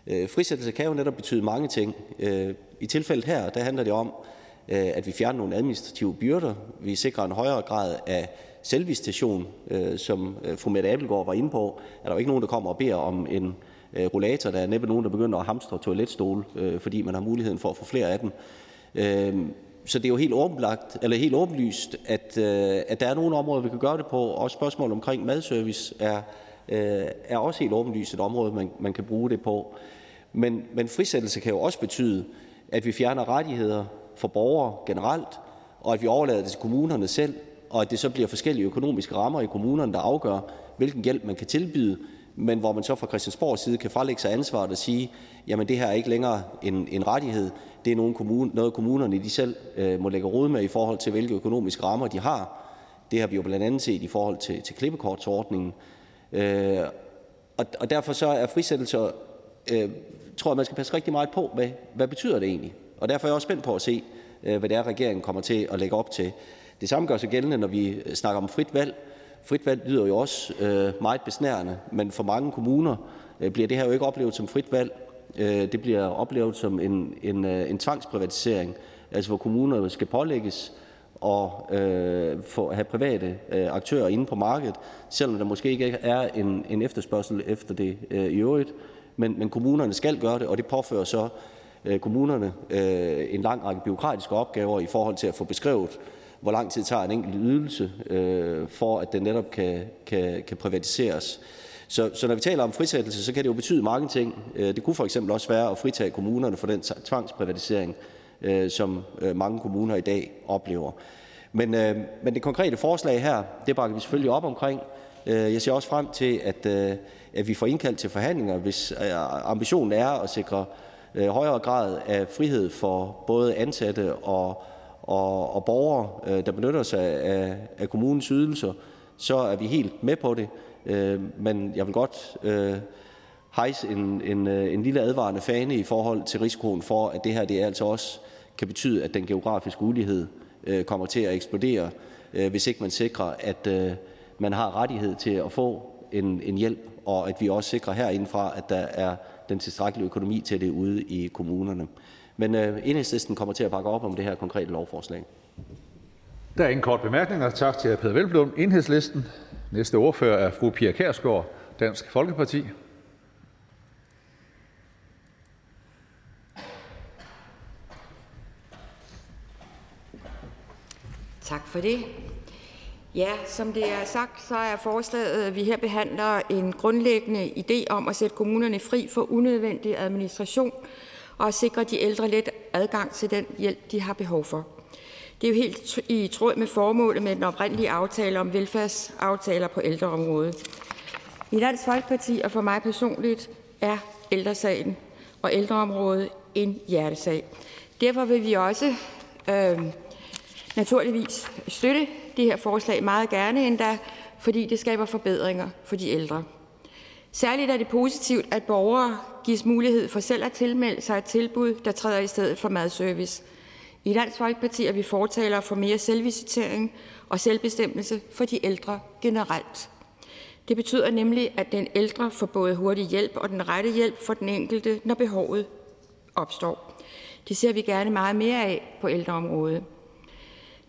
Øh, frisættelse kan jo netop betyde mange ting. Øh, I tilfældet her der handler det om, øh, at vi fjerner nogle administrative byrder. Vi sikrer en højere grad af selvvisitation, som fru Mette Abelgaard var inde på. Er der jo ikke nogen, der kommer og beder om en rollator. Der er næppe nogen, der begynder at hamstre toiletstole, fordi man har muligheden for at få flere af dem. Så det er jo helt, åbenlagt, eller helt åbenlyst, at, at der er nogle områder, vi kan gøre det på. Også spørgsmål omkring madservice er, Øh, er også helt åbenlyst et område, man, man kan bruge det på. Men, men frisættelse kan jo også betyde, at vi fjerner rettigheder for borgere generelt, og at vi overlader det til kommunerne selv, og at det så bliver forskellige økonomiske rammer i kommunerne, der afgør, hvilken hjælp man kan tilbyde, men hvor man så fra Christiansborgs side kan frelægge sig ansvaret og sige, jamen det her er ikke længere en, en rettighed, det er nogen kommune, noget kommunerne de selv øh, må lægge råd med i forhold til, hvilke økonomiske rammer de har. Det har vi jo blandt andet set i forhold til, til klippekortsordningen. Øh, og, og derfor så er frisættelse øh, tror jeg, man skal passe rigtig meget på med, hvad betyder det egentlig? Og derfor er jeg også spændt på at se, øh, hvad det er, regeringen kommer til at lægge op til. Det samme gør sig gældende, når vi snakker om frit valg. Frit valg lyder jo også øh, meget besnærende, men for mange kommuner øh, bliver det her jo ikke oplevet som frit valg. Øh, det bliver oplevet som en, en, øh, en tvangsprivatisering, altså hvor kommuner skal pålægges og øh, få, have private øh, aktører inde på markedet, selvom der måske ikke er en, en efterspørgsel efter det øh, i øvrigt men, men kommunerne skal gøre det, og det påfører så øh, kommunerne øh, en lang række byråkratiske opgaver i forhold til at få beskrevet, hvor lang tid tager en enkelt ydelse, øh, for at den netop kan, kan, kan privatiseres. Så, så når vi taler om frisættelse, så kan det jo betyde mange ting. Øh, det kunne for eksempel også være at fritage kommunerne for den tvangsprivatisering, øh, som øh, mange kommuner i dag oplever. Men, øh, men det konkrete forslag her, det bakker vi selvfølgelig op omkring. Øh, jeg ser også frem til, at, øh, at vi får indkaldt til forhandlinger, hvis øh, ambitionen er at sikre øh, højere grad af frihed for både ansatte og, og, og borgere, øh, der benytter sig af, af kommunens ydelser, så er vi helt med på det. Øh, men jeg vil godt hejse en, en, en lille advarende fane i forhold til risikoen for, at det her det er altså også kan betyde, at den geografiske ulighed øh, kommer til at eksplodere, øh, hvis ikke man sikrer, at øh, man har rettighed til at få en, en hjælp, og at vi også sikrer herindefra, at der er den tilstrækkelige økonomi til det ude i kommunerne. Men øh, enhedslisten kommer til at bakke op om det her konkrete lovforslag. Der er ingen kort bemærkninger. Tak til Peter Velblom, enhedslisten. Næste ordfører er fru Pia Kærsgaard, Dansk Folkeparti. Tak for det. Ja, som det er sagt, så er forslaget, vi her behandler, en grundlæggende idé om at sætte kommunerne fri for unødvendig administration og at sikre de ældre let adgang til den hjælp, de har behov for. Det er jo helt i tråd med formålet med den oprindelige aftale om velfærdsaftaler på ældreområdet. I Dansk Folkeparti og for mig personligt er ældresagen og ældreområdet en hjertesag. Derfor vil vi også øh, naturligvis støtte det her forslag meget gerne endda, fordi det skaber forbedringer for de ældre. Særligt er det positivt, at borgere gives mulighed for selv at tilmelde sig et tilbud, der træder i stedet for madservice. I Dansk Folkeparti er vi fortalere for mere selvvisitering og selvbestemmelse for de ældre generelt. Det betyder nemlig, at den ældre får både hurtig hjælp og den rette hjælp for den enkelte, når behovet opstår. Det ser vi gerne meget mere af på ældreområdet.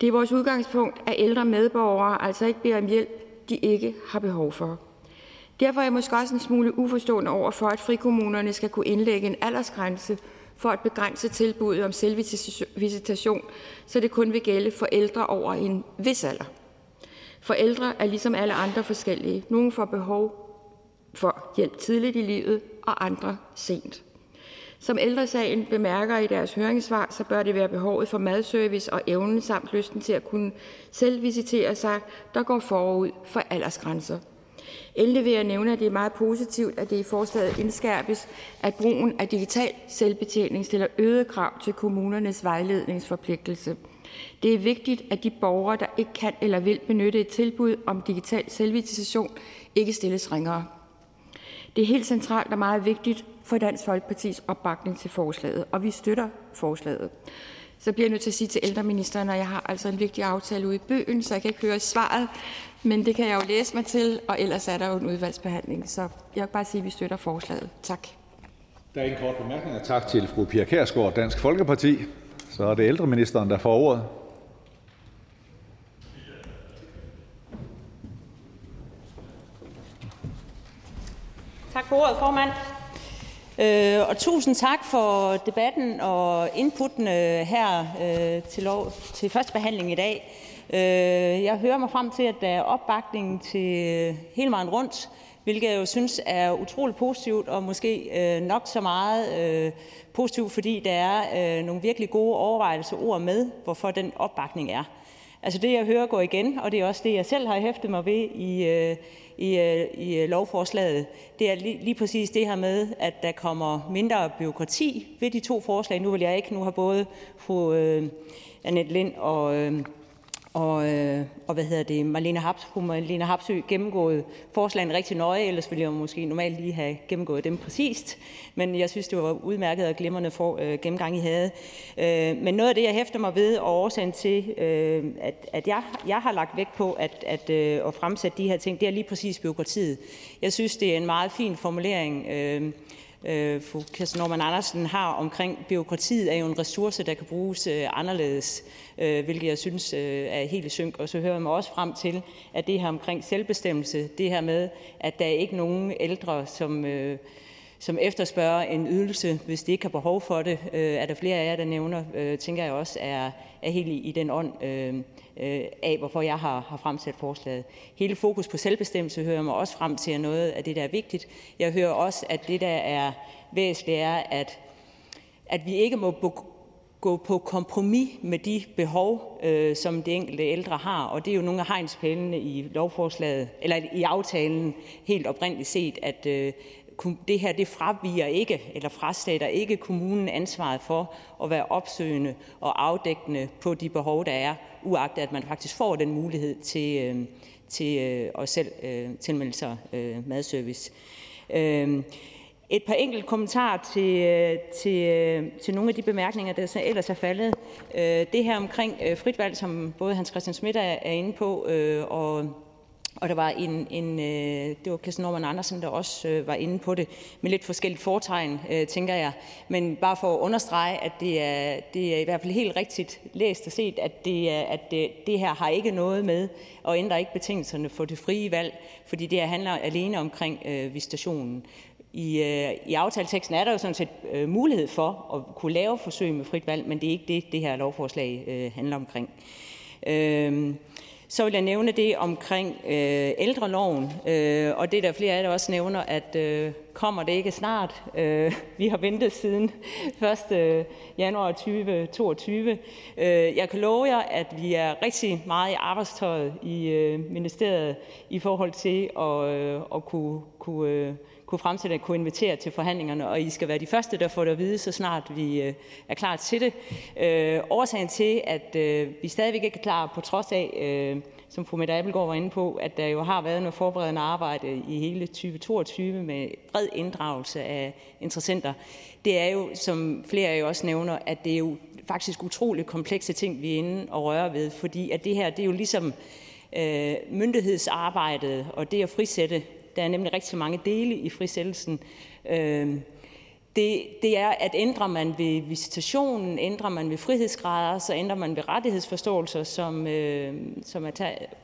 Det er vores udgangspunkt, at ældre medborgere altså ikke beder om hjælp, de ikke har behov for. Derfor er jeg måske også en smule uforstående over for, at frikommunerne skal kunne indlægge en aldersgrænse for at begrænse tilbuddet om selvvisitation, så det kun vil gælde for ældre over en vis alder. For ældre er ligesom alle andre forskellige. Nogle får behov for hjælp tidligt i livet, og andre sent. Som Ældresagen bemærker i deres høringssvar, så bør det være behovet for madservice og evnen samt lysten til at kunne selvvisitere sig, der går forud for aldersgrænser. Endelig vil jeg nævne, at det er meget positivt, at det i forslaget indskærpes, at brugen af digital selvbetjening stiller øget krav til kommunernes vejledningsforpligtelse. Det er vigtigt, at de borgere, der ikke kan eller vil benytte et tilbud om digital selvvisitation, ikke stilles ringere. Det er helt centralt og meget vigtigt for Dansk Folkepartis opbakning til forslaget, og vi støtter forslaget. Så bliver jeg nødt til at sige til ældreministeren, at jeg har altså en vigtig aftale ude i bøgen, så jeg kan ikke høre svaret, men det kan jeg jo læse mig til, og ellers er der jo en udvalgsbehandling. Så jeg vil bare sige, at vi støtter forslaget. Tak. Der er ingen kort bemærkninger. Tak til fru Pia Kærsgaard, Dansk Folkeparti. Så er det ældreministeren, der får ordet. Tak for ordet, formand. Øh, og tusind tak for debatten og inputtene her øh, til, lov, til første behandling i dag. Øh, jeg hører mig frem til, at der er opbakning til øh, hele vejen rundt, hvilket jeg jo synes er utroligt positivt, og måske øh, nok så meget øh, positivt, fordi der er øh, nogle virkelig gode overvejelser ord med, hvorfor den opbakning er. Altså det, jeg hører, går igen, og det er også det, jeg selv har hæftet mig ved i, øh, i, øh, i øh, lovforslaget. Det er lige, lige præcis det her med, at der kommer mindre byråkrati ved de to forslag. Nu vil jeg ikke, nu har både fru øh, Annette Lind og... Øh, og, øh, og hvad hedder det, Marlene, Haps, Marlene Hapsø gennemgået forslagene rigtig nøje, ellers ville jeg måske normalt lige have gennemgået dem præcist. Men jeg synes, det var udmærket og glimrende for, øh, gennemgang, I havde. Øh, men noget af det, jeg hæfter mig ved, og årsagen til, øh, at, at jeg, jeg har lagt vægt på at, at, øh, at fremsætte de her ting, det er lige præcis byråkratiet. Jeg synes, det er en meget fin formulering, øh, øh, fru Kirsten Norman Andersen har omkring byråkratiet, er jo en ressource, der kan bruges øh, anderledes, øh, hvilket jeg synes øh, er helt i synk. Og så hører jeg mig også frem til, at det her omkring selvbestemmelse, det her med, at der er ikke nogen ældre, som... Øh, som efterspørger en ydelse, hvis de ikke har behov for det, øh, er der flere af jer, der nævner, øh, tænker jeg også er, er helt i, i den ånd øh, øh, af, hvorfor jeg har, har fremsat forslaget. Hele fokus på selvbestemmelse hører mig også frem til, noget af det, der er vigtigt. Jeg hører også, at det, der er væsentligt, er, at, at vi ikke må gå på kompromis med de behov, øh, som de enkelte ældre har. Og det er jo nogle af hegnspælene i lovforslaget, eller i aftalen helt oprindeligt set, at, øh, det her det fraviger ikke eller frastater ikke kommunen ansvaret for at være opsøgende og afdækkende på de behov, der er, uagtet at man faktisk får den mulighed til, øh, til øh, at selv øh, tilmelde sig madservice. Et par enkelte kommentarer til, til, til nogle af de bemærkninger, der ellers er faldet. Det her omkring frit valg, som både Hans Christian Schmidt er inde på, og og der var en, en øh, det var Kirsten Norman Andersen, der også øh, var inde på det, med lidt forskelligt fortegn, øh, tænker jeg. Men bare for at understrege, at det er, det er i hvert fald helt rigtigt læst og set, at, det, er, at det, det her har ikke noget med, og ændrer ikke betingelserne for det frie valg, fordi det her handler alene omkring øh, visitationen. I, øh, I aftaleteksten er der jo sådan set øh, mulighed for at kunne lave forsøg med frit valg, men det er ikke det, det her lovforslag øh, handler omkring. Øh, så vil jeg nævne det omkring øh, ældreloven, øh, og det der flere af jer også nævner, at øh, kommer det ikke snart. Øh, vi har ventet siden 1. Øh, januar 2022. Øh, jeg kan love jer, at vi er rigtig meget i arbejdstøjet i øh, ministeriet i forhold til at, øh, at kunne, kunne øh, kunne fremsætte kunne invitere til forhandlingerne, og I skal være de første, der får det at vide, så snart vi øh, er klar til det. Øh, årsagen til, at øh, vi stadigvæk ikke er klar, på trods af, øh, som fru Mette Abelgaard var inde på, at der jo har været noget forberedende arbejde i hele 2022 med bred inddragelse af interessenter, det er jo, som flere af jer også nævner, at det er jo faktisk utroligt komplekse ting, vi er inde og røre ved, fordi at det her, det er jo ligesom øh, myndighedsarbejdet og det at frisætte der er nemlig rigtig mange dele i frisættelsen. Øhm, det, det er, at ændrer man ved visitationen, ændrer man ved frihedsgrader, så ændrer man ved rettighedsforståelser, som, øh, som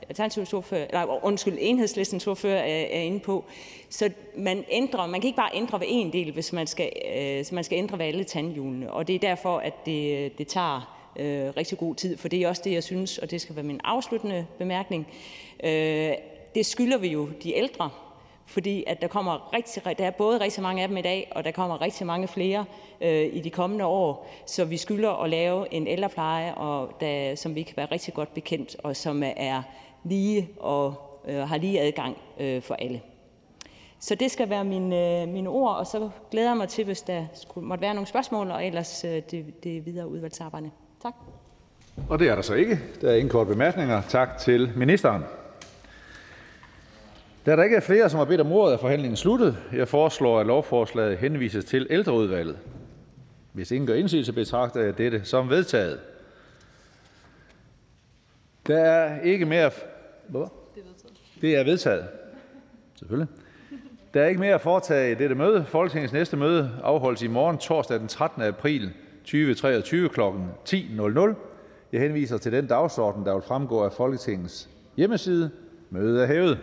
Alternativets ordfører, eller undskyld, enhedslistens ordfører er, er inde på. Så man ændrer, man kan ikke bare ændre ved en del, hvis man skal, øh, så man skal ændre ved alle tandhjulene. Og det er derfor, at det, øh, det tager øh, rigtig god tid, for det er også det, jeg synes, og det skal være min afsluttende bemærkning. Øh, det skylder vi jo de ældre, fordi at der kommer rigtig, der er både rigtig mange af dem i dag, og der kommer rigtig mange flere øh, i de kommende år. Så vi skylder at lave en ældrepleje, og der, som vi kan være rigtig godt bekendt, og som er lige og øh, har lige adgang øh, for alle. Så det skal være mine, øh, mine ord, og så glæder jeg mig til, hvis der skulle, måtte være nogle spørgsmål, og ellers øh, det, det videre udvalgsarbejde. Tak. Og det er der så ikke. Der er ingen kort bemærkninger. Tak til ministeren. Da der ikke er flere, som har bedt om ordet, er forhandlingen sluttet. Jeg foreslår, at lovforslaget henvises til ældreudvalget. Hvis ingen gør indsigelse, betragter jeg dette som vedtaget. Der er ikke mere... Hvad? Det er vedtaget. Selvfølgelig. Der er ikke mere at foretage i dette møde. Folketingets næste møde afholdes i morgen, torsdag den 13. april 2023 kl. 10.00. Jeg henviser til den dagsorden, der vil fremgå af Folketingets hjemmeside. Mødet er hævet.